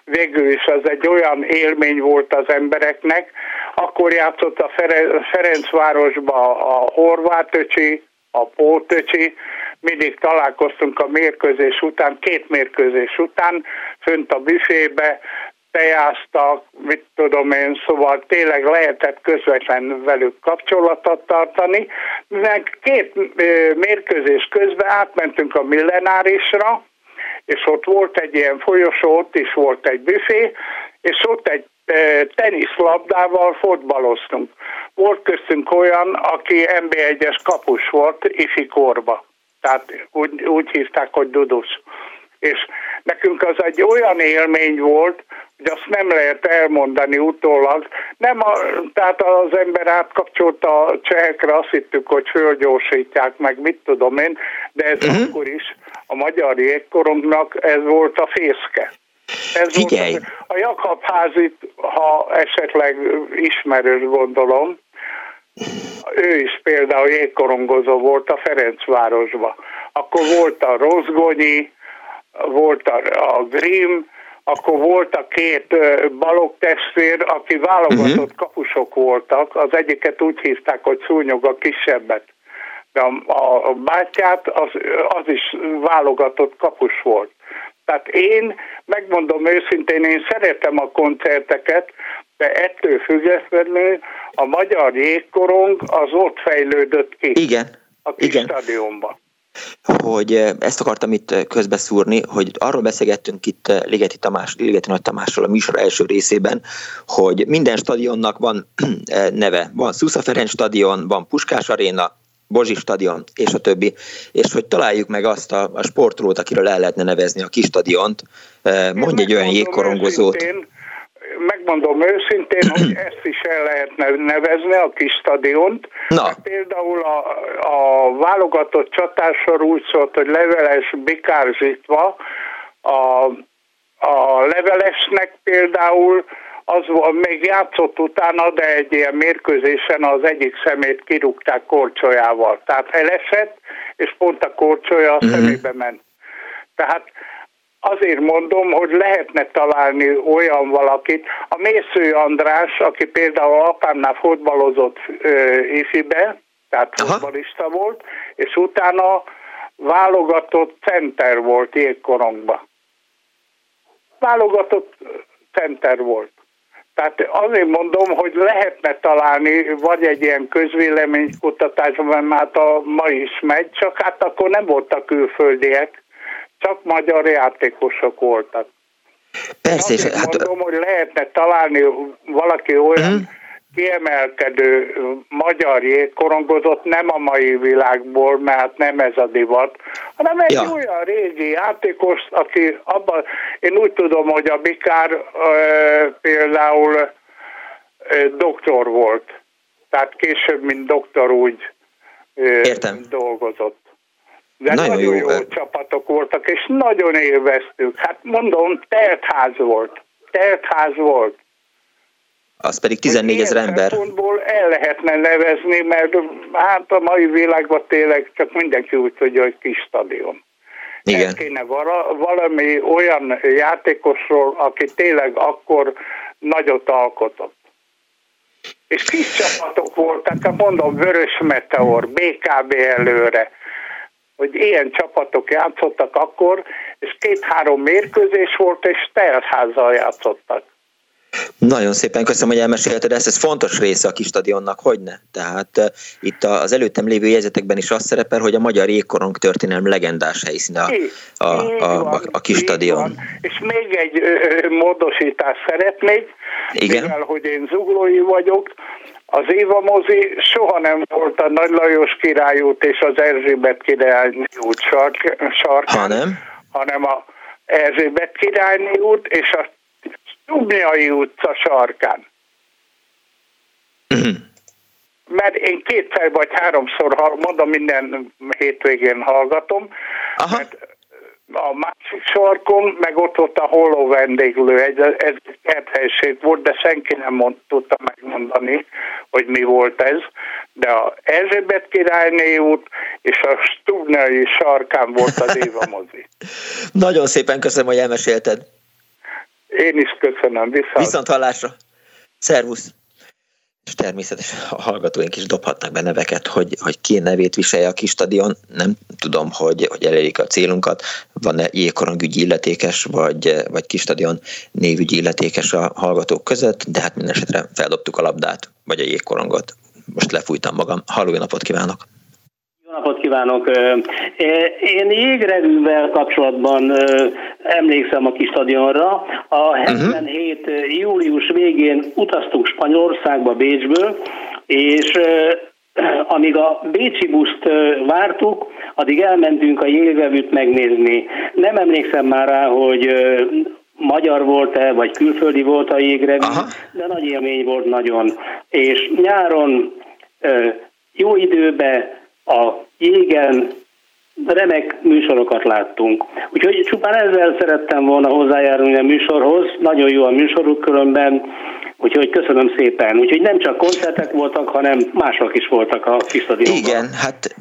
végül is az egy olyan élmény volt az embereknek. Akkor játszott a Ferencvárosba a horvát öcsi, a pótöcsi, mindig találkoztunk a mérkőzés után, két mérkőzés után, fönt a büfébe, tejáztak, mit tudom én, szóval tényleg lehetett közvetlen velük kapcsolatot tartani. Meg két mérkőzés közben átmentünk a millenárisra, és ott volt egy ilyen folyosó, ott is volt egy büfé, és ott egy teniszlabdával fotbaloztunk. Volt köztünk olyan, aki MB1-es kapus volt ifi korba. Tehát úgy, úgy hívták, hogy Dudus. És nekünk az egy olyan élmény volt, hogy azt nem lehet elmondani utólag. Nem a, tehát az ember átkapcsolta a csehekre, azt hittük, hogy fölgyorsítják meg, mit tudom én, de ez uh-huh. akkor is a magyar jégkorongnak ez volt a fészke. Ez Figyelj! Volt a, a Jakab házit, ha esetleg ismerős gondolom, ő is például jégkorongozó volt a Ferencvárosba. Akkor volt a Rozgonyi, volt a, a Grimm, akkor volt a két balok testvér, aki válogatott uh-huh. kapusok voltak, az egyiket úgy hívták, hogy szúnyog a kisebbet. De a, a, a bátyát az, az is válogatott kapus volt. Tehát én, megmondom őszintén, én szeretem a koncerteket, de ettől függetlenül a magyar jégkorong az ott fejlődött ki. Igen. A kis Igen. stadionban hogy eh, ezt akartam itt eh, közbeszúrni, hogy arról beszélgettünk itt eh, Ligeti, Tamás, Ligeti Nagy Tamásról a műsor első részében, hogy minden stadionnak van <clears throat> neve. Van Szusza Ferenc stadion, van Puskás Aréna, Bozsi stadion, és a többi, és hogy találjuk meg azt a, a sportolót, akiről el lehetne nevezni a kis stadiont, mondj egy olyan jégkorongozót. Őszintén, megmondom őszintén, hogy <clears throat> ezt is el lehetne nevezni, a kis stadiont. Na. Például a, a válogatott csatásor úgy szólt, hogy leveles bikárzsítva, a, a levelesnek például az még játszott utána, de egy ilyen mérkőzésen az egyik szemét kirúgták korcsolyával. Tehát elesett, és pont a korcsolya a uh-huh. szemébe ment. Tehát azért mondom, hogy lehetne találni olyan valakit. A Mésző András, aki például apámnál fotbalozott ifibe, tehát futbalista volt, és utána válogatott center volt jégkorongba. Válogatott center volt. Tehát azért mondom, hogy lehetne találni vagy egy ilyen közvéleménykutatásban, mert hát a ma is megy, csak hát akkor nem voltak külföldiek, csak magyar játékosok voltak. Persze, és hát... mondom, hogy lehetne találni valaki olyan uh-huh. kiemelkedő magyar jégkorongozott, nem a mai világból, mert nem ez a divat, hanem egy ja. olyan régi játékos, aki abban, én úgy tudom, hogy a Bikár e, például e, doktor volt. Tehát később, mint doktor úgy e, Értem. dolgozott. De nagyon, nagyon jó, jó csapatok voltak, és nagyon élveztük. Hát mondom, teltház volt. Teltház volt. Az pedig 14 ezer ember. el lehetne nevezni, mert hát a mai világban tényleg csak mindenki úgy tudja, hogy kis stadion. Igen. kéne valami olyan játékosról, aki tényleg akkor nagyot alkotott. És kis csapatok voltak, tehát mondom, Vörös Meteor, BKB előre, hogy ilyen csapatok játszottak akkor, és két-három mérkőzés volt, és teltházzal játszottak. Nagyon szépen köszönöm, hogy elmesélted ezt, ez fontos része a kis stadionnak, hogy ne? Tehát uh, itt az előttem lévő jegyzetekben is az szerepel, hogy a magyar jégkorong történelem legendás helyszíne a, a, a, a, a kis stadion. És még egy ö, módosítást szeretnék, Igen? mivel hogy én zuglói vagyok, az Éva mozi soha nem volt a Nagy Lajos királyút és az Erzsébet királyné út sark, sarkán, hanem? hanem a Erzsébet királyné út és a Dubnyai utca sarkán. Mhm. Mert én kétszer vagy háromszor, mondom, minden hétvégén hallgatom, Aha. mert a másik sarkon, meg ott volt a holó vendéglő, egy, ez kerthelyiség volt, de senki nem mond, tudta megmondani, hogy mi volt ez. De a Erzsébet királyné út és a Stubnai sarkán volt az Éva mozi. <laughs> Nagyon szépen köszönöm, hogy elmesélted. Én is köszönöm. Viszont, Viszont hallásra. Szervusz. És természetesen a hallgatóink is dobhatnak be neveket, hogy, hogy ki nevét viselje a kis stadion. Nem tudom, hogy, hogy elérjük a célunkat. Van-e jégkorongügyi illetékes, vagy, vagy kis stadion névügyi illetékes a hallgatók között, de hát minden esetre feldobtuk a labdát, vagy a jégkorongot. Most lefújtam magam. Halló, napot kívánok! Napot kívánok! Én jégrevűvel kapcsolatban emlékszem a kis stadionra. A 77 uh-huh. július végén utaztunk Spanyolországba, Bécsből, és amíg a Bécsi buszt vártuk, addig elmentünk a jégrevűt megnézni. Nem emlékszem már rá, hogy magyar volt-e, vagy külföldi volt a jégrevű, Aha. de nagy élmény volt nagyon. És nyáron jó időben a jégen remek műsorokat láttunk. Úgyhogy csupán ezzel szerettem volna hozzájárulni a műsorhoz. Nagyon jó a műsoruk különben, úgyhogy köszönöm szépen. Úgyhogy nem csak koncertek voltak, hanem mások is voltak a kis Igen, hát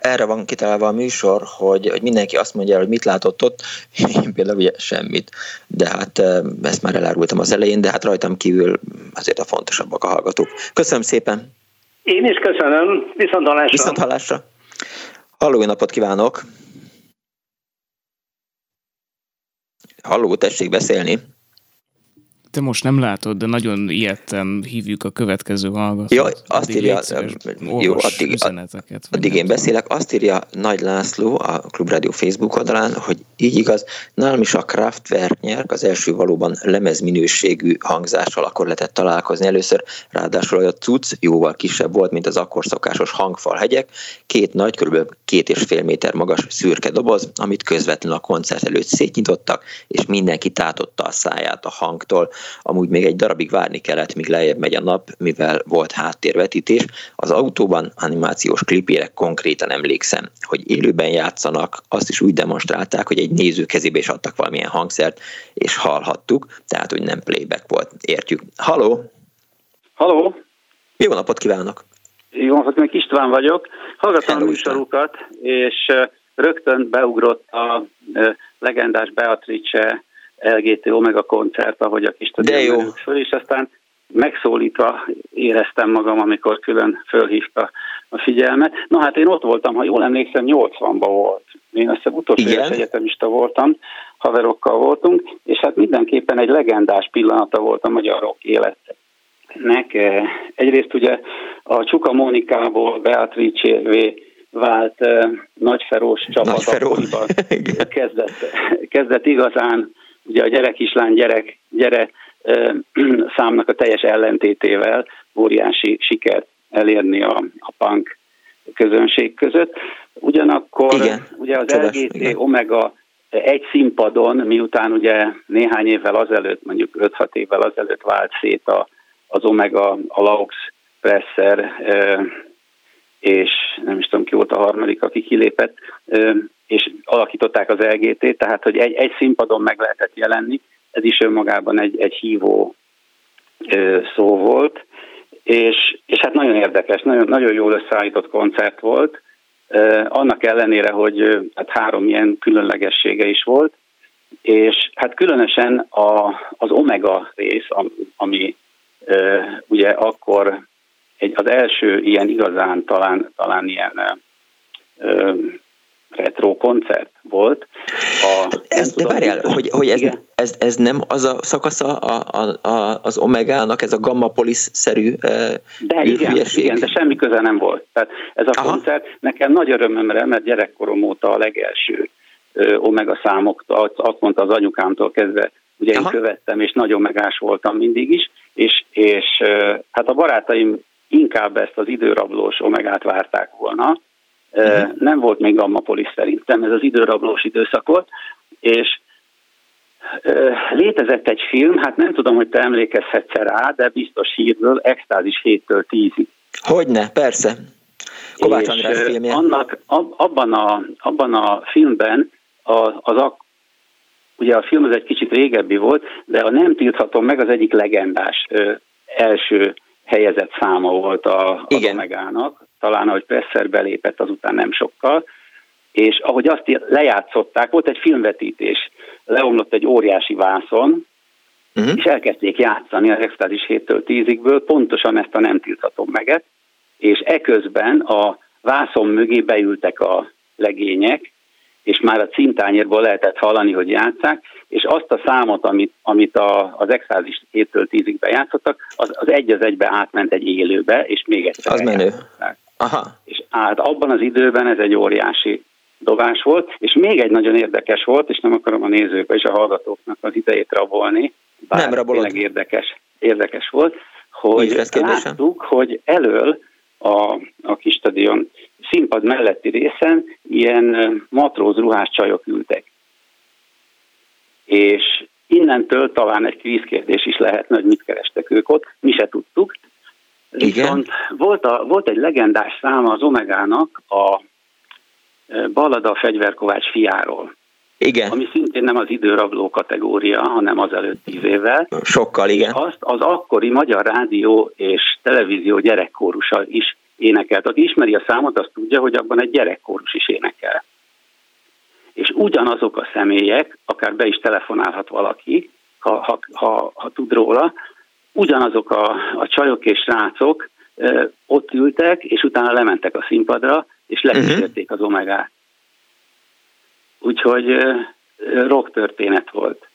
erre van kitalálva a műsor, hogy, hogy mindenki azt mondja, hogy mit látott ott, <laughs> én például ugye semmit, de hát ezt már elárultam az elején, de hát rajtam kívül azért a fontosabbak a hallgatók. Köszönöm szépen! Én is köszönöm, viszont hallásra! Viszont hallásra! Halló, napot kívánok! Halló, tessék beszélni! Te most nem látod, de nagyon ilyetten hívjuk a következő hallgatót. Jó, azt írja, jó, addig, üzeneteket, addig én beszélek. Azt írja Nagy László a Klubrádió Facebook oldalán, hogy így igaz, nálam is a Kraftwerk nyerk, az első valóban lemezminőségű hangzással akkor lehetett találkozni először, ráadásul a cucc jóval kisebb volt, mint az akkor szokásos hangfal hegyek, két nagy, kb. két és fél méter magas szürke doboz, amit közvetlenül a koncert előtt szétnyitottak, és mindenki tátotta a száját a hangtól. Amúgy még egy darabig várni kellett, míg lejjebb megy a nap, mivel volt háttérvetítés. Az autóban animációs klipére konkrétan emlékszem, hogy élőben játszanak, azt is úgy demonstrálták, hogy egy néző kezébe is adtak valamilyen hangszert, és hallhattuk, tehát hogy nem playback volt, értjük. Haló! Haló! Jó napot kívánok! Jó napot, meg István vagyok. Hallgattam a műsorukat, és rögtön beugrott a legendás Beatrice LGT Omega koncert, ahogy a kis De jó. föl, és aztán megszólítva éreztem magam, amikor külön fölhívta a figyelmet. Na hát én ott voltam, ha jól emlékszem, 80-ban volt. Én azt hiszem utolsó éves egyetemista voltam, haverokkal voltunk, és hát mindenképpen egy legendás pillanata volt a magyar rock életnek. Egyrészt ugye a Csuka Mónikából Beatrice vált uh, nagyferós csapat <laughs> kezdett, kezdett igazán ugye a gyerek islány gyerek, gyere <clears throat> számnak a teljes ellentétével óriási sikert elérni a, a punk közönség között. Ugyanakkor igen, ugye az Csodás, LGT igen. Omega egy színpadon, miután ugye néhány évvel azelőtt, mondjuk 5-6 évvel azelőtt vált szét a, az Omega, a Laux Presser és nem is tudom ki volt a harmadik, aki kilépett, és alakították az LGT, tehát hogy egy, egy színpadon meg lehetett jelenni, ez is önmagában egy, egy hívó szó volt, és, és hát nagyon érdekes, nagyon, nagyon jól összeállított koncert volt, annak ellenére, hogy hát három ilyen különlegessége is volt, és hát különösen a, az Omega rész, ami ugye akkor egy, az első ilyen igazán talán, talán ilyen retro koncert volt. A, ez, de várjál, hogy, hogy ez, ez, ez nem az a szakasza a, a, a, az Omegának, ez a Gamma Police-szerű De igen, igen, de semmi köze nem volt. Tehát ez a Aha. koncert nekem nagy örömömre, mert gyerekkorom óta a legelső Omega számok, azt mondta az anyukámtól kezdve, ugye Aha. én követtem, és nagyon megás voltam mindig is, és, és hát a barátaim inkább ezt az időrablós Omegát várták volna, Uh-huh. Nem volt még Gamma Police szerintem, ez az időrablós időszak volt, és létezett egy film, hát nem tudom, hogy te emlékezhetsz rá, de biztos hírből, Extázis 7-től 10-ig. Hogyne, persze. Kovács András filmje. Annak, abban, a, abban a filmben az, az ugye a film az egy kicsit régebbi volt, de a Nem tilthatom meg az egyik legendás ö, első helyezett száma volt a, Igen. Omegának, talán ahogy Presser belépett azután nem sokkal, és ahogy azt lejátszották, volt egy filmvetítés, leomlott egy óriási vászon, uh-huh. és elkezdték játszani az Extázis 7-től 10-ből pontosan ezt a nem tilthatom meget, és eközben a vászon mögé beültek a legények, és már a cintányérból lehetett hallani, hogy játszák, és azt a számot, amit, amit a, az extázis 7-től 10-ig bejátszottak, az, az egy az egybe átment egy élőbe, és még egyszer Az menő. Aha. És hát abban az időben ez egy óriási dobás volt, és még egy nagyon érdekes volt, és nem akarom a nézők és a hallgatóknak az idejét rabolni, bár nem rabolod. érdekes, érdekes volt, hogy láttuk, hogy elől a, a kis stadion színpad melletti részen ilyen matróz ruhás csajok ültek. És innentől talán egy kvízkérdés is lehetne, hogy mit kerestek ők ott, mi se tudtuk. Igen. Viszont volt, a, volt egy legendás száma az Omegának a Ballada a fegyverkovács fiáról. Igen. Ami szintén nem az időrabló kategória, hanem az előtt tíz évvel. Sokkal, igen. Azt az akkori magyar rádió és televízió gyerekkórusa is énekelt. Aki ismeri a számot, azt tudja, hogy abban egy gyerekkórus is énekel. És ugyanazok a személyek, akár be is telefonálhat valaki, ha, ha, ha, ha tud róla, ugyanazok a, a csajok és srácok e, ott ültek, és utána lementek a színpadra, és lekísérték az omegát. Úgyhogy e, rock történet volt.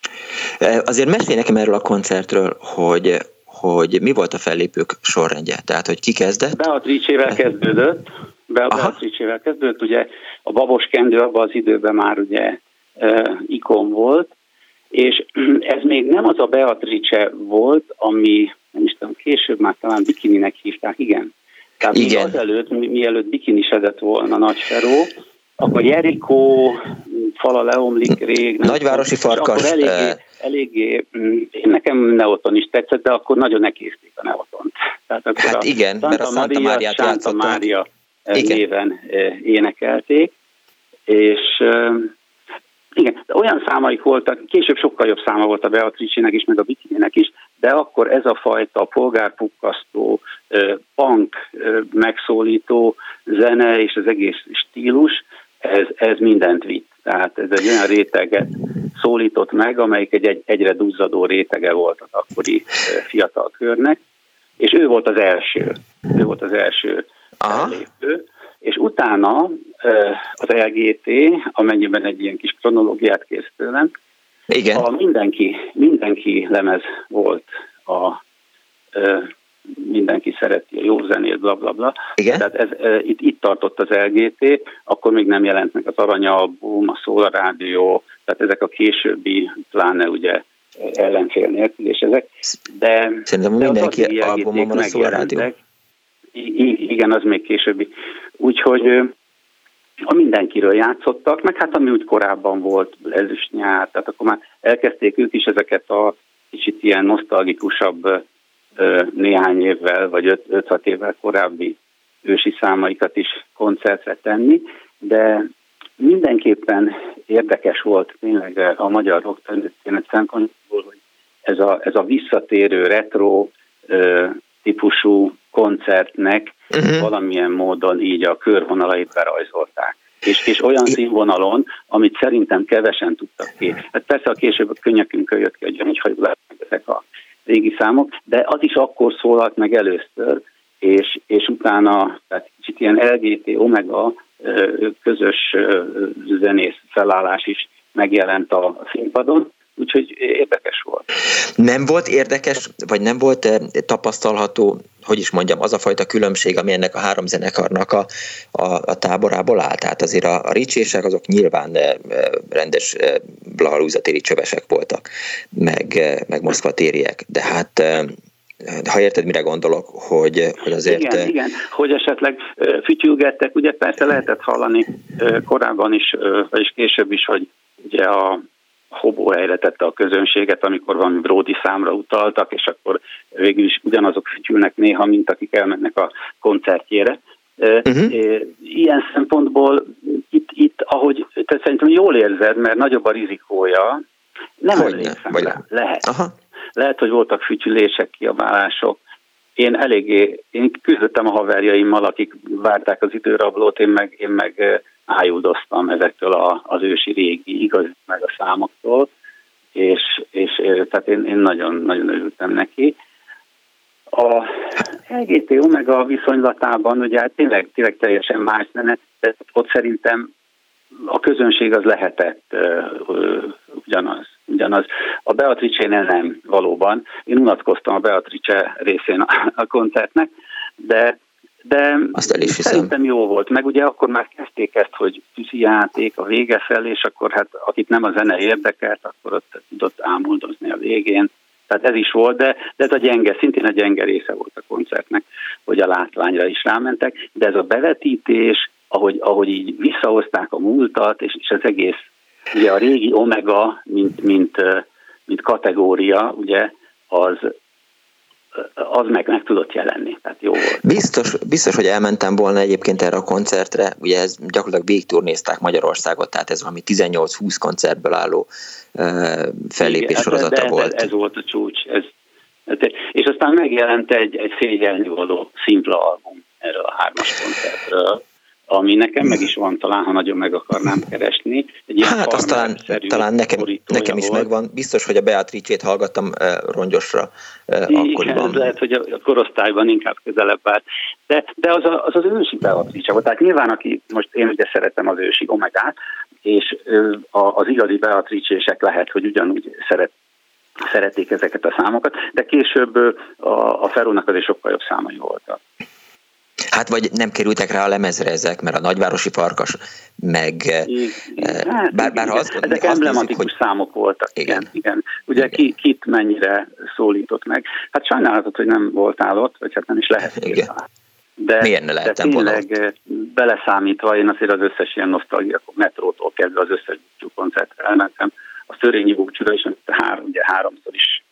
Azért mesélj nekem erről a koncertről, hogy hogy mi volt a fellépők sorrendje, tehát hogy ki kezdett? Beatrice-vel kezdődött, Beatrice-vel kezdődött, ugye a babos kendő abban az időben már ugye uh, ikon volt, és <clears throat> ez még nem az a Beatrice volt, ami nem is tudom, később már talán bikininek hívták, igen. Tehát igen. azelőtt, mielőtt bikinisedett volna Nagy Feró, akkor Jerikó, fala leomlik rég. Nagyvárosi farkas. Akkor eléggé, eléggé, mm, én nekem Neoton is tetszett, de akkor nagyon nekészték a Neotont. Tehát akkor hát a igen, Santa mert a Santa Máriát Santa Mária igen. néven eh, énekelték, és eh, igen, de olyan számaik voltak, később sokkal jobb száma volt a Beatrice-nek is, meg a Bikininek is, de akkor ez a fajta polgárpukkasztó, eh, punk megszólító zene és az egész stílus, ez, ez mindent vitt. Tehát ez egy olyan réteget szólított meg, amelyik egy, egy egyre duzzadó rétege volt az akkori fiatal körnek, és ő volt az első. Ő volt az első lépő. És utána az LGT, amennyiben egy ilyen kis kronológiát kész tőlem, Igen. A mindenki, mindenki lemez volt a mindenki szereti a jó zenét, bla bla bla. Igen? Tehát ez, e, itt, itt tartott az LGT, akkor még nem jelent meg az Aranyalbum, a Szóla Rádió, tehát ezek a későbbi, pláne ugye ellenfél nélkül, és ezek. De, Szerintem de mindenki albumon van a Szóla Rádió. Igen, az még későbbi. Úgyhogy a mindenkiről játszottak, meg hát ami úgy korábban volt, ezüst nyár, tehát akkor már elkezdték ők is ezeket a kicsit ilyen nosztalgikusabb néhány évvel, vagy 5-6 évvel korábbi ősi számaikat is koncertre tenni, de mindenképpen érdekes volt tényleg a magyar rocktörténet szempontjából, hogy ez a, ez a visszatérő retro ö, típusú koncertnek uh-huh. valamilyen módon így a körvonalait berajzolták. És, és olyan színvonalon, amit szerintem kevesen tudtak ki. Hát persze a később a könnyekünkön jött ki, hogy hogy ezek a régi számok, de az is akkor szólalt meg először, és, és utána, tehát kicsit ilyen LGT, Omega közös zenész felállás is megjelent a színpadon, úgyhogy érdekes volt. Nem volt érdekes, vagy nem volt tapasztalható, hogy is mondjam, az a fajta különbség, ami ennek a három zenekarnak a, a, a táborából áll? Tehát azért a, a ricsések azok nyilván rendes blahalúzatéri csövesek voltak, meg, meg moszkvatériek, de hát ha érted, mire gondolok, hogy, hogy azért... Igen, igen, hogy esetleg fütyülgettek, ugye persze lehetett hallani korábban is, vagyis később is, hogy ugye a hobó helyre tette a közönséget, amikor valami Brody számra utaltak, és akkor végül is ugyanazok fütyülnek néha, mint akik elmennek a koncertjére. Uh-huh. Ilyen szempontból itt, itt ahogy, te szerintem jól érzed, mert nagyobb a rizikója, nem hogy emlékszem ne, rá. Lehet. Aha. Lehet, hogy voltak fütyülések, kiabálások. Én eléggé, én küzdöttem a haverjaimmal, akik várták az időrablót, én meg, én meg ájuldoztam ezektől a, az ősi régi igaz meg a számoktól, és, és tehát én, én nagyon, nagyon örültem neki. A LGT Omega viszonylatában ugye hát tényleg, tényleg teljesen más lenne, de ott szerintem a közönség az lehetett uh, ugyanaz ugyanaz. A beatrice nem valóban. Én unatkoztam a Beatrice részén a, a koncertnek, de de Azt el is szerintem jó volt. Meg ugye akkor már kezdték ezt, hogy tűzi játék a vége felé, és akkor hát akit nem a zene érdekelt, akkor ott tudott ámuldozni a végén. Tehát ez is volt, de, de ez a gyenge, szintén a gyenge része volt a koncertnek, hogy a látványra is rámentek, de ez a bevetítés, ahogy, ahogy így visszahozták a múltat, és, és az egész Ugye a régi omega, mint, mint, mint kategória, ugye, az, az meg meg tudott jelenni, tehát jó volt. Biztos, biztos, hogy elmentem volna egyébként erre a koncertre, ugye ez gyakorlatilag végigturnézták Magyarországot, tehát ez valami 18-20 koncertből álló fellépés hát sorozata de, volt. Ez, ez volt a csúcs, ez, és aztán megjelent egy, egy szégyelni való szimpla album erről a hármas koncertről, ami nekem meg is van, talán ha nagyon meg akarnám keresni. Egy ilyen hát azt talán, talán nekem, nekem is volt. megvan. Biztos, hogy a Beatrice-t hallgattam uh, rongyosra uh, akkoriban. lehet, hogy a korosztályban inkább közelebb állt. De, de az, a, az az ősi Beatrice volt. Tehát nyilván, aki most én ugye szeretem az ősi omegát, és uh, az igazi Beatrice-sek lehet, hogy ugyanúgy szeret, szerették ezeket a számokat, de később a, a Ferónak azért sokkal jobb számai voltak. Hát vagy nem kerültek rá a lemezre ezek, mert a nagyvárosi farkas, meg... Igen. Hát, bár, bár azt, ezek azt emblematikus nézzük, hogy... számok voltak. Igen. igen. igen. Ugye igen. Ki, kit mennyire szólított meg. Hát sajnálatot, hogy nem voltál ott, vagy hát nem is lehet. Igen. De, Miért ne de tényleg volna? beleszámítva én azért az összes ilyen nosztalgia, metrótól kezdve az összes koncertre elmentem. A Szörényi búcsúra is, három, ugye háromszor is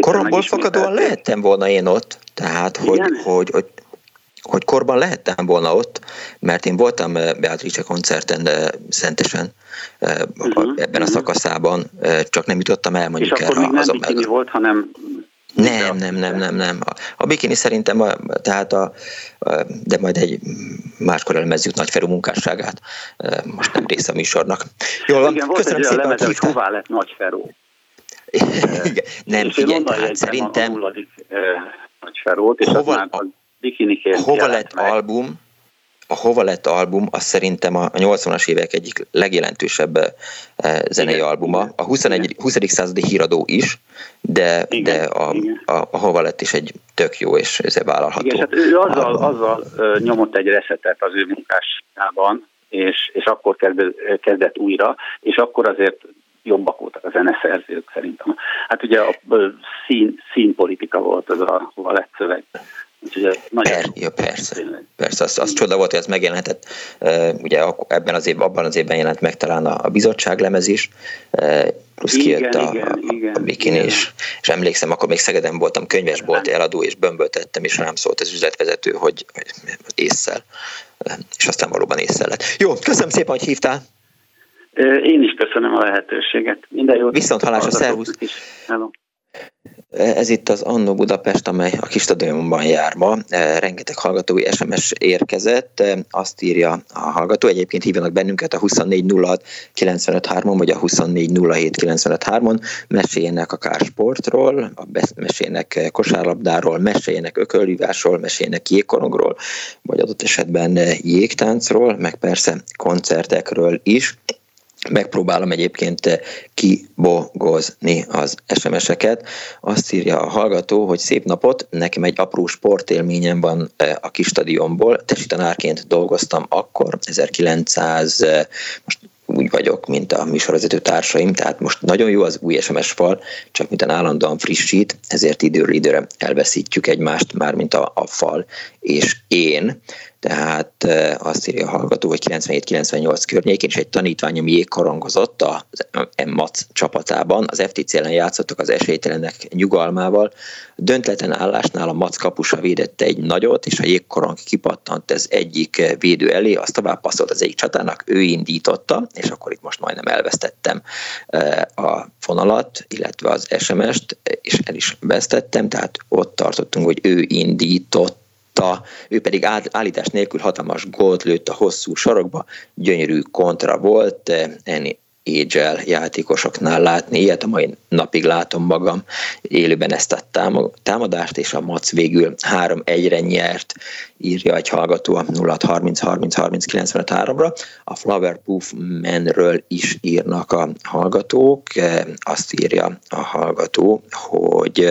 Koromból fakadóan lehettem volna én ott, tehát hogy, hogy, hogy, hogy korban lehettem volna ott, mert én voltam eh, Beatrice koncerten eh, Szentesen uh-huh. ebben a szakaszában, csak nem jutottam el mondjuk És akkor még nem bikini meg... volt, hanem nem, nem, nem, nem, nem. A, bikini szerintem, a, tehát a, a, de majd egy máskor elemezzük Nagyferú munkásságát. Most nem része a műsornak. Jól van, Igen, köszönöm volt szépen, hogy hová lett Nagyferú. <laughs> Igen, nem, figyelj, tehát szerintem... A nulladik Nagyferót, és hova, már a Hova lett meg. album, a Hova lett album, az szerintem a 80-as évek egyik legjelentősebb eh, zenei igen, albuma. A 21. 20. századi híradó is, de, igen, de a, a, a Hova lett is egy tök jó és ez vállalható. Igen, hát ő azzal, azzal nyomott egy reszetet az ő munkásában, és, és akkor kezdett, kezdett újra, és akkor azért jobbak voltak a zeneszerzők szerintem. Hát ugye a szín, színpolitika volt az a hova lett szöveg. Nagy per, ja, persze, persze, az, az csoda volt, hogy ez megjelentett, ugye ebben az évben, abban az évben jelent meg talán a, a bizottság lemez is, plusz igen, kijött a, igen, a, igen, a Bikin, igen. És, és emlékszem, akkor még Szegeden voltam könyvesbolt eladó, és bömböltettem, és rám szólt az üzletvezető, hogy, észszel, és aztán valóban észszel lett. Jó, köszönöm szépen, hogy hívtál. Én is köszönöm a lehetőséget. Minden jót. Viszont hallásra, szervusz. Hello. Ez itt az Annó Budapest, amely a kis stadionban jár ma. E, rengeteg hallgatói SMS érkezett. E, azt írja a hallgató, egyébként hívjanak bennünket a 2406 953-on, vagy a 2407 953-on. Meséljenek akár sportról, meséljenek kosárlabdáról, meséljenek ökölvívásról, meséljenek jégkorongról, vagy adott esetben jégtáncról, meg persze koncertekről is Megpróbálom egyébként eh, kibogozni az SMS-eket. Azt írja a hallgató, hogy szép napot, nekem egy apró sportélményem van eh, a kis stadionból. Tesitanárként dolgoztam akkor, 1900, eh, most úgy vagyok, mint a műsorvezető társaim, tehát most nagyon jó az új SMS fal, csak mint állandóan frissít, ezért időről időre elveszítjük egymást, már mint a, a fal és én tehát azt írja a hallgató, hogy 97-98 környékén is egy tanítványom jégkorongozott az MAC csapatában, az FTC ellen játszottak az esélytelenek nyugalmával, döntetlen állásnál a MAC kapusa védette egy nagyot, és a jégkorong kipattant ez egyik védő elé, azt tovább passzolt az egyik csatának, ő indította, és akkor itt most majdnem elvesztettem a fonalat, illetve az SMS-t, és el is vesztettem, tehát ott tartottunk, hogy ő indított lőtta, ő pedig állítás nélkül hatalmas gólt lőtt a hosszú sarokba, gyönyörű kontra volt, enni Age játékosoknál látni. Ilyet a mai napig látom magam élőben ezt a támadást, és a Mac végül 3-1-re nyert, írja egy hallgató a 0 30 30 30 95 ra A Flower Poof Manről is írnak a hallgatók. Azt írja a hallgató, hogy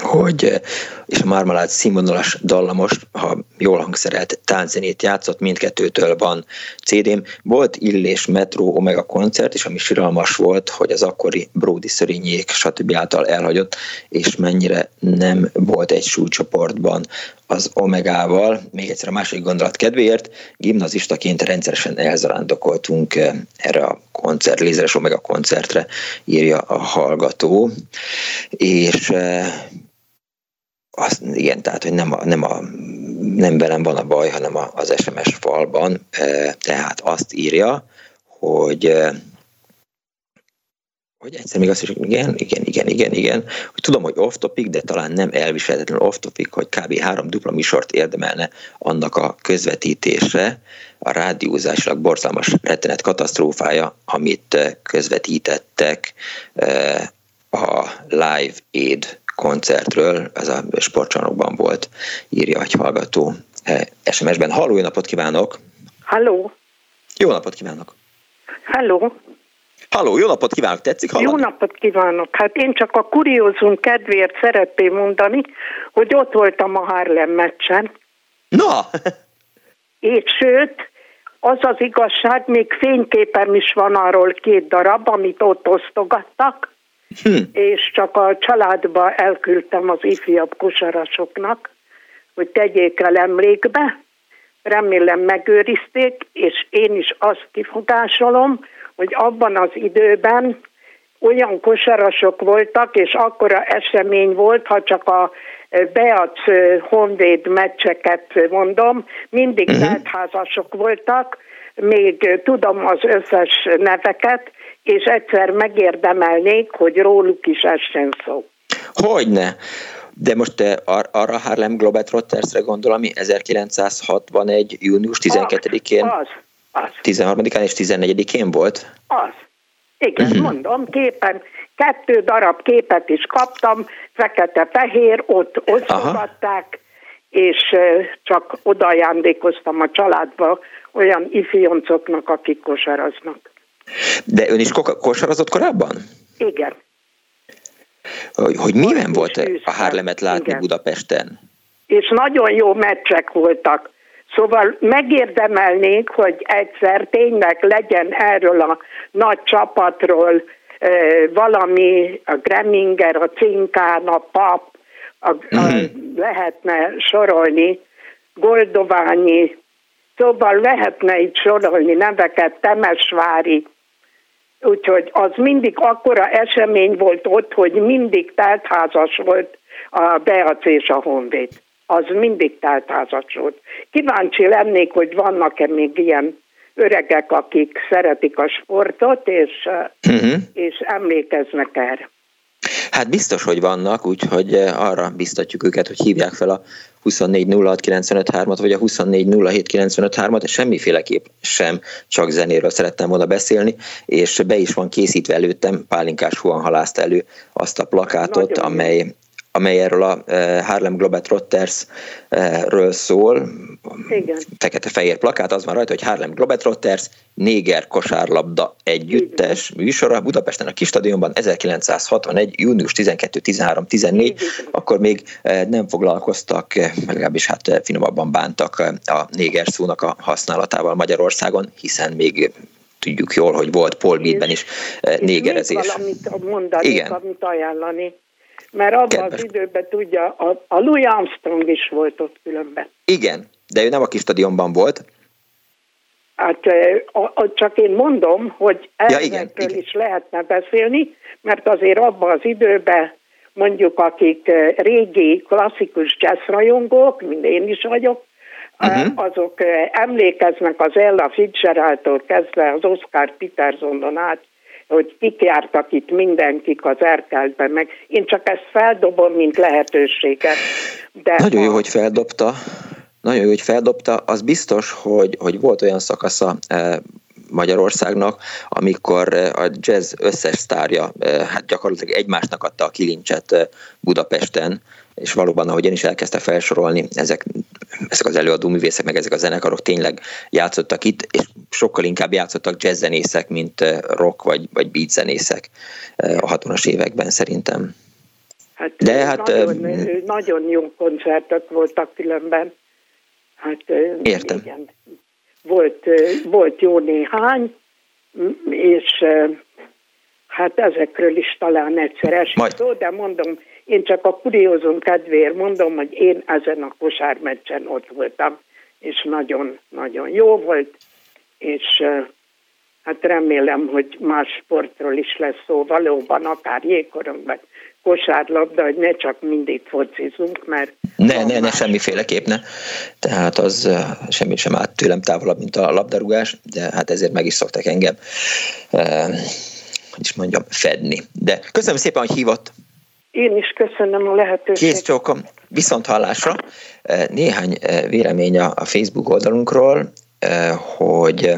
hogy, eh, és a Marmalade színvonalas dallamos, ha jól hangszerelt tánczenét játszott, mindkettőtől van CD-m. Volt Illés Metro Omega koncert, és ami siralmas volt, hogy az akkori Brody Szörényék, stb. által elhagyott, és mennyire nem volt egy súlycsoportban az Omegával. Még egyszer a második gondolat kedvéért, gimnazistaként rendszeresen elzarándokoltunk eh, erre a koncert, Lézeres Omega koncertre, írja a hallgató. És eh, azt, igen, tehát, hogy nem, a, nem, a, nem velem van a baj, hanem az SMS falban, tehát azt írja, hogy hogy egyszer még azt is, igen, igen, igen, igen, igen, hogy tudom, hogy off-topic, de talán nem elviselhetetlen off-topic, hogy kb. három dupla műsort érdemelne annak a közvetítése, a rádiózásilag borzalmas rettenet katasztrófája, amit közvetítettek a Live Aid koncertről, ez a sportcsarnokban volt, írja egy hallgató SMS-ben. Halló, jó napot kívánok! Halló! Jó napot kívánok! Halló! Halló, jó napot kívánok, tetszik hallani? Jó napot kívánok! Hát én csak a kuriózum kedvéért szeretném mondani, hogy ott voltam a Harlem meccsen. Na! És sőt, az az igazság, még fényképem is van arról két darab, amit ott osztogattak, hm. és csak a családba elküldtem az ifjabb kosarasoknak, hogy tegyék el emlékbe, remélem megőrizték, és én is azt kifogásolom, hogy abban az időben olyan kosarasok voltak, és akkora esemény volt, ha csak a Beac Honvéd meccseket mondom, mindig uh-huh. voltak, még tudom az összes neveket, és egyszer megérdemelnék, hogy róluk is essen szó. Hogyne. De most te ar- arra Harlem Globetrottersre gondol, ami 1961. június 12-én, az, az. 13-án és 14-én volt? Az. Igen, uh-huh. mondom, képen, kettő darab képet is kaptam, fekete-fehér, ott osztogatták, és csak odaajándékoztam a családba olyan ifjoncoknak, akik kosaraznak. De ön is kosarazott korábban? Igen. Hogy, hogy milyen volt a Harlemet látni Igen. Budapesten? És nagyon jó meccsek voltak. Szóval megérdemelnénk, hogy egyszer tényleg legyen erről a nagy csapatról valami, a Greminger, a Cinkán, a Pap, a, a, uh-huh. lehetne sorolni, Goldoványi, szóval lehetne itt sorolni neveket, Temesvári, úgyhogy az mindig akkora esemény volt ott, hogy mindig teltházas volt a Beac és a Honvéd. Az mindig teltházas volt. Kíváncsi lennék, hogy vannak-e még ilyen öregek, akik szeretik a sportot, és, uh-huh. és emlékeznek erre. Hát biztos, hogy vannak, úgyhogy arra biztatjuk őket, hogy hívják fel a 2406953-at, vagy a 2407953-at, semmiféleképp sem csak zenéről szerettem volna beszélni, és be is van készítve előttem, Pálinkás Huan halászt elő azt a plakátot, Nagyon amely amely erről a eh, Harlem Globetrotters-ről szól. Fekete-fehér plakát, az van rajta, hogy Harlem Globetrotters, néger kosárlabda együttes műsora Budapesten a Kistadionban 1961. június 12, 13, 14, akkor még eh, nem foglalkoztak, eh, legalábbis hát finomabban bántak a néger szónak a használatával Magyarországon, hiszen még tudjuk jól, hogy volt Paul Beatben is négerezés. valamit mondani, Igen. amit ajánlani mert abban Kedves. az időben tudja, a, a Louis Armstrong is volt ott különben. Igen, de ő nem a kis stadionban volt. Hát a, a, csak én mondom, hogy ja, igen, igen. is lehetne beszélni, mert azért abban az időben mondjuk akik régi klasszikus jazzrajongók, mint én is vagyok, uh-huh. azok emlékeznek az Ella Fitzgeraldtól kezdve az Oscar Petersonon át hogy kik jártak itt mindenkik az Erkeltben, meg én csak ezt feldobom, mint lehetőséget. De Nagyon a... jó, hogy feldobta. Nagyon jó, hogy feldobta. Az biztos, hogy, hogy volt olyan szakasza eh, Magyarországnak, amikor eh, a jazz összes sztárja eh, hát gyakorlatilag egymásnak adta a kilincset Budapesten, és valóban, ahogy én is elkezdte felsorolni, ezek, ezek az előadó művészek, meg ezek a zenekarok tényleg játszottak itt, és sokkal inkább játszottak jazzzenészek, mint rock vagy, vagy beat zenészek a 60-as években szerintem. Hát, De hát nagyon, nagyon jó koncertek voltak különben. Hát, Értem. Igen volt, volt jó néhány, és hát ezekről is talán egyszer esik szó, de mondom, én csak a kuriózum kedvéért mondom, hogy én ezen a kosármeccsen ott voltam, és nagyon-nagyon jó volt, és hát remélem, hogy más sportról is lesz szó, valóban akár jégkorongban, kosárlabda, hogy ne csak mindig focizunk, mert... Ne, ne, ne, semmiféleképp ne. Tehát az semmi sem állt tőlem távolabb, mint a labdarúgás, de hát ezért meg is szoktak engem, eh, hogy is mondjam, fedni. De köszönöm szépen, hogy hívott. Én is köszönöm a lehetőséget. Kész csókom, viszont hallásra. Néhány vélemény a Facebook oldalunkról, hogy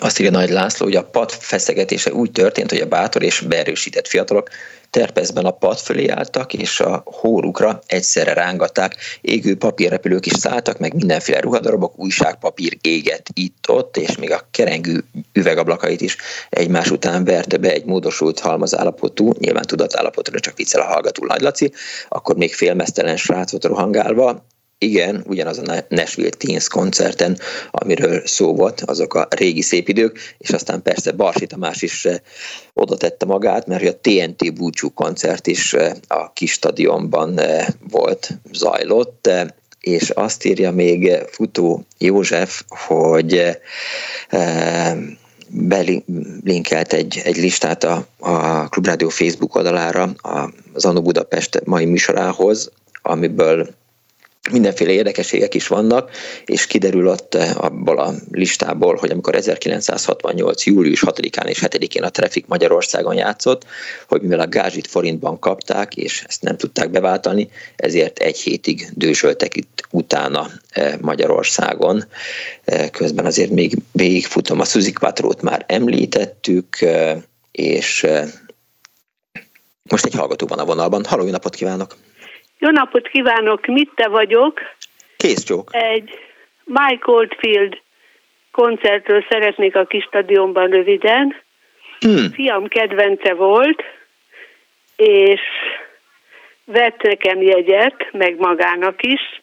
azt írja Nagy László, hogy a pad feszegetése úgy történt, hogy a bátor és beerősített fiatalok terpezben a pad fölé álltak, és a hórukra egyszerre rángatták. Égő papírrepülők is szálltak, meg mindenféle ruhadarabok, újságpapír égett itt-ott, és még a kerengű üvegablakait is egymás után verte be egy módosult halmazállapotú, nyilván tudatállapotú, csak viccel a hallgató Nagy Laci, akkor még félmeztelen srácot rohangálva, igen, ugyanaz a Nashville Teens koncerten, amiről szó volt, azok a régi szép idők, és aztán persze Barsi Tamás is eh, oda tette magát, mert a TNT búcsú koncert is eh, a kis stadionban eh, volt, zajlott, és azt írja még Futó József, hogy belinkelt egy, egy listát a, a Klubrádió Facebook oldalára az Anno Budapest mai műsorához, amiből mindenféle érdekességek is vannak, és kiderül ott eh, abból a listából, hogy amikor 1968. július 6-án és 7-én a Traffic Magyarországon játszott, hogy mivel a gázsit forintban kapták, és ezt nem tudták beváltani, ezért egy hétig dősöltek itt utána eh, Magyarországon. Eh, közben azért még végigfutom a Suzy Quattro-t már említettük, és most egy hallgató van a vonalban. Halló, napot kívánok! Jó napot kívánok, mit te vagyok? Kész csók. Egy Mike Oldfield koncertről szeretnék a kis stadionban röviden. Hmm. Fiam kedvence volt, és vett nekem jegyet, meg magának is.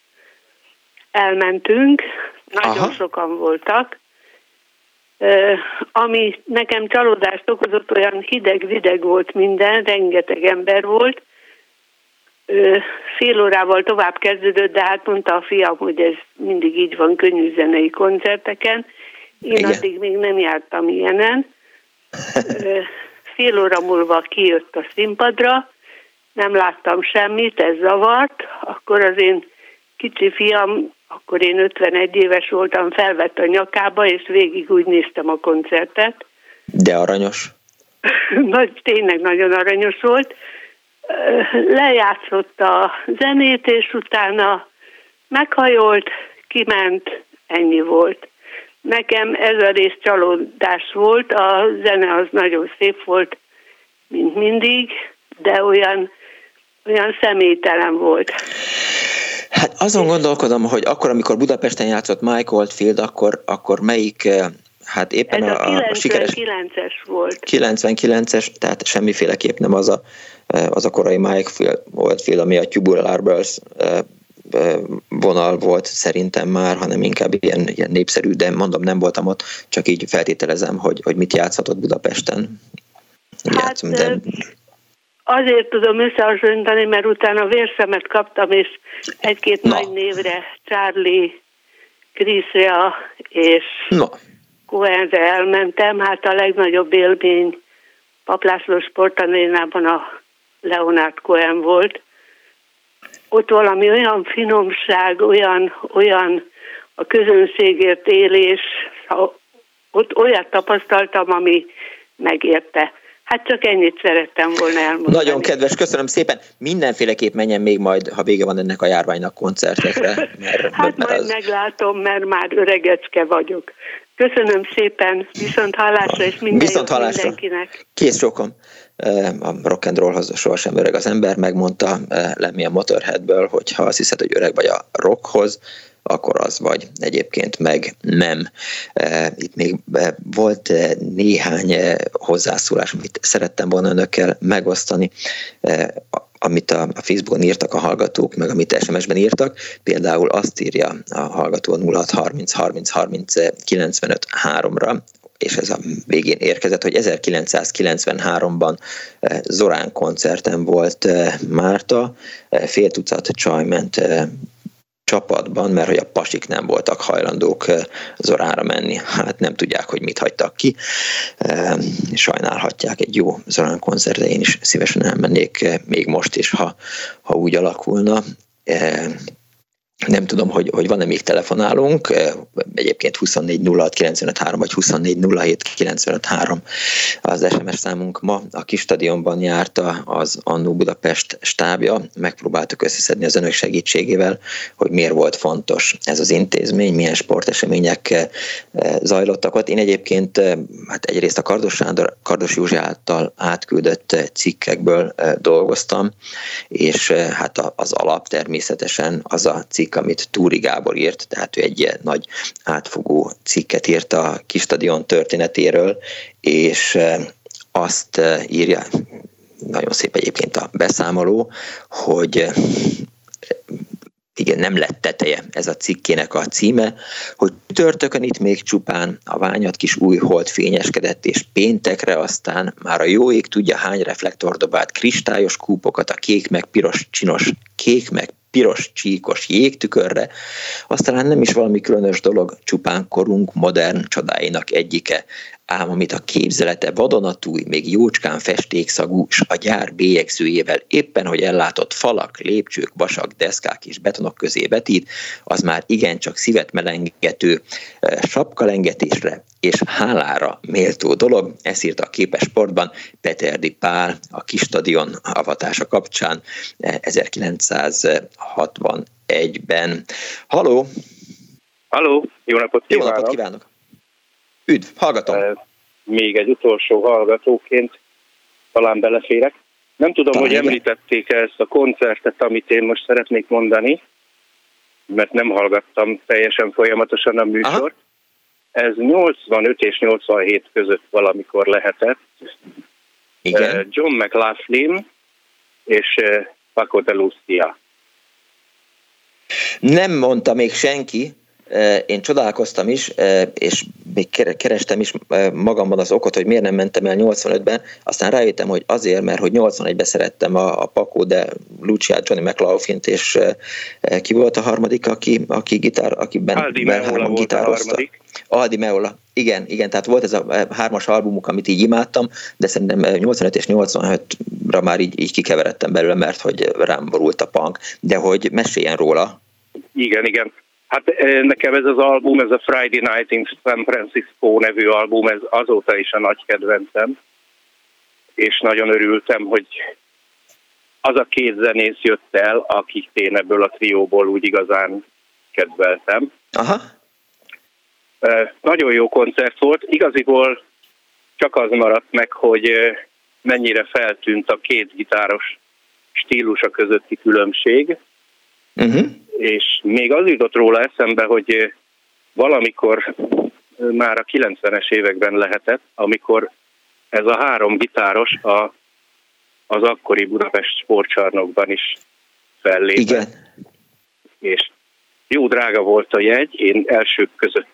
Elmentünk, nagyon Aha. sokan voltak. Uh, ami nekem csalódást okozott, olyan hideg-videg volt minden, rengeteg ember volt, fél órával tovább kezdődött, de hát mondta a fiam, hogy ez mindig így van könnyű zenei koncerteken. Én Igen. addig még nem jártam ilyenen. Fél óra múlva kijött a színpadra, nem láttam semmit, ez zavart, akkor az én kicsi fiam, akkor én 51 éves voltam, felvett a nyakába, és végig úgy néztem a koncertet. De aranyos? <laughs> Nagy, tényleg nagyon aranyos volt. Lejátszott a zenét, és utána meghajolt, kiment, ennyi volt. Nekem ez a rész csalódás volt, a zene az nagyon szép volt, mint mindig, de olyan, olyan személytelen volt. Hát azon gondolkodom, hogy akkor, amikor Budapesten játszott Mike Oldfield, akkor, akkor melyik eh, hát éppen Ez a, a, a sikeres... 99-es volt. 99-es, tehát semmiféleképp nem az a, az a korai Mike Oldfield, ami a Tubular eh, vonal volt szerintem már, hanem inkább ilyen, ilyen népszerű, de mondom, nem voltam ott, csak így feltételezem, hogy, hogy mit játszhatott Budapesten. Hát, Játszom, de... Azért tudom összehasonlítani, mert utána vérszemet kaptam, és egy-két Na. nagy névre, Charlie, Chrisre és Na. Cohenre elmentem. Hát a legnagyobb élmény Paplászló sportanénában a Leonard Cohen volt. Ott valami olyan finomság, olyan, olyan a közönségért élés, ott olyat tapasztaltam, ami megérte. Hát csak ennyit szerettem volna elmondani. Nagyon kedves, köszönöm szépen. Mindenféleképp menjen még majd, ha vége van ennek a járványnak koncertekre. Mert, hát mert majd az... meglátom, mert már öregecske vagyok. Köszönöm szépen, viszont hallásra és minden viszont hallásra. mindenkinek. Kész sokom. A rock and rollhoz sohasem öreg az ember, megmondta Lemmy a Motorheadből, hogy ha azt hiszed, hogy öreg vagy a rockhoz, akkor az vagy. Egyébként meg nem. Itt még volt néhány hozzászólás, amit szerettem volna önökkel megosztani amit a Facebookon írtak a hallgatók, meg amit SMS-ben írtak. Például azt írja a hallgató 0630 30 30 95 3-ra, és ez a végén érkezett, hogy 1993-ban Zorán koncerten volt Márta, fél tucat csaj ment csapatban, mert hogy a pasik nem voltak hajlandók Zorára menni. Hát nem tudják, hogy mit hagytak ki. Sajnálhatják egy jó Zorán koncertre, én is szívesen elmennék még most is, ha, ha úgy alakulna nem tudom, hogy, hogy van-e még telefonálunk, egyébként 24 06 vagy 24 az SMS számunk ma. A kis stadionban járta az Annó Budapest stábja, megpróbáltuk összeszedni az önök segítségével, hogy miért volt fontos ez az intézmény, milyen sportesemények zajlottak ott. Én egyébként hát egyrészt a Kardos, Sándor, Kardos Józsi által átküldött cikkekből dolgoztam, és hát az alap természetesen az a cikk, cikk, amit Túri Gábor írt, tehát ő egy ilyen nagy átfogó cikket írt a kistadion történetéről, és azt írja, nagyon szép egyébként a beszámoló, hogy igen, nem lett teteje ez a cikkének a címe, hogy törtökön itt még csupán a ványat kis új hold fényeskedett, és péntekre aztán már a jó ég tudja hány reflektor dobált kristályos kúpokat a kék meg piros csinos, kék meg piros csíkos jégtükörre, aztán nem is valami különös dolog, csupán korunk modern csodáinak egyike, ám amit a képzelete vadonatúj, még jócskán festékszagú, s a gyár bélyegzőjével éppen, hogy ellátott falak, lépcsők, vasak, deszkák és betonok közé vetít, az már igencsak szívet melengető eh, sapkalengetésre és hálára méltó dolog. Ezt írta a képes sportban Peterdi Pál a kis stadion avatása kapcsán 1961-ben. Eh, Haló! Haló, jó napot kívánok! Jó napot kívánok! Üdv, hallgatom. Még egy utolsó hallgatóként talán beleférek. Nem tudom, talán hogy említették -e ezt a koncertet, amit én most szeretnék mondani, mert nem hallgattam teljesen folyamatosan a műsort. Aha. Ez 85 és 87 között valamikor lehetett. Igen. John McLaughlin és Paco de Lucia. Nem mondta még senki, én csodálkoztam is, és még kerestem is magamban az okot, hogy miért nem mentem el 85-ben, aztán rájöttem, hogy azért, mert hogy 81-ben szerettem a, a Paco de Lucia, Johnny mclaughlin és ki volt a harmadik, aki, aki gitár, aki ben, Aldi Meola volt a harmadik. Aldi Meola, igen, igen, tehát volt ez a hármas albumuk, amit így imádtam, de szerintem 85 és 86-ra már így, így kikeveredtem belőle, mert hogy rám borult a punk, de hogy meséljen róla. Igen, igen. Hát eh, nekem ez az album, ez a Friday Night in San Francisco nevű album, ez azóta is a nagy kedvencem, és nagyon örültem, hogy az a két zenész jött el, akik én ebből a trióból úgy igazán kedveltem. Aha. Eh, nagyon jó koncert volt. Igaziból csak az maradt meg, hogy eh, mennyire feltűnt a két gitáros stílusa közötti különbség. Uh-huh és még az jutott róla eszembe, hogy valamikor már a 90-es években lehetett, amikor ez a három gitáros a, az akkori Budapest sportcsarnokban is fellépett. Igen. És jó drága volt a jegy, én elsők között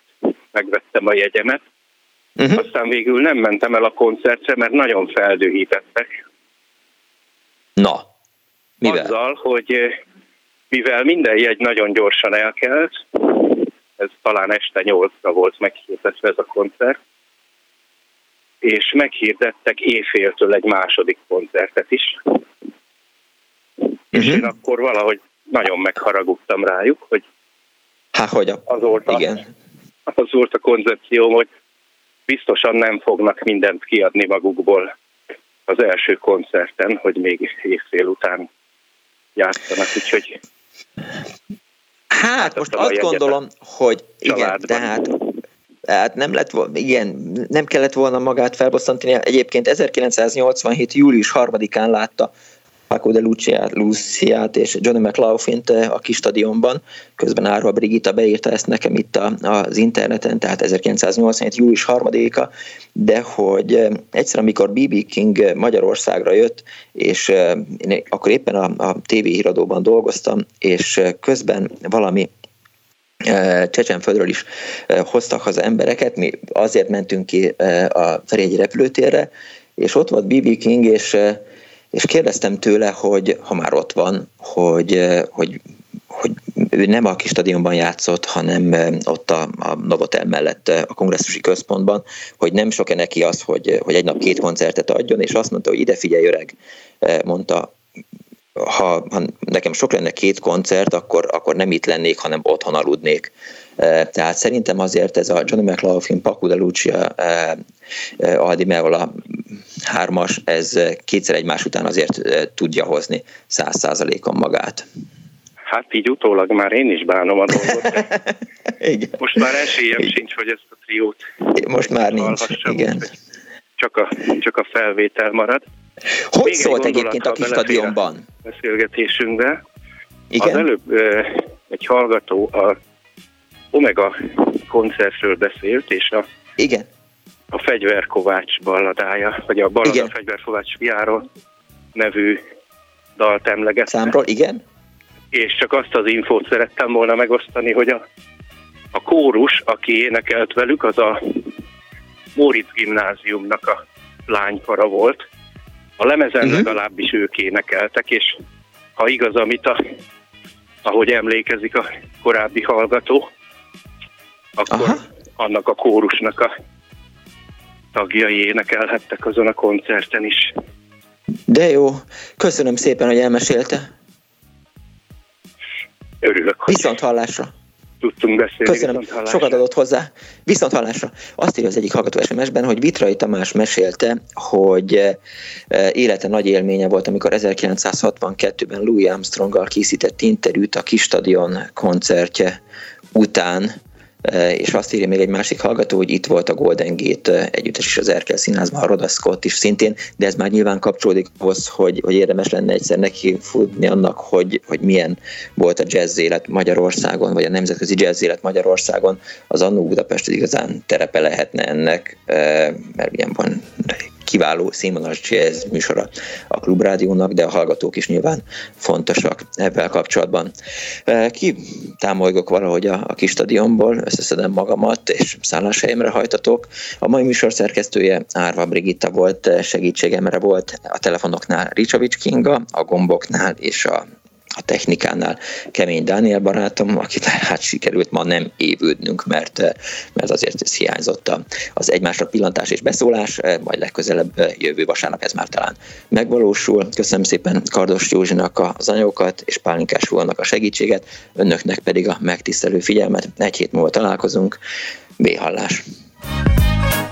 megvettem a jegyemet, uh-huh. aztán végül nem mentem el a koncertre, mert nagyon feldühítettek. Na, mivel? Azzal, hogy mivel minden jegy nagyon gyorsan elkelt, ez talán este nyolcra volt meghirdetve ez a koncert, és meghirdettek éjféltől egy második koncertet is. Uh-huh. És mhm. én akkor valahogy nagyon megharagudtam rájuk, hogy Há, hogy a... az, volt a, igen. az volt a koncepcióm, hogy biztosan nem fognak mindent kiadni magukból az első koncerten, hogy még évfél után játszanak, úgyhogy Hát, most azt gondolom, hogy igen, tehát tehát nem lett igen, nem kellett volna magát felbosszantani. Egyébként 1987. július 3-án látta Paco de Luciát, Luciát és Johnny McLaughlin a kis stadionban. Közben Árva Brigitta beírta ezt nekem itt a, az interneten, tehát 1987. július 3-a, de hogy egyszer, amikor B.B. King Magyarországra jött, és én akkor éppen a, a TV híradóban dolgoztam, és közben valami Csecsenföldről is hoztak haza embereket, mi azért mentünk ki a Ferihegyi repülőtérre, és ott volt B.B. King, és és kérdeztem tőle, hogy ha már ott van, hogy, eh, hogy, hogy ő nem a kis stadionban játszott, hanem eh, ott a, a Novotel mellett eh, a kongresszusi központban, hogy nem sok-e neki az, hogy, hogy egy nap két koncertet adjon, és azt mondta, hogy ide figyelj öreg, mondta, ha, ha nekem sok lenne két koncert, akkor, akkor nem itt lennék, hanem otthon aludnék. Tehát szerintem azért ez a Johnny McLaughlin, Paco de Lucia, Aldi Meola hármas, ez kétszer egymás után azért tudja hozni száz százalékon magát. Hát így utólag már én is bánom a dolgot. <laughs> igen. Most már esélyem igen. sincs, hogy ezt a triót Most már nincs, igen. Csak a, csak a felvétel marad. Hogy Még szólt egy egyébként a kis stadionban? Beszélgetésünkbe. Igen? Az előbb egy hallgató a Omega koncertről beszélt, és a, Igen. A Fegyverkovács balladája, vagy a Ballada igen. Fegyverkovács fiáról nevű dalt emleget. Számról, igen. És csak azt az infót szerettem volna megosztani, hogy a, a kórus, aki énekelt velük, az a Móricz gimnáziumnak a lánykara volt. A lemezen uh-huh. legalábbis ők énekeltek, és ha igaz, amit a, ahogy emlékezik a korábbi hallgató, akkor Aha. annak a kórusnak a tagjai énekelhettek azon a koncerten is. De jó, köszönöm szépen, hogy elmesélte. Örülök, hogy... Viszont hallásra tudtunk beszélni. Köszönöm, sokat adott hozzá. Viszont hallásra. Azt írja az egyik hallgató SMS-ben, hogy Vitrai Tamás mesélte, hogy eh, élete nagy élménye volt, amikor 1962-ben Louis Armstronggal készített interjút a kis stadion koncertje után Eh, és azt írja még egy másik hallgató, hogy itt volt a Golden Gate együttes is az Erkel színházban, a Roda Scott is szintén, de ez már nyilván kapcsolódik ahhoz, hogy, hogy érdemes lenne egyszer neki futni annak, hogy, hogy milyen volt a jazz élet Magyarországon, vagy a nemzetközi jazz élet Magyarországon, az Annó Budapest igazán terepe lehetne ennek, mert ilyen van kiváló színvonalas jazz műsora a Klubrádiónak, de a hallgatók is nyilván fontosak ebben kapcsolatban. Ki támolygok valahogy a, a kis stadionból, összeszedem magamat, és szálláshelyemre hajtatok. A mai műsor szerkesztője Árva Brigitta volt, segítségemre volt a telefonoknál Ricsovics Kinga, a gomboknál és a a technikánál kemény Dániel barátom, akit hát sikerült ma nem évődnünk, mert, mert azért ez hiányzott az egymásra pillantás és beszólás, majd legközelebb jövő vasárnap ez már talán megvalósul. Köszönöm szépen Kardos Józsinak az anyagokat és Pálinkás úrnak a segítséget, önöknek pedig a megtisztelő figyelmet. Egy hét múlva találkozunk. B-hallás! igen,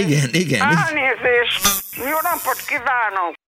igen, igen. Elnézést! Jó napot kívánok!